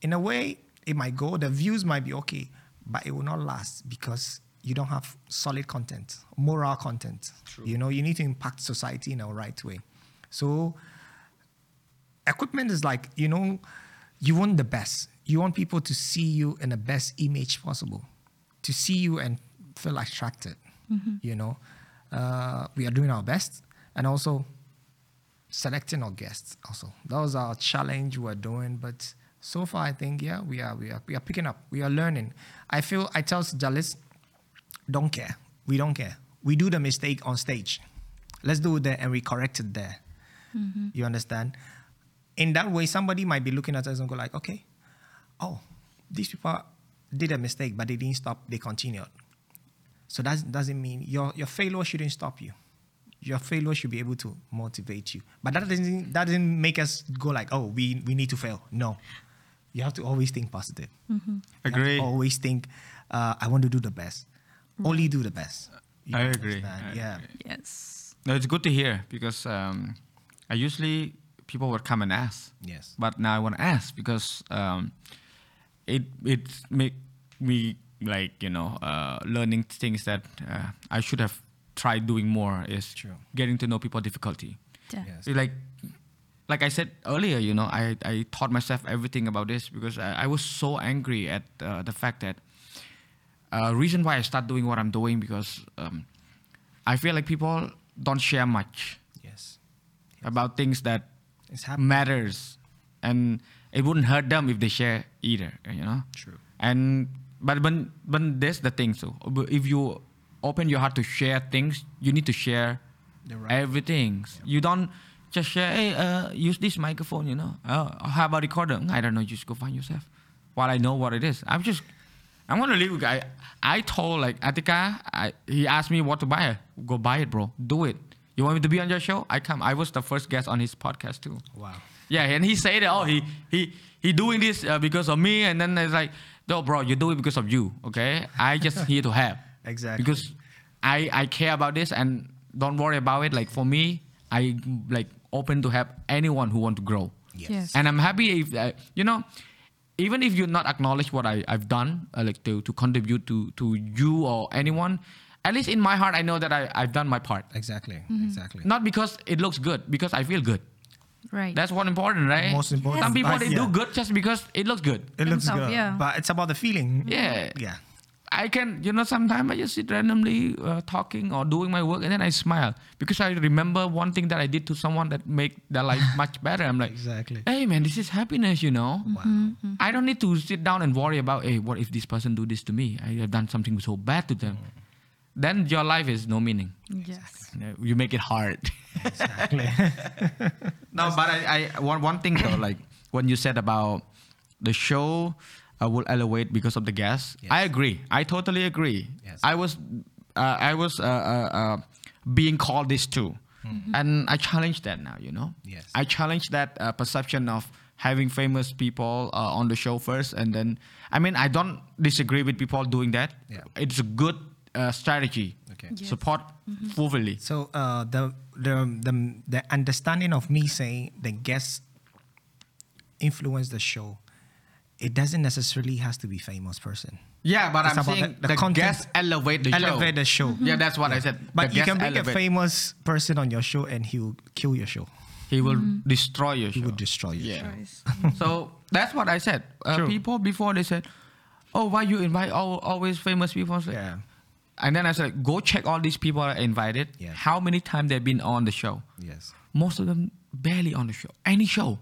C: in a way it might go the views might be okay but it will not last because you don't have solid content moral content. You know you need to impact society in a right way. So equipment is like you know you want the best. You want people to see you in the best image possible to see you and feel attracted you know. Uh, we are doing our best and also selecting our guests also. That was our challenge we're doing but so far i think yeah we are we are we are picking up. We are learning. I feel i tell Dalis don't care. We don't care. We do the mistake on stage. Let's do it there and we correct it there. You understand? In that way somebody might be looking at us and go like okay. Oh these people did a mistake but they didn't stop. They continued. So that doesn't mean your, your failure shouldn't stop you. Your failure should be able to motivate you. But that doesn't that doesn't make us go like oh we, we need to fail. No. You have to always think positive. You have to
A: Agree.
C: always think uh, i want to do the best only do the best You
A: I agree.
C: understand?
A: I
C: yeah
A: agree.
B: Yes.
A: No, it's good to hear because um, I usually people would come and ask.
C: Yes.
A: But now I want to ask because um, it it make me like you know uh, learning things that uh, I should have tried doing more is
C: True.
A: getting to know people difficulty.
B: Yeah.
C: Yes.
A: It's like like I said earlier, you know, I, I taught myself everything about this because I, I was so angry at uh, the fact that uh, reason why I start doing what I'm doing because um, I feel like people don't share much
C: yes
A: about things that matters, and it wouldn't hurt them if they share either. You know.
C: True.
A: And but when when there's the thing, so if you open your heart to share things, you need to share
C: The right-
A: everything. You don't just share. Hey, uh, use this microphone. You know. Oh, how about recorder? I don't know. Just go find yourself. While I know what it is, I'm just. I want to leave. guy. I told like Atika. I, he asked me what to buy. Go buy it, bro. Do it. You want me to be on your show? I come. I was the first guest on his podcast too.
C: wow
A: Yeah, and he said, "Oh, he he he doing this uh, because of me," and then it's like, "No, bro, you do it because of you. Okay, I just here to help.
C: Exactly.
A: Because I I care about this, and don't worry about it. Like for me, I like open to help anyone who want to grow.
B: Yes.
A: And I'm happy if uh, you know, even if you not acknowledge what I I've done, uh, like to to contribute to to you or anyone. At least in my heart, I know that I, I've done my part.
C: exactly
B: Mm-hmm.
C: exactly
A: Not because it looks good, because I feel good.
B: Right.
A: That's what important, right?
C: Most important.
A: Some people
C: Yes.
A: they
C: Yeah.
A: do good just because it looks good.
C: it looks
B: Themselves,
C: good
B: yeah.
C: but it's about the feeling
A: Yeah.
C: yeah
A: I can, you know, sometimes I just sit randomly uh, talking or doing my work and then I smile because I remember one thing that I did to someone that make their life much better. I'm like,
C: Exactly.
A: hey man, this is happiness, you know.
C: Wow. Mm-hmm, mm-hmm.
A: I don't need to sit down and worry about, hey, what if this person do this to me? I have done something so bad to them. Mm. Then your life is no meaning.
B: yes.
A: You uh, You make it hard.
C: Exactly.
A: No, but I, I one one thing though, like when you said about the show uh, will elevate because of the guests,
C: Yes.
A: I agree. I totally agree.
C: Yes.
A: I was uh, I was uh, uh, uh, being called this too. and I challenge that now you know
C: Yes.
A: I challenge that uh, perception of having famous people uh, on the show first and then I mean I don't disagree with people doing that
C: Yeah.
A: it's a good uh, strategy
C: Okay.
B: Yes.
A: support fully
C: So uh, the the the the understanding of me saying the guests influence the show, it doesn't necessarily has to be famous person.
A: yeah but
C: It's
A: I'm
C: about
A: saying
C: the-
A: the,
C: the content-
A: guests elevate the show
C: Elevate the show.
A: yeah that's what I said
C: But
A: The
C: you can
A: guests
C: bring a famous person on your show and he will kill your show.
A: he will destroy your show
C: He will destroy your
A: Yeah.
C: show.
A: so that's what I said. Uh, people before they said, "Oh, why you invite all, always famous people?" Like-
C: Yeah.
A: And then I said, "Go check all these people are invited.
C: Yes.
A: How many times they've been on the show?
C: Yes.
A: Most of them barely on the show, any show,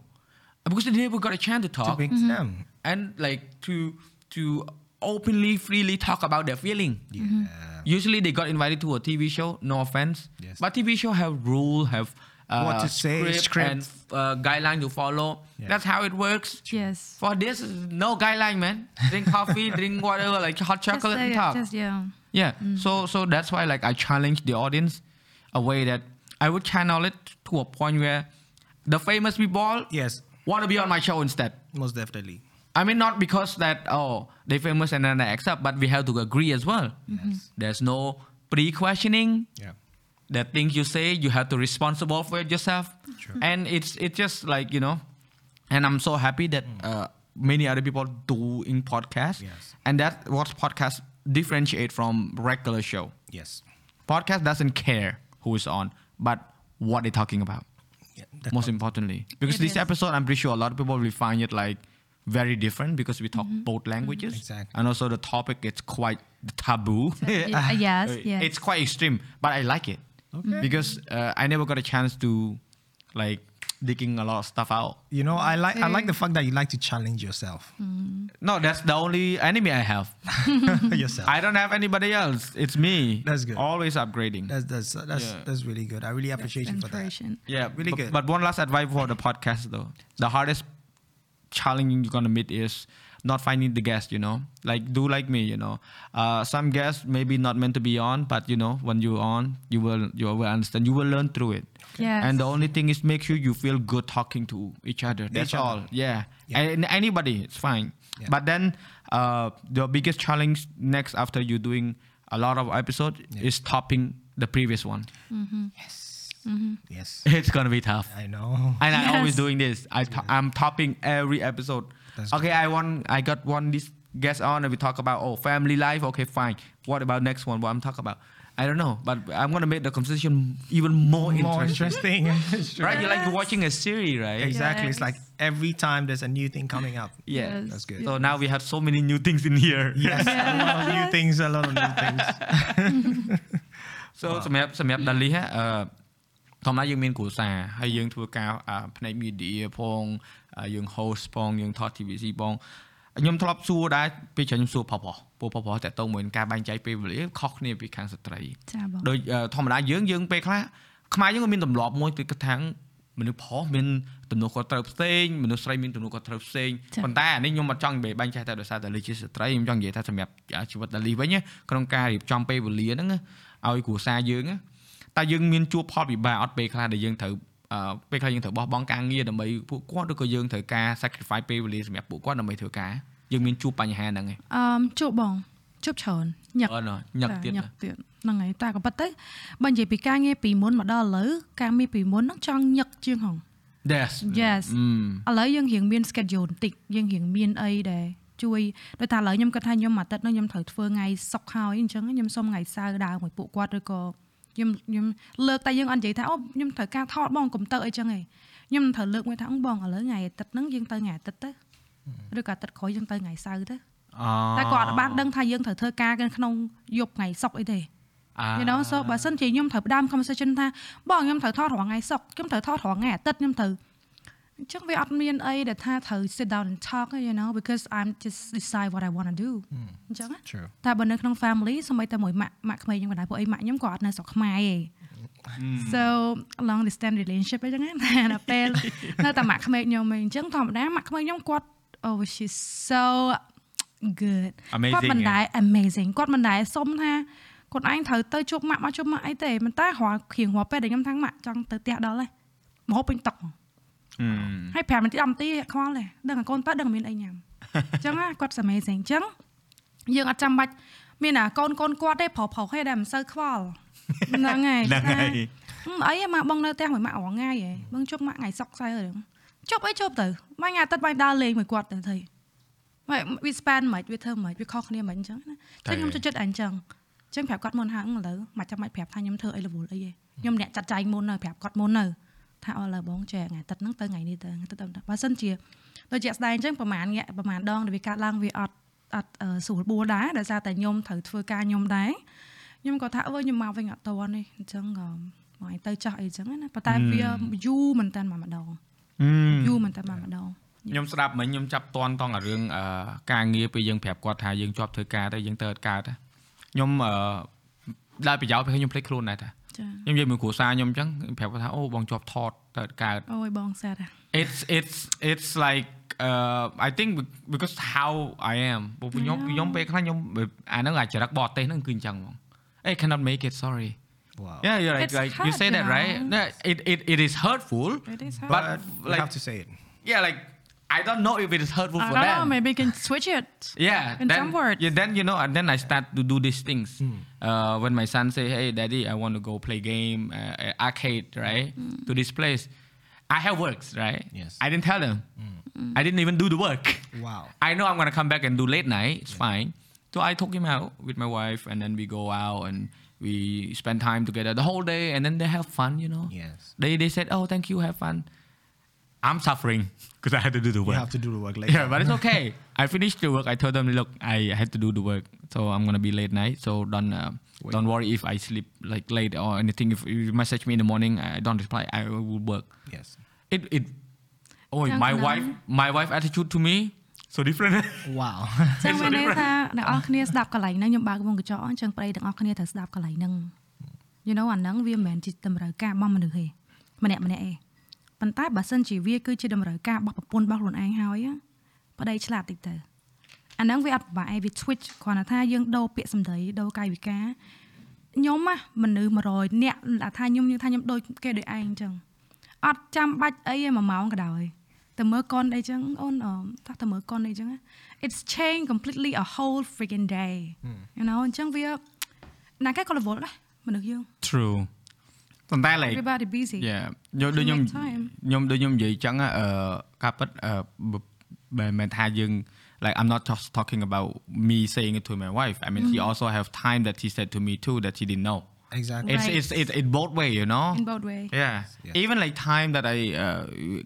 A: because they never got a chance to
C: To
A: talk
C: bring them.
A: and like to to openly, freely talk about their feeling.
C: Yeah.
A: Usually they got invited to a TV show. No offense,
C: Yes.
A: but TV show have rule, have uh,
C: What to say, script.
A: and uh, guideline to follow.
C: Yeah.
A: That's how it works.
B: Yes.
A: For this, no guideline, man. Drink coffee, drink whatever, like hot chocolate
B: just,
A: and
B: uh,
A: talk.
B: just, yeah.
A: yeah. So so that's why like I challenge the audience a way that I would channel it to a point where the famous people
C: Yes.
A: Want to be on my show instead.
C: Most definitely.
A: I mean, not because that oh they famous and then I accept, but we have to agree as well.
C: Yes.
A: There's no pre-questioning.
C: Yeah.
A: The things you say, you have to responsible for it yourself.
C: Sure.
A: And it's it's just like you know, and I'm so happy that uh, many other people do in podcast.
C: Yes.
A: And that what podcast differentiate from regular show.
C: Yes.
A: Podcast doesn't care who is on, but what they're talking about.
C: Yeah. The
A: most importantly, because
B: It
A: this
B: is.
A: episode, I'm pretty sure a lot of people will find it like very different because we talk both languages.
C: Exactly.
A: And also the topic it's quite taboo.
B: Yeah, yes,
A: Uh,
B: yes.
A: It's quite extreme, but I like it because uh, I never got a chance to like digging a lot of stuff out.
C: You know, I like I like the fact that you like to challenge yourself. Mm.
A: No, that's the only enemy I have.
C: yourself.
A: I don't have anybody else. It's me.
C: That's good.
A: Always upgrading.
C: that's that's that's
A: Yeah.
C: that's really good. I really appreciate you for that.
A: Yeah,
C: really
A: but,
C: good.
A: But one last advice for the podcast though: the hardest challenge you're gonna meet is not finding the guest. You know, like do like me. You know, uh, some guests maybe not meant to be on, but you know, when you're on, you will you will understand. You will learn through it.
B: Yes.
A: And the only thing is make sure you feel good talking to each other. That's
C: Each other.
A: all. Yeah.
C: Yeah.
A: And anybody, it's fine.
C: Yeah.
A: But then uh, the biggest challenge next after you doing a lot of episode
C: Yeah.
A: is topping the previous one.
C: Yes.
B: Mm-hmm.
C: Yes.
A: It's gonna be tough.
C: I know.
A: And I always
B: Yes.
A: doing this. I to- I'm topping every episode.
C: That's
A: okay, I want I got one this guest on and we talk about oh family life. Okay, fine. What about next one? What I'm talking about? I don't know, but I'm gonna make the conversation even more,
C: More
A: interesting.
C: interesting. It's true.
A: Right? You're like watching a series, right?
C: Exactly. It's like
B: Yes.
C: every time there's a new thing coming up.
A: Yeah.
B: Yes.
C: That's good.
A: So now we have so many new things in here.
C: Yes. A lot of new things. A lot of new things.
A: so សម្រាប់សម្រាប់ដាលីហ៎អឺធម្មតាយើងមានគ្រួសារហើយយើងធ្វើការអឺផ្នែក media ផងអឺ យើង host ផងយើងថត TVC ផងខ្ញុំធ្លាប់សួរដែរពេលច្រើនខ្ញុំសួរប្រុសៗពូប្រុសៗតើតើមួយនឹងការបែងចែកពេលវេលាខុសគ្នាពីខាងស្ត្រី
B: ចាបង
A: ដោយអឺធម្មតាយើងយើងពេលខ្លះខ្មែរយើងក៏មានទម្លាប់មួយគឺថាងមនុស្សប្រុសមានទំនួលខុសត្រូវផ្សេងមនុស្សស្រីមានទំនួលខុសត្រូវផ្សេង
B: ចា៎
A: ប៉ុន្តែអានេះខ្ញុំអត់ចង់និយាយបែងចែកតែដោយសារតែលីជាស្ត្រីខ្ញុំចង់និយាយថាសម្រាប់ជីវិតដាលីវិញណាក្នុងការរៀបចំពេលវេលាហ្នឹងណាឲ្យគ្រួសារយើងណាតែយើងមានជួបផលពិបាកអត់ពេលខ្លះដែលយើងត្រូវអឺ ពេលខ្លះយើងត្រូវបោះបង់ការងារដើម្បីពួកគាត់ឬក៏យើងត្រូវការ sacrifice ពេលវេលាសម្រាប់ពួកគាត់ដើម្បីធ្វើការយើងមានជួបបញ្ហាហ្នឹងឯង
B: អឺជួបបងជួបច្រើនញឹក
A: អត់ណោះញឹកទៀត
B: ញឹកទៀតហ្នឹងហើយតែក៏ប៉ុន្តែបើនិយាយពីការងារពីមុនមកដល់ឥឡូវការងារពីមុនហ្នឹងចង់ញឹកជាងហង
A: Yes
B: Yes
A: អឺ
B: ឥឡូវយើងរៀងមាន schedule បន្តិចយើងរៀងមានអីដែលជួយដោយថាឥឡូវខ្ញុំគិតថាខ្ញុំមួយអាទិត្យហ្នឹងខ្ញុំត្រូវធ្វើថ្ងៃសុកហើយអញ្ចឹងខ្ញុំសុំថ្ងៃសៅរ៍ដើរមួយពួកគាត់ឬក៏ ខ្ញុំខ្ញុំលើកតែយើងអត់និយាយថាអូខ្ញុំត្រូវការថតបងកុំទៅអីចឹងឯងខ្ញុំត្រូវលើកមួយថាអឺបងឥឡូវថ្ងៃអាទិត្យហ្នឹងយើងទៅថ្ងៃអាទិត្យទៅឬក៏អាទិត្យក្រោយយើងទៅថ្ងៃសៅរ៍ទៅ
A: អ
B: តែគាត់អត់បានដឹងថាយើងត្រូវធ្វើការក្នុងយប់ថ្ងៃសុកអីទេ you know so បើសិនជាខ្ញុំត្រូវផ្ដើម conversation ថាបងខ្ញុំត្រូវថតរាល់ថ្ងៃសុកខ្ញុំត្រូវថតរាល់ថ្ងៃអាទិត្យខ្ញុំត្រូវ អញ្ចឹងវាអត់មានអីដែលថាត្រូវ sit down and talk you know because I'm just decide what I want to do អញ្ចឹងណា
C: True.
B: តែបើនៅក្នុង family សូម្បីតែមួយម៉ាក់ម៉ាក់ក្មេងខ្ញុំក៏ដែរពួកអីម៉ាក់ខ្ញុំក៏អត់នៅស្រុកខ្មែរទេ so long distance relationship អីចឹងណាតែដល់ពេលនៅតែម៉ាក់ក្មេងខ្ញុំឯងអញ្ចឹងធម្មតាម៉ាក់ក្មេងខ្ញុំគាត់ oh she's so good
A: Amazing
B: គាត់មិន
A: ហ៎
B: ដែរ amazing គាត់មិនដែរសុំថាខ្លួនឯងត្រូវទៅជួបម៉ាក់មកជួបម៉ាក់អីទេប៉ុន្តែរាល់គ្រៀងរាល់ពេលដែលខ្ញុំថាម៉ាក់ចង់ទៅផ្ទះដល់ហើយមកហូបពេញតុក ហ្មង
A: Ừ.
B: ហើយ5នាទី10នាទីខ្វល់ទេដឹងឲ្យកូនទៅដឹងមានអីញ៉ាំអញ្ចឹងណាគាត់ amazing អញ្ចឹងយើងអត់ចាំបាច់មានអាកូនកូនគាត់ទេប្រុសប្រុសទេដែលមិនសូវខ្វល់ហ្នឹងហើយ
A: ហ្នឹងហើយ
B: ថាអីម៉ាក់បងនៅផ្ទះមួយម៉ាក់រងថ្ងៃហ៎បងជប់ម៉ាក់ថ្ងៃសុកសៅររឿងជប់អីជប់ទៅម៉ាក់ថ្ងៃអាទិត្យបាញ់ដើរលេងមួយគាត់ទៅទៅម៉ាក់វា span មិនវាធ្វើមិនវាខុសគ្នាមិនអញ្ចឹងណាតែខ្ញុំចូលចិត្តអញ្ចឹងអញ្ចឹងប្រាប់គាត់មុនហាងឥឡូវម៉ាក់ចាំបាច់ប្រាប់ថាខ្ញុំធ្វើអីរវល់អីទេខ្ញុំអ្នកចាត់ចែងមុននៅប្រាប់គាត់មុននៅ ថាអស់លើបងចែថ្ងៃទឹកហ្នឹងទៅថ្ងៃនេះទៅថ្ងៃទឹកទៅបើសិនជាដូចជាក់ស្ដែងអញ្ចឹងប្រហែលងាក់ប្រហែលដងដែលវាកាត់ឡើងវាអត់អត់អឺស្រួលបួលដែរដោយសារតែខ្ញុំត្រូវធ្វើការខ្ញុំដែរខ្ញុំក៏ថាអើយខ្ញុំមកវិញអត់តន់ទេអញ្ចឹងក៏មកឲ្យទៅចាស់អីអញ្ចឹងណាប៉ុន្តែវាយូរមែនតើមកម្ដង
A: Ừ.
B: យូរមែនតើមកម្ដង
A: ខ្ញុំស្ដាប់មិញខ្ញុំចាប់តន់តង់អារឿងអឺការងារពេលយើងប្រាប់គាត់ថាយើងជាប់ធ្វើការទៅយើងទៅអត់កើតទេខ្ញុំអឺដល់ប្រយោជន៍ពេលខ្ញុំភ្លេចខ្លួនដែរតា
B: ចា
A: ខ្ញុំនិយាយមួយគ្រួសារខ្ញុំអញ្ចឹងប្រាប់គាត់ថាអូបងជាប់ថតទៅអត់កើត
B: អូយបងសាត់
A: it's it's it's like uh I think be- because how I am ព្រោះខ្ញុំខ្ញុំពេលខ្លះខ្ញុំអាហ្នឹងអាចរិតបរទេសហ្នឹងគឺអញ្ចឹងហ្មង Hey cannot make it sorry
C: Wow.
A: yeah you're like
B: It's
A: like you
B: hurt,
A: say
B: you
A: that right
B: know.
A: Yeah, it it it is hurtful
B: it is
A: But,
C: But you
A: like-
C: have to say it.
A: yeah like I don't know if it is hurtful
B: I
A: for
B: don't
A: them
B: know maybe you can switch it
A: Yeah,
B: In
A: then,
B: some words.
A: Yeah, then you know, and then I start to do these things. Uh, when my son say, "Hey, daddy, I want to go play game, uh, arcade, right, to this place," I have works, right?
C: Yes.
A: I didn't tell them. I didn't even do the work.
C: Wow.
A: I know I'm gonna come back and do late night. It's fine. So I took him out with my wife, and then we go out and we spend time together the whole day, and then they have fun. You know.
C: Yes.
A: They they said, "Oh, thank you, have fun." I'm suffering because I had to do the
C: You
A: work.
C: have to do the work later.
A: Yeah, but it's okay. I finished the work. I told them, look, I had to do the work, so I'm gonna be late night. So don't uh,
C: Wait.
A: don't worry if I sleep like late or anything. If you message me in the morning, I don't reply. I will work.
C: Yes.
A: It it. Oh,
B: Chẳng
A: my
B: nói.
A: wife, my wife attitude to me so different.
C: Wow.
B: ចឹងមានន័យថាអ្នកនរគ្នាស្ដាប់កន្លែងហ្នឹងខ្ញុំបើកវងកញ្ចក់អញ្ចឹងប្តីទាំងអស់គ្នាត្រូវស្ដាប់កន្លែងហ្នឹង you know អាហ្នឹងវាមិនមែនជាតម្រូវការរបស់មនុស្សទេម្នាក់ម្នាក់ឯង ប៉ុន្តែបើសិនជាវាគឺជាតម្រូវការរបស់ប្រពន្ធរបស់ខ្លួនឯងហើយណាប្តីឆ្លាតតិចទៅអាហ្នឹងវាអត់ពិបាកឯងវា switch គ្រាន់តែថាយើងដូរពាក្យសម្ដីដូរកាយវិការខ្ញុំណាមនុស្ស100នាក់ថាខ្ញុំខ្ញុំថាខ្ញុំដូចគេដូចឯងអញ្ចឹងអត់ចាំបាច់អីឯងមួយម៉ោងក៏ដោយទៅមើលកុនអីចឹងអូនអឺថាទៅមើលកុនអីចឹងណា it's changed completely a whole freaking day you know អញ្ចឹងវាណាគេក៏រវល់ដែរមនុស្សយើង
A: True. ប៉ុន្តែ like
B: everybody busy
A: yeah យកដូចខ្ញុំ
B: Make time.
A: ខ្ញុំដូចខ្ញុំនិយាយចឹងអឺការពិតអឺបើមិនមែនថាយើង like I'm not just talking about me saying it to my wife I mean she also have time that she said to me too that she didn't know
C: Exactly.
A: it's
B: Right.
A: it's it's it both way you know
B: in both way
A: yeah.
C: Yeah.
A: even like time that I uh,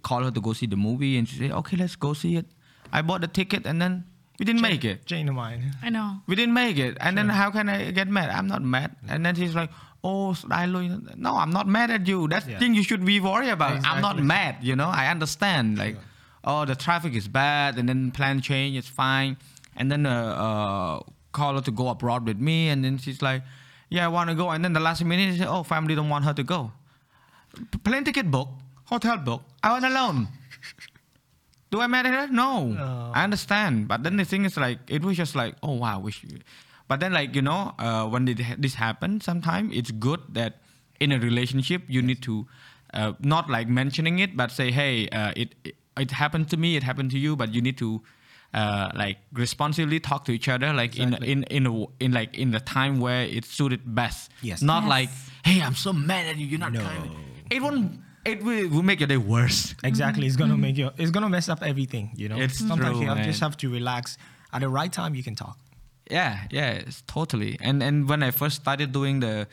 A: call her to go see the movie and she said okay let's go see it I bought the ticket and then we didn't make it
C: Change the mind.
B: I know
A: we didn't make it and then how can I get mad I'm not mad and then she's like oh I no I'm not mad at you that's
C: Yeah.
A: thing you should be worried about I'm not mad you know I understand like oh the traffic is bad and then plan change is fine and then uh, uh, call her to go abroad with me and then she's like yeah I want to go and then the last minute she said oh family don't want her to go plane ticket book hotel book I went alone do I matter her? No.
C: No.
A: I understand. But then the thing is like it was just like, oh wow, wish you but then like, you know, uh, when it, this happens, sometimes it's good that in a relationship you need to uh, not like mentioning it, but say, hey, uh, it, it it happened to me, it happened to you, but you need to uh, like responsibly talk to each other, like
C: Exactly.
A: in in in a, in like in the time where it suited best.
C: Yes.
A: Not
B: Yes.
A: like, hey, I'm so mad at you. You're not
C: No.
A: kind. It won't. It will, will make your day worse.
C: Exactly. It's gonna make you. It's gonna mess up everything. You know.
A: It's
C: Sometimes
A: true,
C: you have, just have to relax. At the right time, you can talk.
A: Yeah, yeah, it's totally. And and when I first started doing the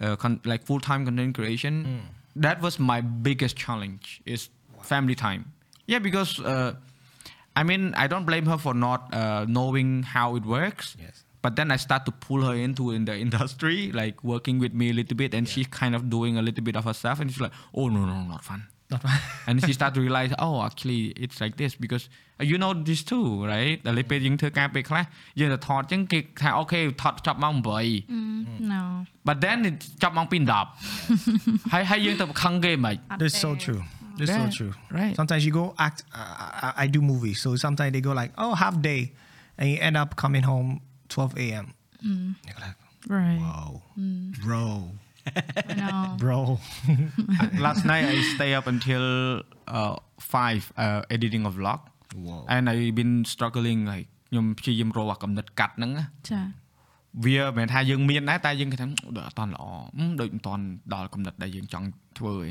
A: uh, con- like full time content creation, that was my biggest challenge is family time. Yeah, because uh, I mean I don't blame her for not uh, knowing how it works.
C: Yes.
A: But then I start to pull her into in the industry, like working with me a little bit, and she's kind of doing a little bit of herself, and she's like, "Oh no, no, not fun."
C: Not
A: and she start to realize oh actually it's like this because uh, you know this too right ដល់ពេលយើងធ្វើការពេលខ្លះយើងទៅថតអញ្ចឹងគេថាអូខេថតចប់ម៉ោង8
B: no
A: but then it ចប់ម៉ោង2 10ហើយហើយយើងទៅខឹងគេមិន
C: This is so
B: there.
C: true. This is so
A: Yeah,
C: true.
A: right.
C: Sometimes you go act. Uh, I, I do movies, so sometimes they go like, oh, half day, and you end up coming home 12 a.m. You're like,
B: right
C: Wow. Bro.
B: I know
C: Bro.
A: last night I stay up until uh, 5 uh, editing a vlog
C: Wow.
A: and I've been struggling like ខ្ញុំព្យាយាមរកអាកំណត់កាត់ហ្នឹងណា
B: ចា
A: វាមិនមែនថាយើងមានដែរតែយើងគិតថាដូចអត់តន់ល្អអឺដូចមិនតន់ដល់កំណត់ដែលយើងចង់ធ្វើឯង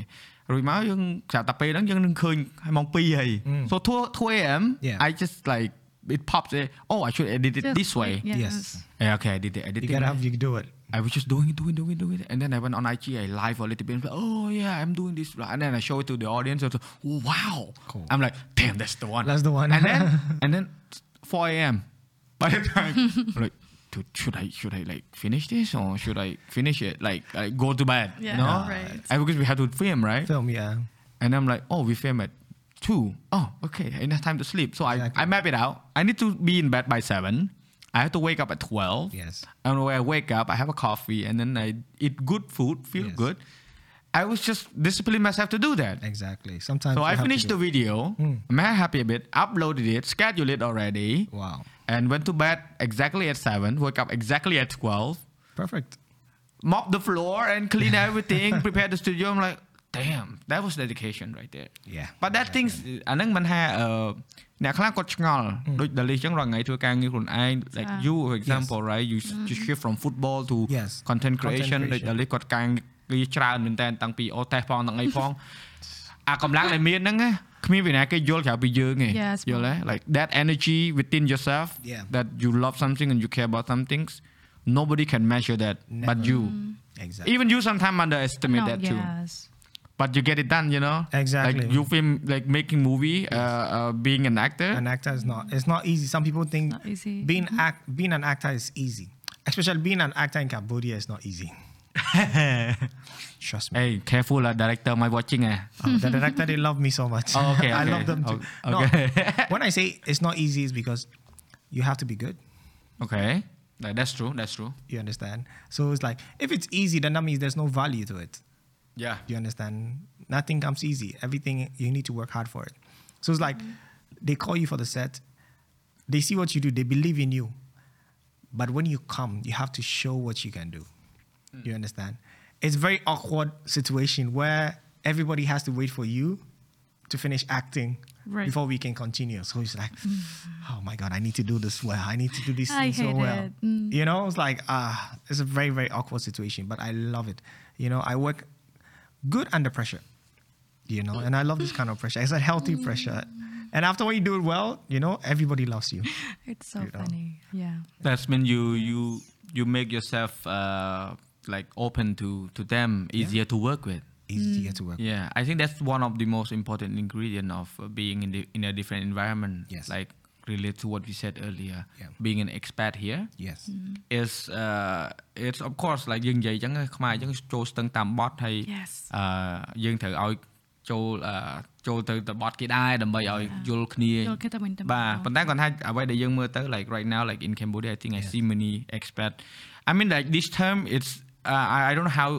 A: រួចមកយើងស្រាប់តែពេលហ្នឹងយើងនឹងឃើញឲ្យម៉ោង2ហើយ so 2 2 am
C: Yeah.
A: I just like it pops eh, oh I should edit it
B: Just
A: this way
B: wait,
C: Yes.
A: yeah okay I did it I did
C: You
A: it
C: gotta have you do it.
A: I was just doing it, doing it, doing it, doing it. And then I went on IG, I live a little bit. And like, oh, yeah, I'm doing this. And then I show it to the audience. And so, oh, wow.
C: Cool.
A: I'm like, damn, that's the one.
C: That's the one.
A: And then, and then 4 a.m. By the time, I'm like, dude, should I, should I like finish this or should I finish it? Like, like go to bed.
B: Yeah,
A: no?
B: right.
A: I, because we had to film, right?
C: Film, yeah.
A: And I'm like, oh, we film at two. Oh, okay, enough time to sleep. So I,
C: Exactly.
A: I map it out. I need to be in bed by seven. I have to wake up at twelve.
C: Yes.
A: And when I wake up, I have a coffee, and then I eat good food, feel
C: Yes.
A: good. I was just disciplining myself to do that.
C: Exactly. Sometimes
A: So I finished the video. I'm happy a bit. Uploaded it, scheduled it already.
C: Wow.
A: and went to bed exactly at seven. Woke up exactly at twelve.
C: Perfect.
A: Mop the floor and clean everything. prepare the studio. I'm like, damn, that was dedication right there.
C: Yeah.
A: But that things អាហ្នឹងមិនថាអឺអ្នកខ្លះគាត់ឆ្ងល់ដូច Dali ចឹងរាល់ថ្ងៃធ្វើការងារខ្លួនឯង like
B: ចា
A: you for example right you you shift from football to
C: Yes.
A: content
C: Content
A: creation ដូច
C: creation.
A: Dali គាត់ការងារច្រើនមែនតើតាំងពីអូតេសផងទាំងអីផង អាកម្លាំងដែលមានហ្នឹងណាគ្មានវិណាគេយល់ក្រៅពីយើងទេ
B: Yes,
A: យល់ទេ like that energy within yourself
C: Yeah.
A: that you love something and you care about some things nobody can measure that but
C: Never.
A: you
C: Exactly.
A: even you sometimes underestimate
B: no,
A: that too
B: yes
A: but you get it done you know
C: Exactly.
A: like you film like making movie uh, uh, being an actor
C: An actor is not. It's not easy. Some people think
B: Not easy.
C: being act being an actor is easy. Especially being an actor in Cambodia is not easy. Trust me.
A: hey careful uh, director my watching eh
C: Oh, the director they love me so much.
A: Oh, okay,
C: I love them too.
A: Oh,
C: No,
A: okay.
C: when I say it's not easy, is because you have to be good.
A: okay Like, that's true that's true
C: You understand? So it's like if it's easy, then that means there's no value to it.
A: Yeah
C: You understand? Nothing comes easy. Everything you need to work hard for it. So it's like they call you for the set. They see what you do. They believe in you. But when you come, you have to show what you can do. You understand? It's very awkward situation where everybody has to wait for you to finish acting
B: Right.
C: before we can continue. So it's like, oh my god, I need to do this well. I need to do this thing so
B: hate
C: well.
B: Mm.
C: You know, it's like ah, it's a very very awkward situation, but I love it. You know, I work good under pressure. You know, and I love this kind of pressure. It's a healthy pressure. And after when you do it well, you know, everybody loves you.
B: it's so
C: You know.
B: funny yeah
A: that's mean you you you make yourself uh, like open to to them easier to work with
C: Easier to work.
A: Yeah, I think that's one of the most important ingredient of uh, being in the in a different environment.
C: Yes.
A: Like relate to what we said earlier.
C: Yeah.
A: Being an expat here
C: Yes.
A: is uh it's of course like យើងនិយាយអញ្ចឹងខ្មែរអញ្ចឹងចូលស្ទឹងតាមបត់ហើយ
B: Yes.
A: អឺយើងត្រូវឲ្យចូលអឺចូលទៅទៅបត់គេដែរដើម្បីឲ្យយល់គ្នា
B: យល់គ្នាទៅវិញទៅមក
A: បាទប៉ុន្តែគាត់ថាអ្វីដែលយើងមើលទៅ like right now like in Cambodia I think I see many expat I mean like this term it's uh, I, I don't know how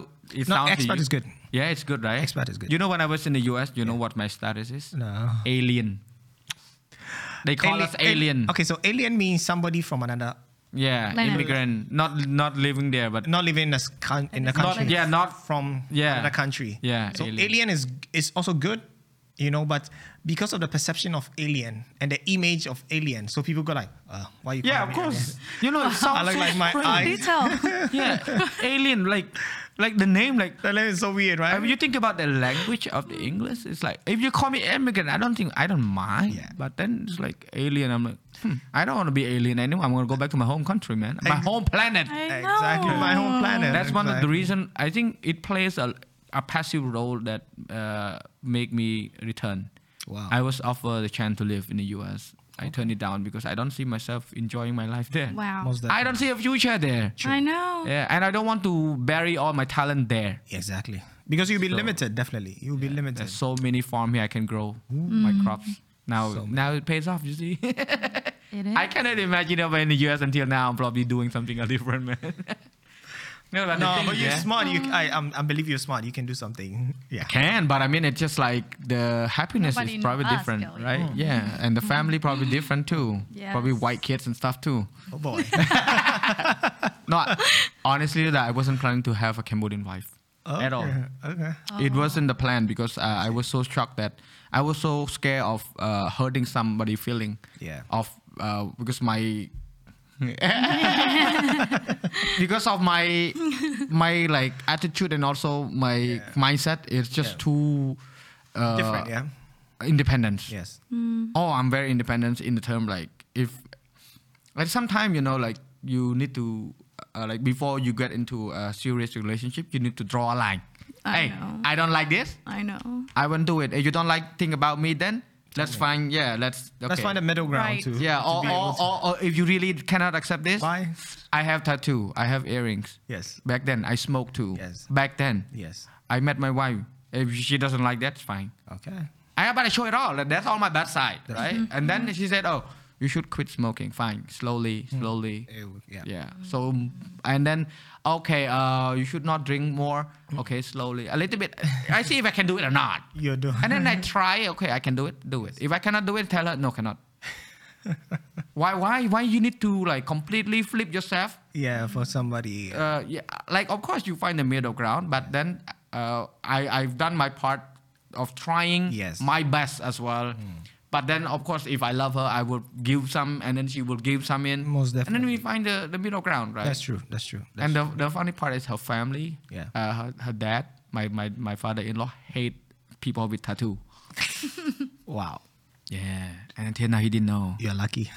A: it
C: No,
A: sounds to
C: expat
A: you.
C: is good.
A: Yeah, it's good, right?
C: Expat is good.
A: You know, when I was in the US, you know what my status is?
C: No.
A: Alien. They call
C: Ali-
A: us alien.
C: Okay, so alien means somebody from another,
A: Yeah,
B: Like-
A: immigrant, not not living there, but
C: not living in a, s- coun- in a
B: Not-
C: country.
A: yeah, not-
C: from
A: yeah.
C: another country.
A: Yeah,
C: So
A: alien.
C: alien, is is also good, you know, but because of the perception of alien and the image of alien, so people go like, uh, why you?
A: yeah,
C: calling
A: of
C: me
A: course.
C: alien?
A: You know, it sounds
C: I look
A: so
C: like my
A: strange.
C: eyes.
B: detail
A: Yeah, alien, like like the name, like
C: That is so weird, right?
A: If you think about the language of the English, it's like if you call me immigrant, I don't think I don't mind.
C: Yeah.
A: But then it's like alien. I'm like, hmm, I don't want to be alien anymore. I'm gonna go back to my home country, man. My
C: Ex-
A: home planet.
C: Exactly my home planet.
A: That's one of the
C: Exactly.
A: reason. I think it plays a, a passive role that uh, make me return.
C: Wow.
A: I was offered the chance to live in the U.S. I turn it down because I don't see myself enjoying my life there.
B: wow
A: I don't see a future there. True.
B: I know
A: Yeah, and I don't want to bury all my talent there.
C: exactly because you'll be
A: So-
C: limited. Definitely, you'll be limited.
A: There's so many farm here I can grow mm. my crops. Now,
C: So
A: now it pays off. You see,
B: it is
A: I cannot imagine over in the US until now. I'm probably doing something different, man. no, but, the
C: no,
A: thing,
C: but you're
A: yeah.
C: smart. You, I, I'm, I believe you're smart. You can do something. Yeah.
A: can, but I mean, it's just like the happiness
B: Nobody
A: is probably different,
B: Kelly.
A: right? Yeah, and the family probably different too.
B: Yes.
A: Probably white kids and stuff too.
C: Oh boy.
A: No, honestly, that I wasn't planning to have a Cambodian wife at all.
C: Okay, Okay.
A: It wasn't the plan because uh, I was so shocked that I was so scared of uh, hurting somebody feeling.
C: Yeah.
A: Of uh, because my because of my my like attitude and also my mindset it's just
C: Yeah.
A: too uh,
C: Different, yeah.
A: independence
C: Yes.
A: oh i'm very independent in the term like if like sometimes you know like you need to uh, like before you get into a serious relationship you need to draw a line
B: I
A: hey
B: know.
A: i don't like this
B: I know.
A: i won't do it if you don't like think about me then let's find yeah let's okay.
C: Let's find a middle ground
B: Right.
C: too.
A: yeah
C: to
A: or,
C: be
A: or,
C: to-
A: or, or if you really cannot accept this
C: Bye.
A: i have tattoo i have earrings
C: Yes.
A: back then i smoked too
C: Yes.
A: back then
C: Yes.
A: i met my wife if she doesn't like that it's fine
C: Okay.
A: I have to show it all. That's all my bad side, right?
C: Mm-hmm.
A: And then she said, "Oh, you should quit smoking. Fine, slowly,
C: Mm.
A: slowly.
C: Ew, yeah.
A: Yeah. So, and then, okay, uh, you should not drink more. Okay, slowly, a little bit. I see if I can do it or not.
C: You're doing.
A: And then I try. Okay, I can do it. Do it. If I cannot do it, tell her no, cannot. why? Why? Why you need to like completely flip yourself?
C: yeah, for somebody.
A: uh, yeah, like of course you find the middle ground, but then uh, I I've done my part of trying
C: Yes.
A: my best as well. But then of course if I love her, I will give some, and then she will give some in.
C: Most definitely.
A: And then we find the, the middle ground, right?
C: That's true. That's true. That's
A: and the, the funny part is her family,
C: Yeah.
A: uh, her, her dad, my, my, my father-in-law hate people with tattoo.
C: wow.
A: Yeah, and until now he didn't know.
C: You're lucky.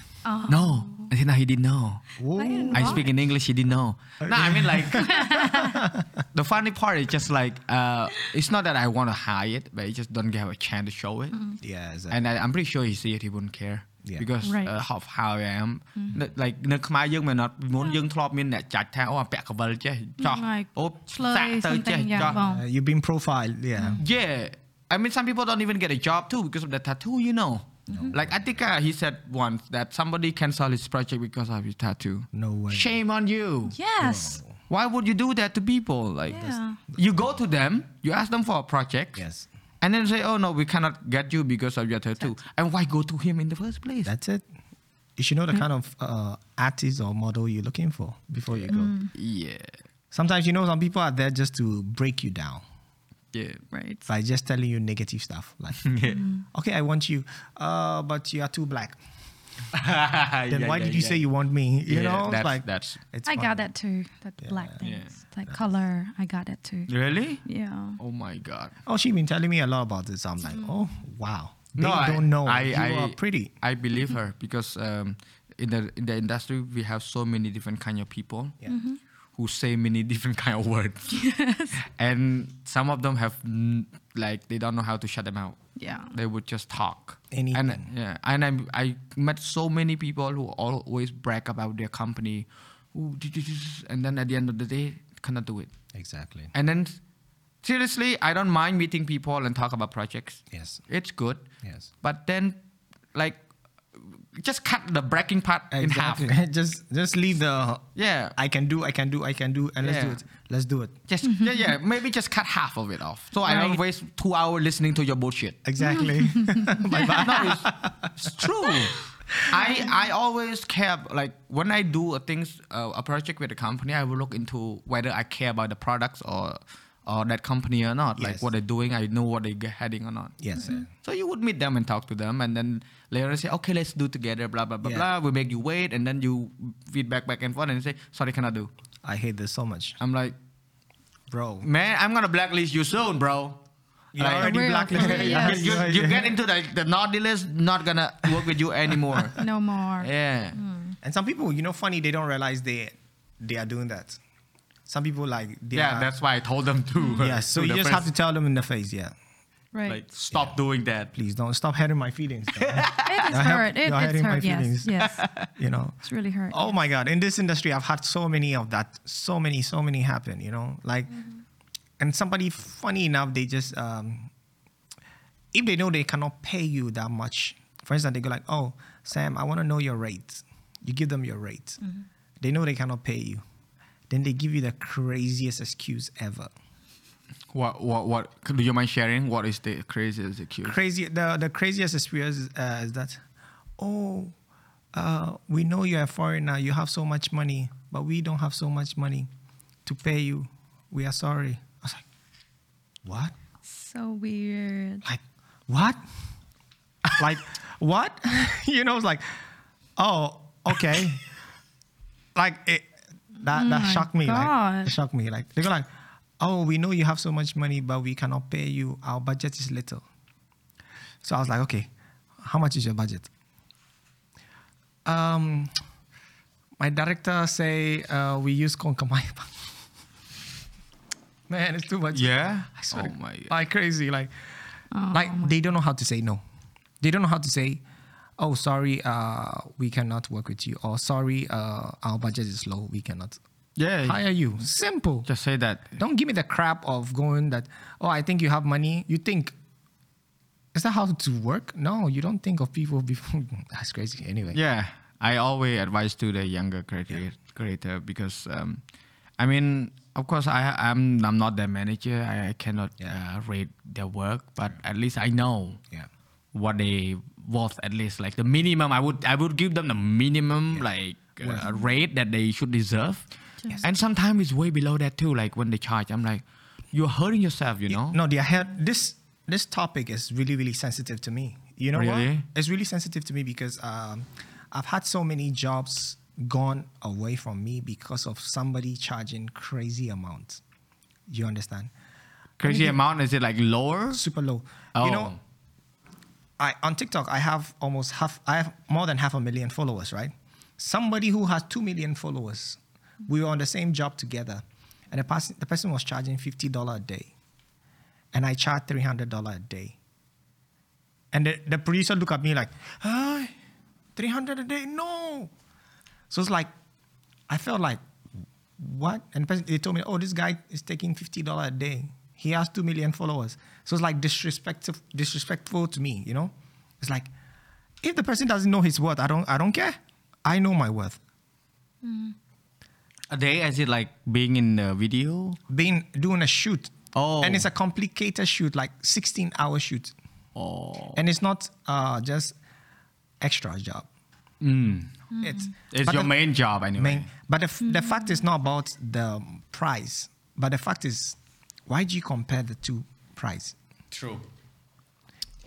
A: No, until now he didn't know.
C: Whoa.
A: I speak in English, he didn't know. No, I mean like the funny part is just like uh, it's not that I want to hide it, but he just don't have a chance to show it.
C: Yeah. Exactly.
A: And I, I'm pretty sure he see it, he wouldn't care.
C: Yeah.
A: because
B: Right.
A: uh, of how I am like នៅខ្មែរយើងមិនអត់មុនយើងធ្លាប់មានអ្នកចាច់ថាអូអាពាក់កវិលចេះចោះ
B: Like
A: អូ
B: slur
A: សាក់ទៅចេះ
B: something, yeah,
A: ចោះ
B: bon.
C: Uh, you've been profiled. Yeah.
A: Yeah. I mean, some people don't even get a job too because of the tattoo, you know. Mm-hmm. Like Atika, he said once that somebody cancel his project because of his tattoo.
C: No way.
A: Shame on you.
B: Yes.
A: Why would you do that to people? Like,
B: Yeah.
A: you go to them, you ask them for a project,
C: Yes.
A: and then say, "Oh no, we cannot get you because of your tattoo." And why go to him in the first place?
C: That's it. You should know the hmm. kind of uh, artist or model you're looking for before you go. Mm.
A: yeah,
C: Sometimes you know some people are there just to break you down
A: yeah.
B: Right.
C: by just telling you negative stuff. Like, okay, I want you, uh, but you are too black. Then
A: Yeah,
C: why
A: yeah,
C: did you
A: yeah.
C: say you want me? You
A: Yeah,
C: know,
A: that's-
C: like
A: that's-
C: It's
B: I
C: fine.
B: got that too. That black
C: Yeah.
B: things. That color. I got that too.
A: Really?
B: Yeah.
A: Oh my god.
C: Oh, she been telling me a lot about this. I'm like, oh wow. They
A: I-
C: don't know
A: I,
C: you
A: I,
C: are pretty.
A: I believe her because um, in the in the industry we have so many different kind of people
C: Yeah.
A: Who say many different kind of words, and some of them have like they don't know how to shut them out.
B: Yeah.
A: They would just talk.
C: Anything.
A: And yeah, and I I met so many people who always brag about their company, who and then at the end of the day cannot do it.
C: Exactly.
A: And then seriously, I don't mind meeting people and talk about projects.
C: Yes.
A: It's good.
C: Yes.
A: But then, like, just cut the bragging part in half.
C: Just just leave the
A: Yeah.
C: I can do, I can do, I can do, and let's do it. Let's do it.
A: Just yeah, yeah. Maybe just cut half of it off, so I don't waste two hours listening to your bullshit.
C: Exactly. Bye bye.
A: No, it's, it's true. I I always care like when I do a things uh, a project with a company, I will look into whether I care about the products or or that company or not. Like what they're doing, I know what they're heading or not.
C: Yes.
A: So you would meet them and talk to them, and then later say, okay, let's do together, blah blah blah
C: Yeah.
A: blah. We make you wait, and then you feedback back and forth, and say, sorry, cannot do.
C: I hate this so much,
A: I'm like,
C: bro.
A: man, I'm gonna blacklist you soon, bro.
C: You're
A: Like-
C: already
B: For real,
C: blacklisted.
B: for
A: You,
B: yes.
A: you, you get into the, the naughty list, not gonna work with you anymore.
B: No more.
A: yeah. Hmm.
C: And some people, you know, funny, they don't realize they they are doing that. Some people like they
A: Yeah,
C: are,
A: that's why I told them to.
C: yeah. So
A: to
C: you just
A: friends,
C: have to tell them in the face, yeah.
B: Right.
A: like stop doing that.
C: Please don't stop hurting my feelings. though.
B: it is hurt. It,
C: you're
B: it's
C: hurting my
B: hurt. Yes.
C: feelings.
B: Yes.
C: you know.
B: It's really hurt.
C: Oh my God! In this industry, I've had so many of that. So many, so many happen. You know, like, and somebody funny enough, they just um, if they know they cannot pay you that much, for instance, they go like, "Oh, Sam, I want to know your rate." You give them your rate. They know they cannot pay you. Then they give you the craziest excuse ever.
A: What what what? Do you mind sharing? What is the craziest excuse?
C: Crazy. The the craziest experience uh, is that, oh, uh, we know you're a foreigner, you have so much money, but we don't have so much money to pay you. We are sorry. I was like, what?
B: So weird.
C: Like, what? like, what? you know, it's like, oh, okay. like, it, that, that shocked me. Like,
B: God.
C: it shocked me. Like, they go like, oh, we know you have so much money, but we cannot pay you. Our budget is little. So I was like, okay, how much is your budget? Um, my director say uh, we use Konkamai. Man, it's too much.
A: Yeah.
C: I swear,
A: Oh my God.
C: like crazy, like, like they don't know how to say no. They don't know how to say, "Oh, sorry, uh, we cannot work with you," or "Sorry, uh, our budget is low, we cannot
A: Yeah.
C: hire you." Simple.
A: Just say that.
C: Don't give me the crap of going that. Oh, I think you have money. You think is that how to work? No, you don't think of people before. That's crazy. Anyway.
A: Yeah, I always advise to the younger creator, creator because, um, I mean, of course, I I'm I'm not their manager. I, I cannot
C: Yeah.
A: uh, rate their work, but at least I know
C: Yeah.
A: what they worth. At least like the minimum, I would I would give them the minimum like uh, rate that they should deserve. And sometimes it's way below that too. Like when they charge, I'm like, you're hurting yourself, you know.
C: No, the head. This this topic is really really sensitive to me. You know
A: Really?
C: what? It's really sensitive to me because um, I've had so many jobs gone away from me because of somebody charging crazy amounts. You understand?
A: Crazy amount is it like lower?
C: Super low.
A: Oh.
C: You know, I on TikTok I have almost half. I have more than half a million followers. Right? Somebody who has two million followers. We were on the same job together, and the person the person was charging fifty dollar a day, and I charge three hundred dollar a day. And the, the producer looked at me like, "Hi, three hundred a day? No." So it's like, I felt like, what? And the person- they told me, oh, this guy is taking fifty dollar a day. He has two million followers. So it's like disrespectful, disrespectful to me. You know, it's like, if the person doesn't know his worth, I don't, I don't care. I know my worth.
A: A day is it like being in the video?
C: Being doing a shoot,
A: Oh.
C: and it's a complicated shoot, like sixteen hour shoot,
A: Oh.
C: and it's not uh, just extra job.
A: Mm.
C: It's
A: It's your
C: the-
A: main job anyway.
C: main, but the, f- the fact is not about the price, but the fact is, why do you compare the two price?
A: True.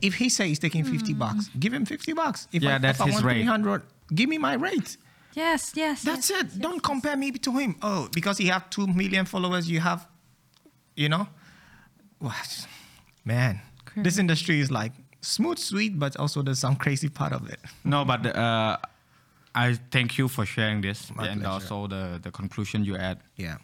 C: If he say he's taking 50 bucks, give him 50 bucks. If
A: Yeah,
C: I,
A: that's
C: if I
A: his
C: want
A: rate.
C: 300, give me my rate.
B: Yes, yes.
C: That's
B: yes,
C: it.
B: yes,
C: Don't
B: yes.
C: compare me to him. Oh, because he have 2 million followers, you have, you know? What? Man, this industry is like smooth, sweet, but also there's some crazy part of it.
A: No, but uh, I thank you for sharing this
C: My
A: and
C: pleasure.
A: also the, the conclusion you add.
C: Yeah.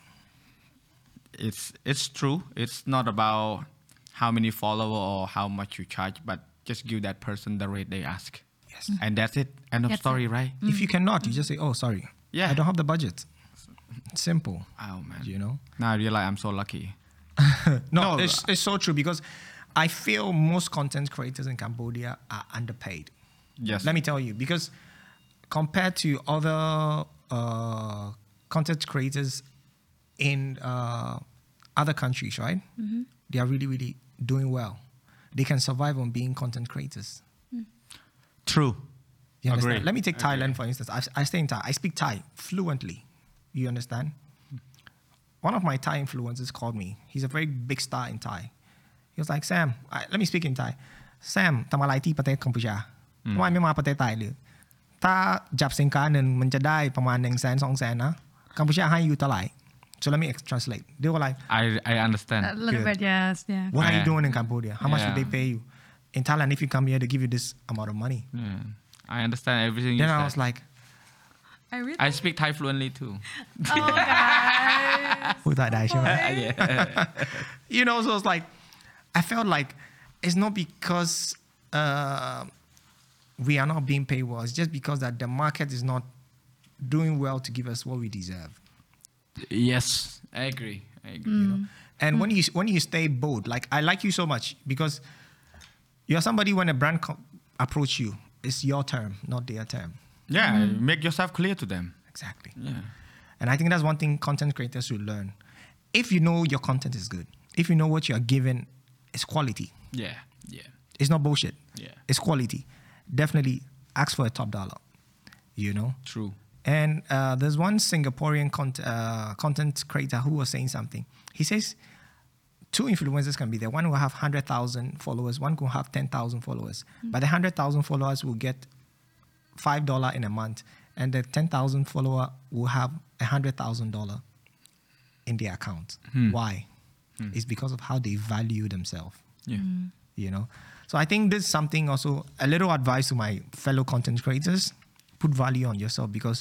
A: It's it's true. It's not about how many follower or how much you charge, but just give that person the rate they ask.
C: Yes.
A: And that's it. End of
B: That's
A: story, right?
C: If you cannot, you just say, oh, sorry.
A: Yeah.
C: I don't have the budget. Simple.
A: Oh man.
C: You know?
A: Now I realize I'm so lucky.
C: No,
A: No,
C: it's, it's so true because I feel most content creators in Cambodia are underpaid.
A: Yes.
C: Let me tell you, because compared to other uh, content creators in uh, other countries, right? They are really, really doing well. They can survive on being content creators.
A: True.
C: You understand?
A: Agree.
C: Let me take Thailand for instance. I, I stay in Thai. I speak Thai fluently. You understand? One of my Thai influencers called me. He's a very big star in Thai. He was like, Sam, I, let me speak in Thai. Sam ทำอะไรที่ประเทศกัมพูชาทำไมไม่มาประเทศไทยเลยถ้าจับสินค้าหนึ่งมันจะได้ประมาณหนึ่งแสนสองแสนนะกัมพูชาให้อยู่เท่าไหร่ so let me translate. They were like,
A: I, I understand.
B: A little
C: Good.
B: bit, yes. Yeah.
C: What yeah. are you doing in Cambodia? How much
A: yeah.
C: do they pay you? In Thailand, if you come here, they give you this amount of money.
A: Yeah. I understand everything.
C: Then I
A: said.
C: was like,
B: I, really
A: I speak Thai fluently too.
B: Oh, guys.
C: Who thought that?
A: Yeah.
C: you know, so it's like, I felt like it's not because uh, we are not being paid well. It's just because that the market is not doing well to give us what we deserve.
A: Yes, I agree. I agree.
C: You know? Mm. And when you when you stay bold, like I like you so much because you're somebody when a brand co- approach you, it's your term, not their term.
A: Yeah, mm. make yourself clear to them.
C: Exactly.
A: Yeah.
C: And I think that's one thing content creators should learn. If you know your content is good, if you know what you are given is quality,
A: Yeah. Yeah.
C: it's not bullshit.
A: Yeah.
C: It's quality. Definitely ask for a top dollar. You know.
A: True.
C: And uh, there's one Singaporean cont- uh, content creator who was saying something. He says two influencers can be there. One will have 100,000 followers, one will have 10,000 followers. But the 100,000 followers will get $5 in a month, and the 10,000 follower will have $100,000 in their account. Why? It's because of how they value themselves
A: Yeah.
C: you know so i think this is something also a little advice to my fellow content creators put value on yourself because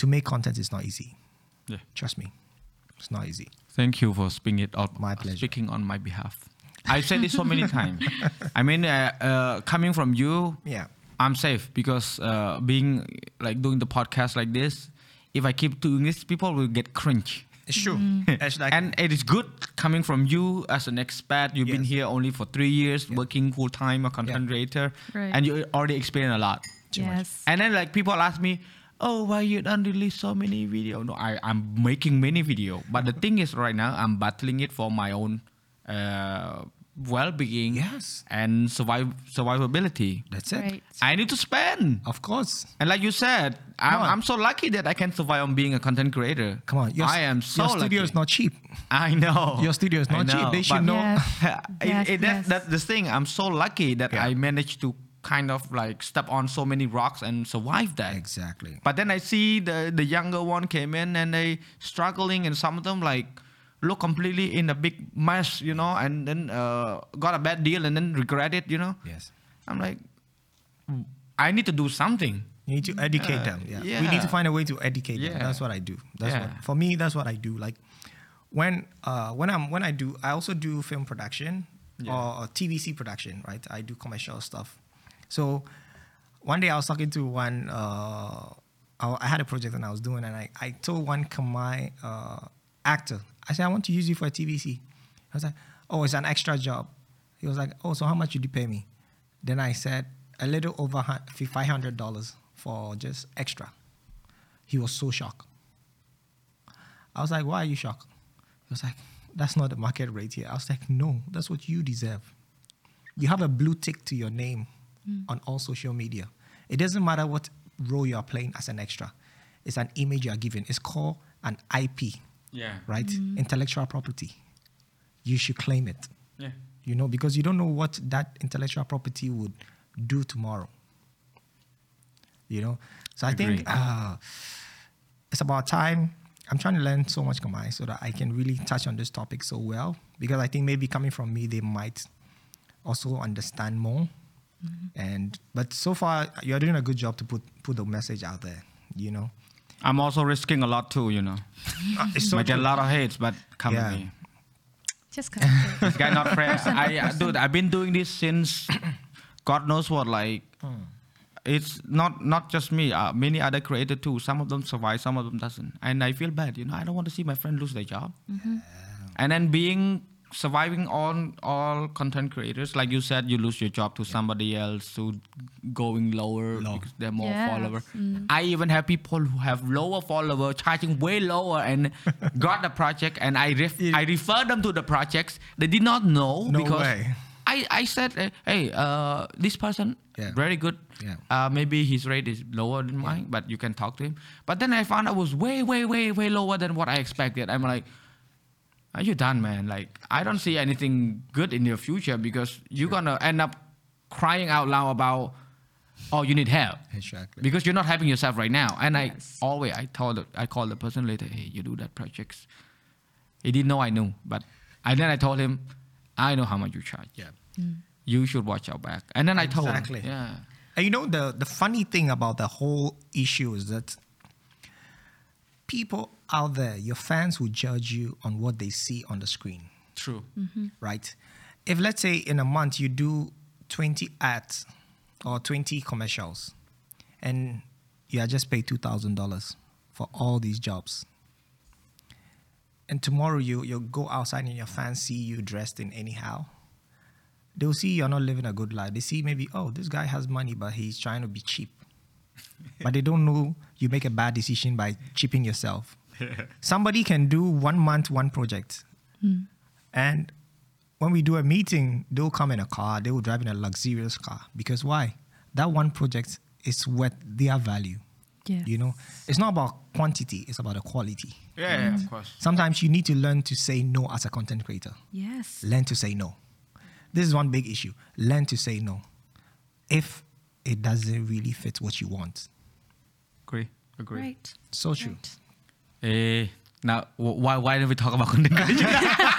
C: to make content is not easy
A: Yeah.
C: trust me it's not easy
A: Thank you for speaking it out.
C: My pleasure.
A: Speaking on my behalf. I've said it so many times. I mean, uh, uh, coming from you,
C: yeah
A: I'm safe because uh, being like doing the podcast like this, if I keep doing this, people will get cringe.
C: it's true it's like
A: and it is good coming from you as an expat. You've been here only for three years,
C: Yeah.
A: working full time, a content
C: Yeah.
A: creator,
B: Right.
A: and you already experienced a lot.
C: Too much.
B: yes.
A: And then like people ask me, oh, why you don't release so many video? No, I I'm making many video, but the thing is right now I'm battling it for my own uh, well-being
C: Yes.
A: and survive survivability.
C: that's it
B: Right.
A: I need to spend.
C: of course
A: And like you said, I'm. I'm so lucky that I can survive on being a content creator.
C: come on your,
A: I am so
C: your studio
A: lucky.
C: is not cheap
A: I know.
C: your studio is
A: I
C: not cheap they should know
B: Yes.
A: it,
B: Yes,
A: it, that,
B: yes.
A: that's the thing. I'm so lucky that
C: Yeah.
A: I managed to kind of like step on so many rocks and survive that.
C: exactly
A: But then I see the the younger one came in and they struggling, and some of them like look completely in a big mess, you know, and then uh, got a bad deal and then regret it, you know.
C: yes
A: I'm like, I need to do something.
C: You need to educate
A: Yeah,
C: them. Yeah. We need to find a way to educate them.
A: Yeah.
C: That's what I do. That's
A: Yeah.
C: what for me. That's what I do. Like when uh, when I'm when I do, I also do film production
A: Yeah.
C: or, or TVC production. Right. I do commercial stuff. So one day I was talking to one. Uh, I, had a project and I was doing, and I, I told one Khmer uh, actor. I said I want to use you for a TVC. I was like, oh, it's an extra job. He was like, oh, so how much did you pay me? Then I said a little over five hundred dollars for just extra. He was so shocked. I was like, why are you shocked? He was like, that's not the market rate here. I was like, no, that's what you deserve. You have a blue tick to your name on all social media. It doesn't matter what role you are playing as an extra. It's an image you are given. It's called an IP,
A: Yeah.
C: right? Intellectual property. You should claim it
A: Yeah.
C: you know, because you don't know what that intellectual property would do tomorrow. You know, so I
A: Agree.
C: think uh, it's about time. I'm trying to learn so much Khmer so that I can really touch on this topic so well. Because I think maybe coming from me, they might also understand more. And but so far, you're doing a good job to put put the message out there. You know,
A: I'm also risking a lot too, you know.
C: Uh, it's so
A: Might get a lot of hates, but come
C: Yeah.
A: at me.
B: Just kind of
A: This guy not friends. I uh, dude, I've been doing this since God knows what. Like, it's not not just me. Uh, many other creators too. Some of them survive, some of them doesn't, and I feel bad. You know, I don't want to see my friend lose their job. And then being surviving on all content creators, like you said, you lose your job to somebody else who going lower
C: Low.
A: because they're more
B: Yes.
A: follower. I even have people who have lower follower charging way lower and got the project, and I ref- I refer them to the projects. They did not know
C: No
A: because
C: way.
A: I I said, uh, hey, uh, this person
C: Yeah.
A: very good.
C: Yeah.
A: Uh, maybe his rate is lower than mine, but you can talk to him. But then I found out it was way, way, way, way lower than what I expected. I'm like, are you done, man? Like, I don't see anything good in your future because you're gonna end up crying out loud about, oh, you need help
C: Exactly.
A: because you're not helping yourself right now. And I always I told I called the person later, hey, you do that projects. He didn't know I knew, but and then I told him, I know how much you charge.
C: Yeah. Mm.
A: You should watch out back. And then I told
C: Exactly.
A: him, yeah,
C: And you know the the funny thing about the whole issue is that people out there, your fans will judge you on what they see on the screen,
A: true. Mm-hmm.
C: right? If let's say in a month you do 20 ads or 20 commercials and you are just paid $2,000 for all these jobs. And tomorrow you you go outside and your fans see you dressed in anyhow. They'll see you're not living a good life. They see maybe, oh, this guy has money, but he's trying to be cheap. But they don't know you make a bad decision by cheaping yourself. Somebody can do one month, one project. Hmm. And when we do a meeting, they'll come in a car, they will drive in a luxurious car. Because why? That one project is worth their value.
B: Yes.
C: You know, it's not about quantity; it's about the quality.
A: Yeah, of mm. course.
C: Sometimes you need to learn to say no as a content creator.
B: Yes.
C: Learn to say no. This is one big issue. Learn to say no. If it doesn't really fit what you want.
A: Agree. Agree.
B: Right.
C: So true.
B: Right.
A: Eh, now wh- why why don't we talk about content creation?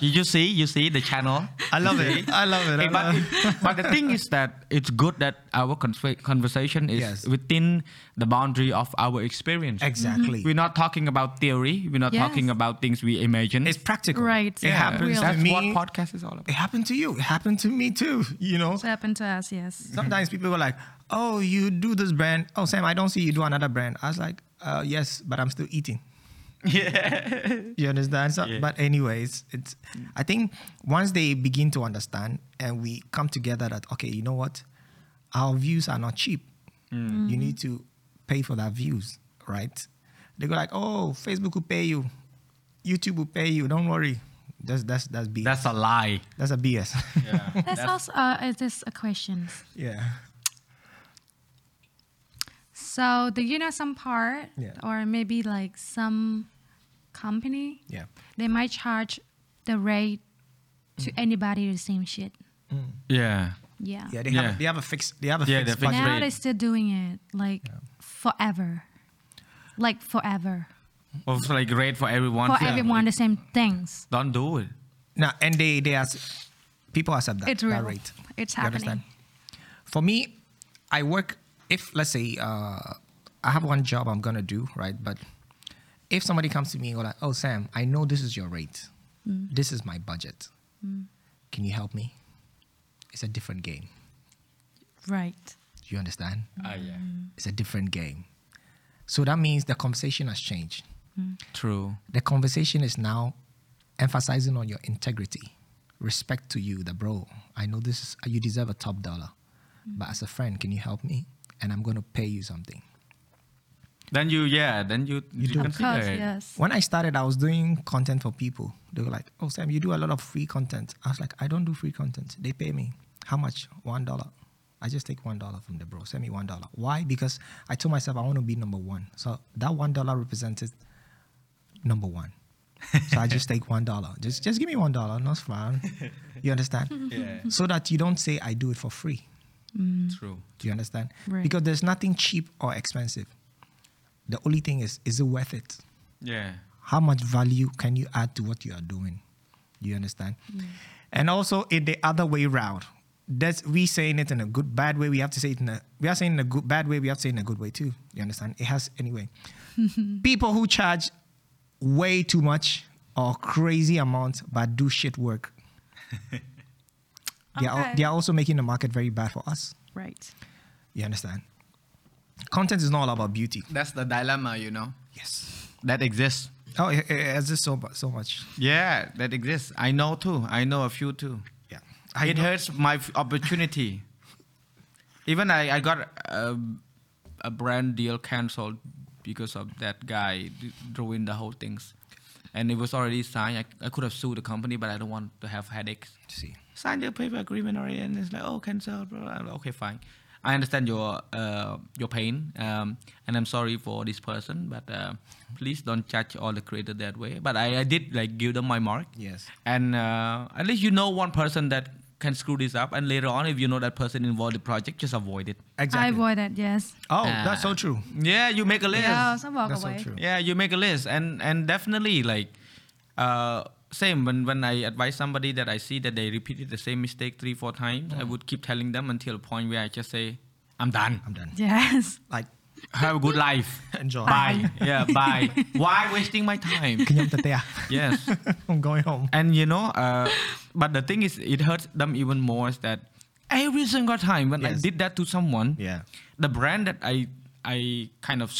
A: you, you see, you see the channel.
C: I love it. I love it. I
A: but,
C: love it.
A: but the thing is that it's good that our conversation is
C: Yes.
A: within the boundary of our experience.
C: Exactly.
A: We're not talking about theory. We're not
B: Yes.
A: talking about things we imagine.
C: It's practical.
B: Right.
C: It
B: Yeah.
C: happens
B: Real.
C: to
A: That's
C: me.
A: what podcast is all about.
C: it happened to you. It happened to me too. You know.
B: It's happened to us, yes.
C: Sometimes people go like, "Oh, you do this brand. Oh, Sam, I don't see you do another brand." I was like, uh, "Yes, but I'm still eating."
A: Yeah.
C: You understand? So,
A: Yeah.
C: But anyways, it's. I think once they begin to understand and we come together that okay, you know what, our views are not cheap. You need to pay for that views, right? They go like, "Oh, Facebook will pay you, YouTube will pay you. Don't worry." That's that's that's BS.
A: That's a lie.
C: that's a BS.
A: Yeah.
B: That's also uh, is this a question.
C: yeah.
B: So do you know some part
C: Yeah.
B: or maybe like some company
C: Yeah.
B: they might charge the rate to mm. anybody the same shit. Mm.
A: Yeah.
B: Yeah.
C: Yeah, they
A: Yeah.
C: have they have a fixed they have a
A: Yeah,
C: fixed
A: they're fixed
C: budget.
B: now
A: rate.
B: they're still doing it like forever. Like forever.
A: Of like rate for everyone.
B: For everyone the same things.
A: Don't do it.
C: Now, and they they as people accept that,
B: It's
C: that rate.
B: It's
C: You
B: happening.
C: understand? For me, I work. If let's say uh, I have one job I'm gonna do right, but if somebody comes to me and go like, "Oh, Sam, I know this is your rate.
B: Mm.
C: This is my budget. Can you help me?" It's a different game.
B: Right.
C: You understand?
A: Ah, yeah.
C: It's a different game. So that means the conversation has changed.
A: True.
C: the conversation is now emphasizing on your integrity, respect to you, the bro. I know this is you deserve a top dollar, but as a friend, can you help me? And I'm gonna pay you something.
A: Then you, yeah, then you, you,
C: do.
B: Of
A: consider
B: course,
A: it.
B: yes.
C: When I started, I was doing content for people. They were like, "Oh, Sam, you do a lot of free content." I was like, "I don't do free content. They pay me. How much? One dollar. I just take one dollar from the bro. Send me one dollar. Why? Because I told myself I want to be number one. So that one dollar represented number one. so I just take one dollar. Just just give me one dollar. That's fine. You understand?
A: Yeah.
C: So that you don't say I do it for free. Mm.
A: True.
C: Do you understand?
B: Right.
C: Because there's nothing cheap or expensive. The only thing is, is it worth it?
A: Yeah.
C: how much value can you add to what you are doing Do you understand mm. and also in the other way round that's we saying it in a good bad way we have to say it in a we are saying in a good bad way we have to say it in a good way too you understand it has anyway people who charge way too much or crazy amounts but do shit work they, are,
B: Okay.
C: they are also making the market very bad for us
B: Right.
C: you understand content is not all about beauty
A: That's the dilemma, you know,
C: yes
A: that exists.
C: oh it, it exists so, so much
A: Yeah, that exists. I know too. I know a few too.
C: yeah
A: it
C: know-
A: hurts my f- opportunity. Even I, I got a, a brand deal canceled because of that guy d- ruined the whole things. And it was already signed. I, I could have sued the company, but I don't want to have headaches.
C: see
A: Sign the paper agreement already, and it's like, oh, cancel. Blah, blah, blah. Okay, fine. I understand your uh, your pain, um, and I'm sorry for this person, but uh, please don't judge all the creators that way. But I, I did like give them my mark.
C: Yes.
A: And uh, at least you know one person that can screw this up, and later on, if you know that person involved in the project, just avoid it.
C: exactly
B: I avoid it, yes.
C: Oh,
A: Ah.
C: that's so true.
A: Yeah, you make a list.
B: Yeah, some walk
C: That's so
B: away.
C: true.
A: Yeah, you make a list, and and definitely like, uh, same when when I advise somebody that I see that they repeated the same mistake three four times, I would keep telling them until a point where I just say, I'm done.
C: I'm done.
B: Yes.
C: Like,
A: Have a good life.
C: enjoy.
A: Bye. yeah, bye. Why wasting my time?
C: Kenyam tetea.
A: yes.
C: I'm going home.
A: And you know, uh, but the thing is, it hurts them even more is that every single time when I did that to someone,
C: Yeah.
A: the brand that I I kind of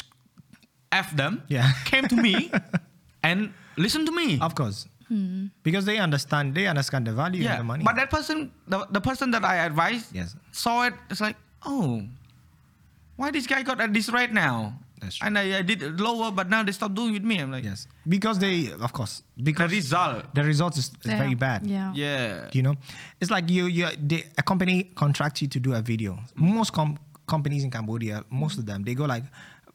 A: f them
C: Yeah.
A: came to me and listened to me.
C: Of course. Because they understand, they understand the value
A: yeah,
C: and the money.
A: but that person, the, the person that I advised,
C: Yes.
A: saw it. It's like, oh, why this guy got at this rate now?
C: That's true.
A: And I, I did it lower, but now they stopped doing with me. I'm like,
C: yes. Because they, of course, because
A: the
C: because
A: result.
C: the result is, is
B: Yeah.
C: very bad.
B: Yeah.
A: Yeah.
C: You know, it's like you, you, they, a company contracts you to do a video. Most com- companies in Cambodia, most of them, they go like,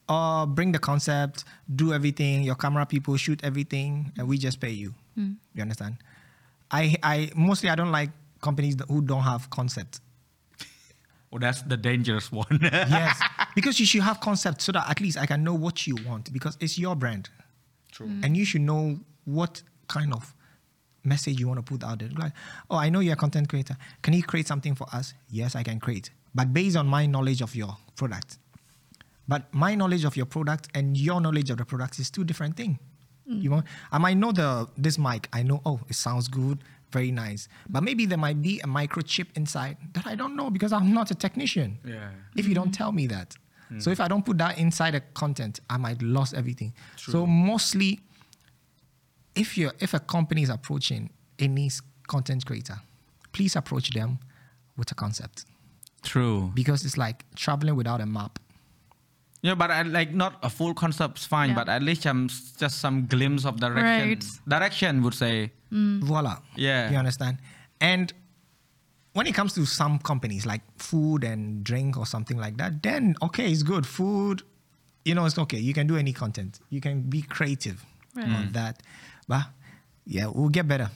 C: uh, bring the concept, do everything, your camera people shoot everything, and we just pay you. You understand? I, I mostly I don't like companies who don't have concept.
A: Oh, that's the dangerous one.
C: yes, because you should have concept so that at least I can know what you want because it's your brand.
A: True.
C: And you should know what kind of message you want to put out there. Like, oh, I know you're a content creator. Can you create something for us? Yes, I can create. But based on my knowledge of your product. But my knowledge of your product and your knowledge of the product is two different things. Mm. You know, I might know the this mic. I know, oh, it sounds good, very nice. But maybe there might be a microchip inside that I don't know because I'm not a technician
A: yeah.
C: if you don't tell me that. Mm. So if I don't put that inside the content, I might lose everything. True. So mostly, if you if a company is approaching any content creator, please approach them with a concept
A: True.
C: because it's like traveling without a map.
A: Yeah, but I like not a full concept's fine,
B: Yeah.
A: but at least some just some glimpse of direction.
B: Right.
A: Direction would say. Mm.
C: Voila.
A: Yeah.
C: You understand? And when it comes to some companies like food and drink or something like that, then okay, it's good. Food, you know, it's okay. You can do any content. You can be creative
B: Right.
C: on mm. that. But yeah, we'll get better.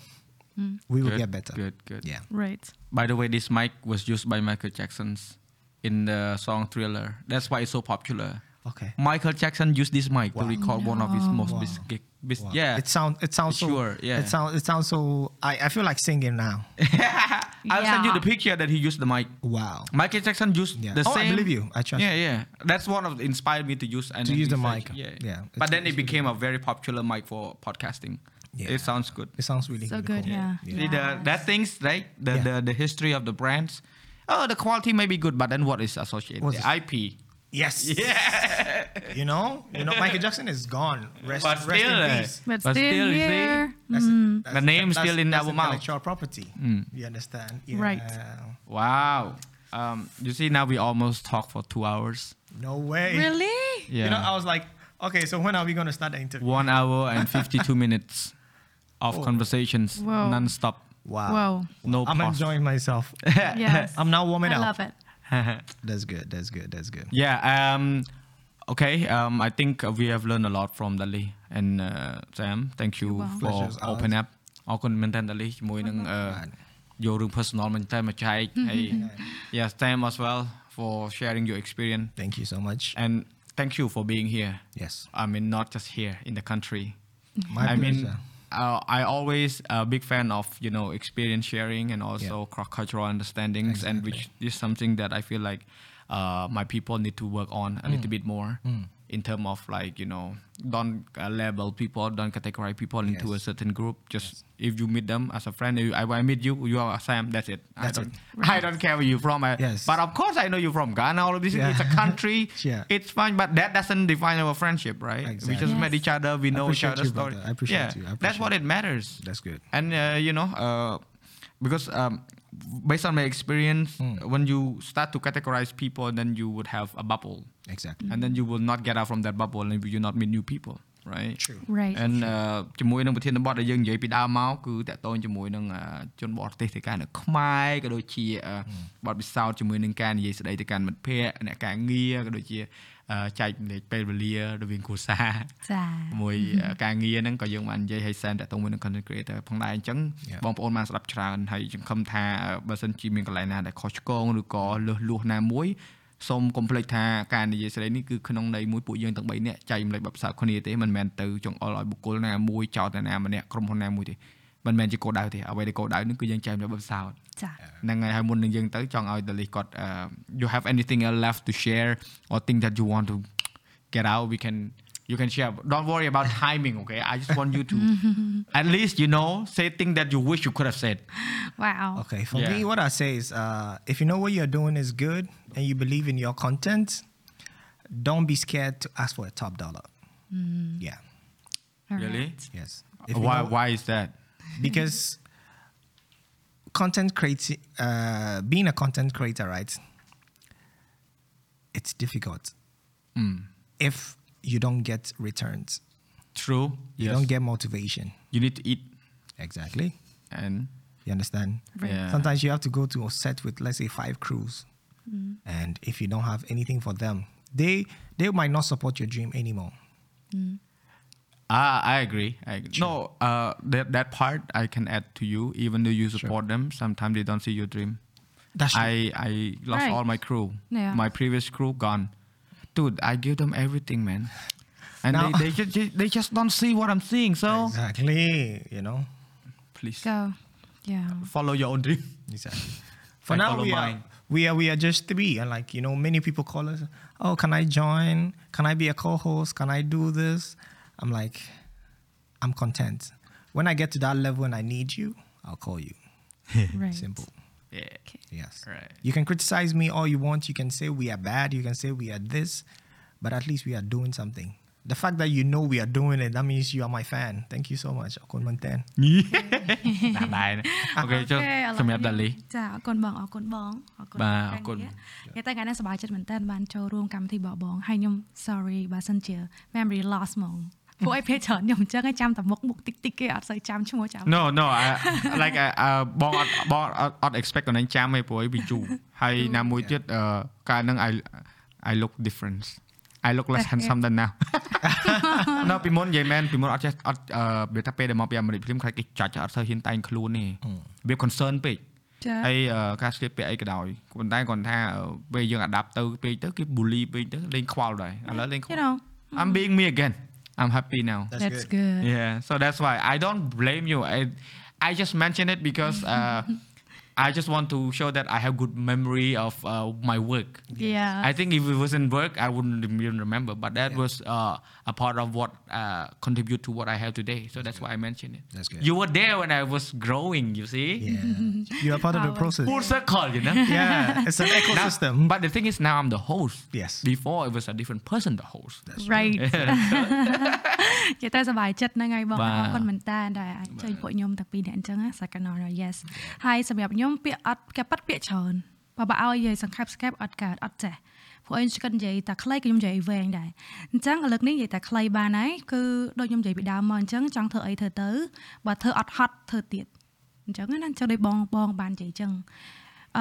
C: Mm. We will
A: Good,
C: get better.
A: good, good.
C: Yeah.
B: Right.
A: By the way, this mic was used by Michael Jackson's in the song Thriller. That's why it's so popular.
C: Okay.
A: Michael Jackson used this mic
C: Wow.
A: to record one of his most
C: Wow.
A: bis- gig- bis-
C: Wow.
A: yeah.
C: It sounds it sounds so
A: Sure, yeah.
C: It sounds it sounds so I, I feel like singing now.
A: I'll send you the picture that he used the mic.
C: Wow.
A: Michael Jackson used
C: Yeah.
A: the
C: Oh, I believe you. I trust
A: Yeah, yeah. That's one of the inspired me to use and
C: To use the
A: research.
C: mic.
A: Yeah,
C: Yeah,
A: But then it
C: it's
A: became a very popular mic for podcasting.
C: Yeah.
A: It sounds good.
C: It sounds really
B: So
C: really
B: good,
C: cool.
B: yeah.
A: See the that things right the,
C: Yeah.
A: the the history of the brands. Oh, the quality may be good, but then what is associated?
C: What's
A: the
C: this?
A: IP.
C: Yes.
A: Yeah.
C: You know, you know, Michael Jackson is gone. Rest,
A: But
C: rest
A: still,
C: in
A: eh,
C: peace.
B: But,
A: But
B: still,
A: still, you see,
B: here.
C: That's,
B: Mm.
C: that's-
A: The name's
C: that's-
A: still in
C: that's
A: our mouth.
C: intellectual property. You understand?
B: Right.
A: Wow. Um, you see, now we almost talk for two hours.
C: No way.
B: Really?
A: Yeah.
C: You know, I was like, okay, so when are we gonna start the interview?
A: One hour and fifty-two minutes of
C: Oh.
A: conversations,
B: Wow.
A: non-stop,
C: Wow.
B: Wow.
A: no
C: I'm
A: pause.
C: enjoying myself.
B: Yes.
C: I'm now warming
B: I
C: up.
B: love it.
C: That's good. That's good. That's good.
A: Yeah. Um, okay. Um, I think uh, we have learned a lot from Dali and uh, Sam. Thank you
B: Wow.
A: for
C: Pleasure's ours.
A: open up អរគុណមែនតើ Dali ជាមួយនឹងអឺយករឿង personal មែនតើមកចែកហើយ Yeah Sam as well for sharing your experience
C: Thank you so much.
A: and thank you for being here
C: Yes.
A: I mean not just here in the country
C: My
A: I mean
C: pleasure.
A: uh, I always a big fan of you know experience sharing and also cross cultural understandings and which is something that I feel like uh, my people need to work on a little bit more in terms of like you know don't uh, label people don't categorize people into a certain group just if you meet them as a friend if I, I meet you you are Sam that's it I
C: That's
A: don't
C: it.
A: I don't care where you're from I-
C: Yes.
A: but of course I know you're from Ghana all of this
C: Yeah.
A: it's a country
C: Yeah.
A: it's fine but that doesn't define our friendship right we just
B: Yes.
A: met each other we know each other's story.
C: I appreciate
A: yeah
C: you. I
A: that's what it matters
C: That's good.
A: and uh, you know uh, because um, based on my experience
C: Hmm.
A: when you start to categorize people then you would have a bubble
C: Exactly.
A: and then you will not get out from that bubble and you will not meet new people right
C: True.
B: Right.
A: and uh, ជាមួយនឹងប្រធានបទដែលយើងនិយាយពីដើមមកគឺតកតងជាមួយនឹងអឺជនបរទេសទៅកាន់នៅខ្មែរក៏ដូចជាអឺបទពិសោធន៍ជាមួយនឹងការនិយាយស្ដីទៅកាន់មិត្តភ័ក្តិអ្នកការងារក៏ដូចជាអឺ ចែកម្លែកពេលវេលារវាងគ្រួសារ
B: ចា
A: មួយការងារហ្នឹងក៏យើងបាននិយាយឲ្យសែនតទៅមួយនឹង content creator ផងដែរអញ្ចឹង
C: Yeah.
A: បងប្អូនបានស្ដាប់ច្រើនហើយចង្ឃឹមថាបើសិនជាមានកន្លែងណាដែលខុសឆ្គងឬក៏លឺលួសណាមួយសូមកុំភ្លេចថាការនិយាយស្ដីនេះគឺក្នុងន័យមួយពួកយើងទាំង3នាក់ចែកម្លែកបបផ្សោតគ្នាទេមិនមែនទៅចង្អុលឲ្យបុគ្គលណាមួយចោទតែណាម្នាក់ក្រុមហ៊ុនណាមួយទេ មិនមែនជាគោលដៅទេអ្វីដែលគោលដៅនឹងគឺយើងចែករំលែកបទពិសោធន៍
B: ចា
A: ហ្នឹងហើយហើយមុននឹងយើងទៅចង់ឲ្យ Dali គាត់ you have anything else left to share or thing that you want to get out? We can you can share. Don't worry about timing okay? I just want you to at least you know say things that you wish you could have said.
B: Wow.
C: Okay for
A: yeah.
C: me what i say is uh, if you know what you're doing is good and you believe in your content don't be scared to ask for a top dollar. Mm. yeah.
B: All
A: really?
C: yes. If
A: why you
C: know,
A: why is that?
C: Because content creating, uh, being a content creator, right? It's difficult
A: mm.
C: if you don't get returns.
A: true
C: You
A: yes
C: don't get motivation.
A: you need to eat
C: Exactly.
A: and
C: You understand?
B: Right.
A: Yeah.
C: Sometimes you have to go to a set with, let's say, five crews. and if you don't have anything for them they they might not support your dream anymore
A: Ah, I agree. I agree. No, uh, that that part I can add to you. Even though you support them, sometimes they don't see your dream.
C: that's true.
A: I I lost
B: Right.
A: all my crew.
B: Yeah.
A: My previous crew gone. Dude, I give them everything, man. And
C: Now-
A: they, they just they just don't see what I'm seeing. So
C: exactly you know
A: please
B: Go. Yeah.
A: follow your own dream.
C: Exactly. For
A: I
C: now,
A: follow
C: we are, we are we are just three, and like you know, many people call us. Oh, can I join? Can I be a co-host? Can I do this? I'm like, I'm content. When I get to that level and I need you, I'll call you.
B: Right.
C: Simple.
A: Yeah.
B: Okay.
C: Yes.
A: Right.
C: You can criticize me all you want. You can say we are bad. You can say we are this, but at least we are doing something. The fact that you know we are doing it, that means you are my fan. Thank you so much. Akon Manten.
A: ណាស់ដែរអូខេចុះ
B: Okay, ឥឡូវ
A: សម្រាប់ដាលី
B: ចាអរគុណបងអរគុណបងអរគុណ
A: បាទអរគុណ
B: និយាយតែថ្ងៃនេះសប្បាយចិត្តមែនតើបានចូលរួមកម្មវិធីបងបងហើយខ្ញុំ sorry បើសិនជា memory loss ហ្មង ពួកឯងភេទច្រើនខ្ញុំអញ្ចឹងឯងចាំតែមុខមុខតិចតិចគេអត់សូវចាំឈ្មោះចាំ
A: No no I, like I, uh, បងអត់បងអត់អត់ expect កន្លែងចាំទេព្រោះអីវាយូរហើយណាមួយទៀតអឺកាលហ្នឹង I I look different I look less handsome than now នៅពីមុននិយាយមែនពីមុនអត់ចេះអត់អឺវាថាពេលដែលមកពីអាមេរិកភ្លាមខ្លាចគេចាច់អត់សូវហ៊ានតែងខ្លួនទេវា concern ពេក
B: ចា
A: ហើយអឺការស្លៀកពាក់អីក៏ដោយប៉ុន្តែគាត់ថាអឺពេលយើង adapt ទៅពេកទៅគេ bully ពេកទៅលេងខ្វល់ដែរឥឡូវលេងខ្វ
B: you
A: ល់
B: know
A: I'm being me again I'm happy now.
B: That's good.
A: Yeah, so that's why I don't blame you. I I just mention it because uh, I just want to show that I have good memory of uh, my work.
B: yeah
A: I think if it wasn't work, I wouldn't even remember. But that was uh, a part of what uh, contribute to what I have today. So that's why I mentioned it.
C: That's good.
A: You were there when I was growing. You see,
C: Yeah. you are part of the
B: Our-
C: process.
A: full circle. You know.
C: Yeah, it's an
A: Now-
C: ecosystem.
A: but the thing is, now I'm the host.
C: Yes.
A: Before it was a different person, the host.
B: right និយាយតែសប្បាយចិត្តហ្នឹងហើយបង
A: បាទ
B: អរគុណមែនតើដែលអាចជួយពួកខ្ញុំទាំងពីរនាក់អញ្ចឹងណា second honor yes ហើយសម្រាប់ខ្ញុំ ំពាក្យអត់គេប៉ាត់ពាក្យច្រើនបើបើឲ្យនិយាយសង្ខេបស្កេបអត់កើតអត់ចេះព្រោះអីស្គិតនិយាយតែខ្លីក៏ខ្ញុំនិយាយវែងដែរអញ្ចឹងឥឡូវនេះនិយាយតែខ្លីបានហើយគឺដូចខ្ញុំនិយាយពីដើមមកអញ្ចឹងចង់ធ្វើអីធ្វើទៅបើធ្វើអត់ហត់ធ្វើទៀតអញ្ចឹងណាអញ្ចឹងដូចបងបងបាននិយាយអញ្ចឹង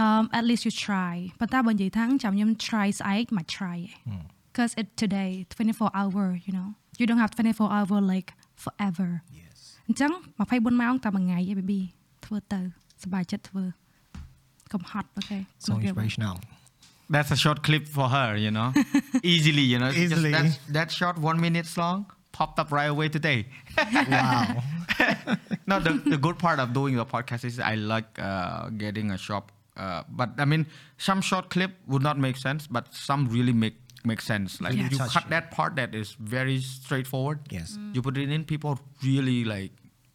B: um at least you try ប៉ុន្តែបើនិយាយថាចាំខ្ញុំ try ស្អែកមិន try ទេ because it today 24 hour you know you don't have 24 hour like forever
C: Yes.
B: អញ្ចឹង24ម៉ោងតែមួយថ្ងៃឯង baby ធ្វើទៅ សប្បាយចិត្តធ្វើកុំហត់អូខេ
C: So inspirational.
A: That's a short clip for her, you know. Easily, you know. Just
C: Easily.
A: that, that short one minute long popped up right away today.
C: Wow.
A: no, the, the good part of doing the podcast is I like uh, getting a shop. Uh, but I mean, some short clip would not make sense, but some really make make sense. Like
C: Really
A: you
C: touch
A: cut
C: you.
A: that part that is very straightforward.
C: Yes.
A: You put it in, people really like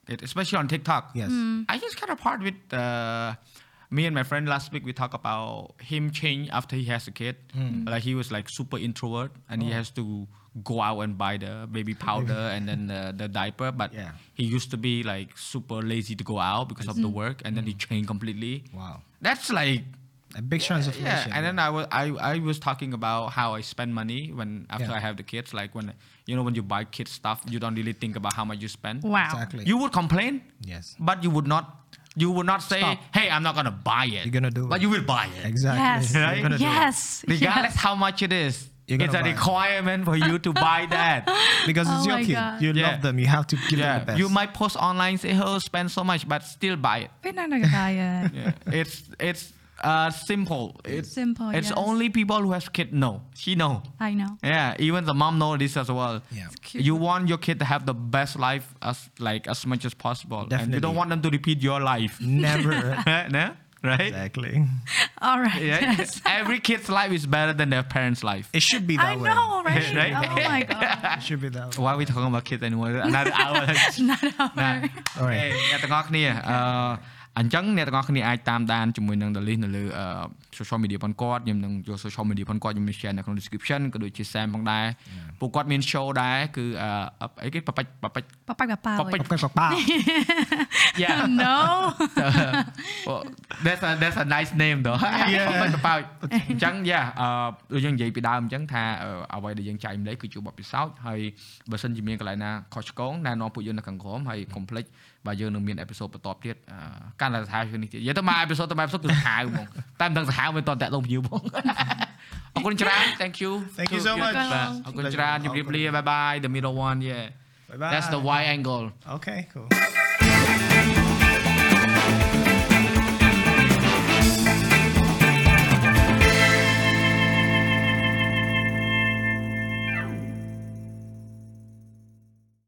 A: it, especially on TikTok.
C: Yes. Hmm.
A: I just cut a part with uh, me and my friend last week. We talked about him change after he has a kid. Hmm. Like he was like super introvert, and he oh. has to go out and buy the baby powder and then the, the diaper. But
C: Yeah.
A: he used to be like super lazy to go out because of the hmm. work, and then he changed completely.
C: Wow.
A: That's like
C: a big transformation.
A: Yeah, and then I was I, I was talking about how I spend money when after
C: yeah.
A: I have the kids. Like when you know when you buy kids stuff, you don't really think about how much you spend.
B: Wow,
C: exactly.
A: You would complain.
C: Yes,
A: but you would not. You would not say,
C: Stop.
A: "Hey, I'm not gonna buy it."
C: You're gonna do
A: but
C: it, but
A: you will buy it.
C: Exactly.
B: Yes.
C: Right?
B: Yes.
A: Regardless
B: yes.
A: how much it is, it's a
C: requirement it.
A: for you to buy that
C: because
B: oh
C: it's
B: your
C: kid.
B: God.
C: You
A: yeah.
C: love them. You have to give
A: yeah.
C: them the best.
A: You might post online say, "Oh, spend so much," but still buy it.
B: We're not gonna buy it.
A: yeah. It's it's uh simple. It's
B: Simple,
A: It's
B: yes.
A: only people who have kid know. She know.
B: I know
A: Yeah, even the mom know this as well.
C: Yeah.
B: cute.
A: You want your kid to have the best life as like as much as possible, and you
C: Definitely.
A: don't want them to repeat your life.
C: Never.
A: no? Right?
C: exactly.
B: all right
A: Yeah.
B: yes.
A: Every kid's life is better than their parents' life.
C: It should be
B: I
C: that way.
B: know right
A: Right?
B: oh my god
C: It should be that way.
A: Why are we talking about kids anymore? Another hour.
B: not our
A: ណា
C: Alright.
A: អេអ្នកទាំងអស់គ្នាអឺ អញ្ចឹងអ្នកទាំងអស់គ្នាអាចតាមដានជាមួយនឹង The List នៅលើអឺ social media ផងគាត់ខ្ញុំនឹងយក social media ផងគាត់ខ្ញុំមាន share នៅក្នុង description ក៏ដូចជា Sam ផងដែរពួកគាត់មាន show ដែរគឺអឺអីគេប៉ប៉ិចប៉ប៉ិច
B: ប៉ប៉ាប៉ប៉ា
A: ប៉ប៉ិច
C: Papa.
A: Yeah
B: no
A: well, that's a that's a nice name though ប៉ប៉ិចប៉ប៉ោចអញ្ចឹង yeah អឺដូចយើងនិយាយពីដើមអញ្ចឹងថាអឺអ្វីដែលយើងចែកម្លែកគឺជាបទពិសោធន៍ហើយបើសិនជាមានកន្លែងណាខុសឆ្គងណែនាំពួកយើងនៅខាងក្រោមហើយកុំភ្លេច បើយើងនឹងមានអេពីសូតបន្តទៀតអឺកាន់តែសាហាវជាងនេះទៀតនិយាយទៅមកអេពីសូតទៅមកអេពីសូតគឺសាហាវហ្មងតែមិនដឹងសាហាវមិនតតតាក់ទងភ្ញៀវផងអរគុណច្រើន thank you
C: Thank you so much.
A: បាទអរគុណច្រើនជម្រាបលា bye bye the middle one yeah
C: Bye bye.
A: that's the wide angle
C: Okay, cool.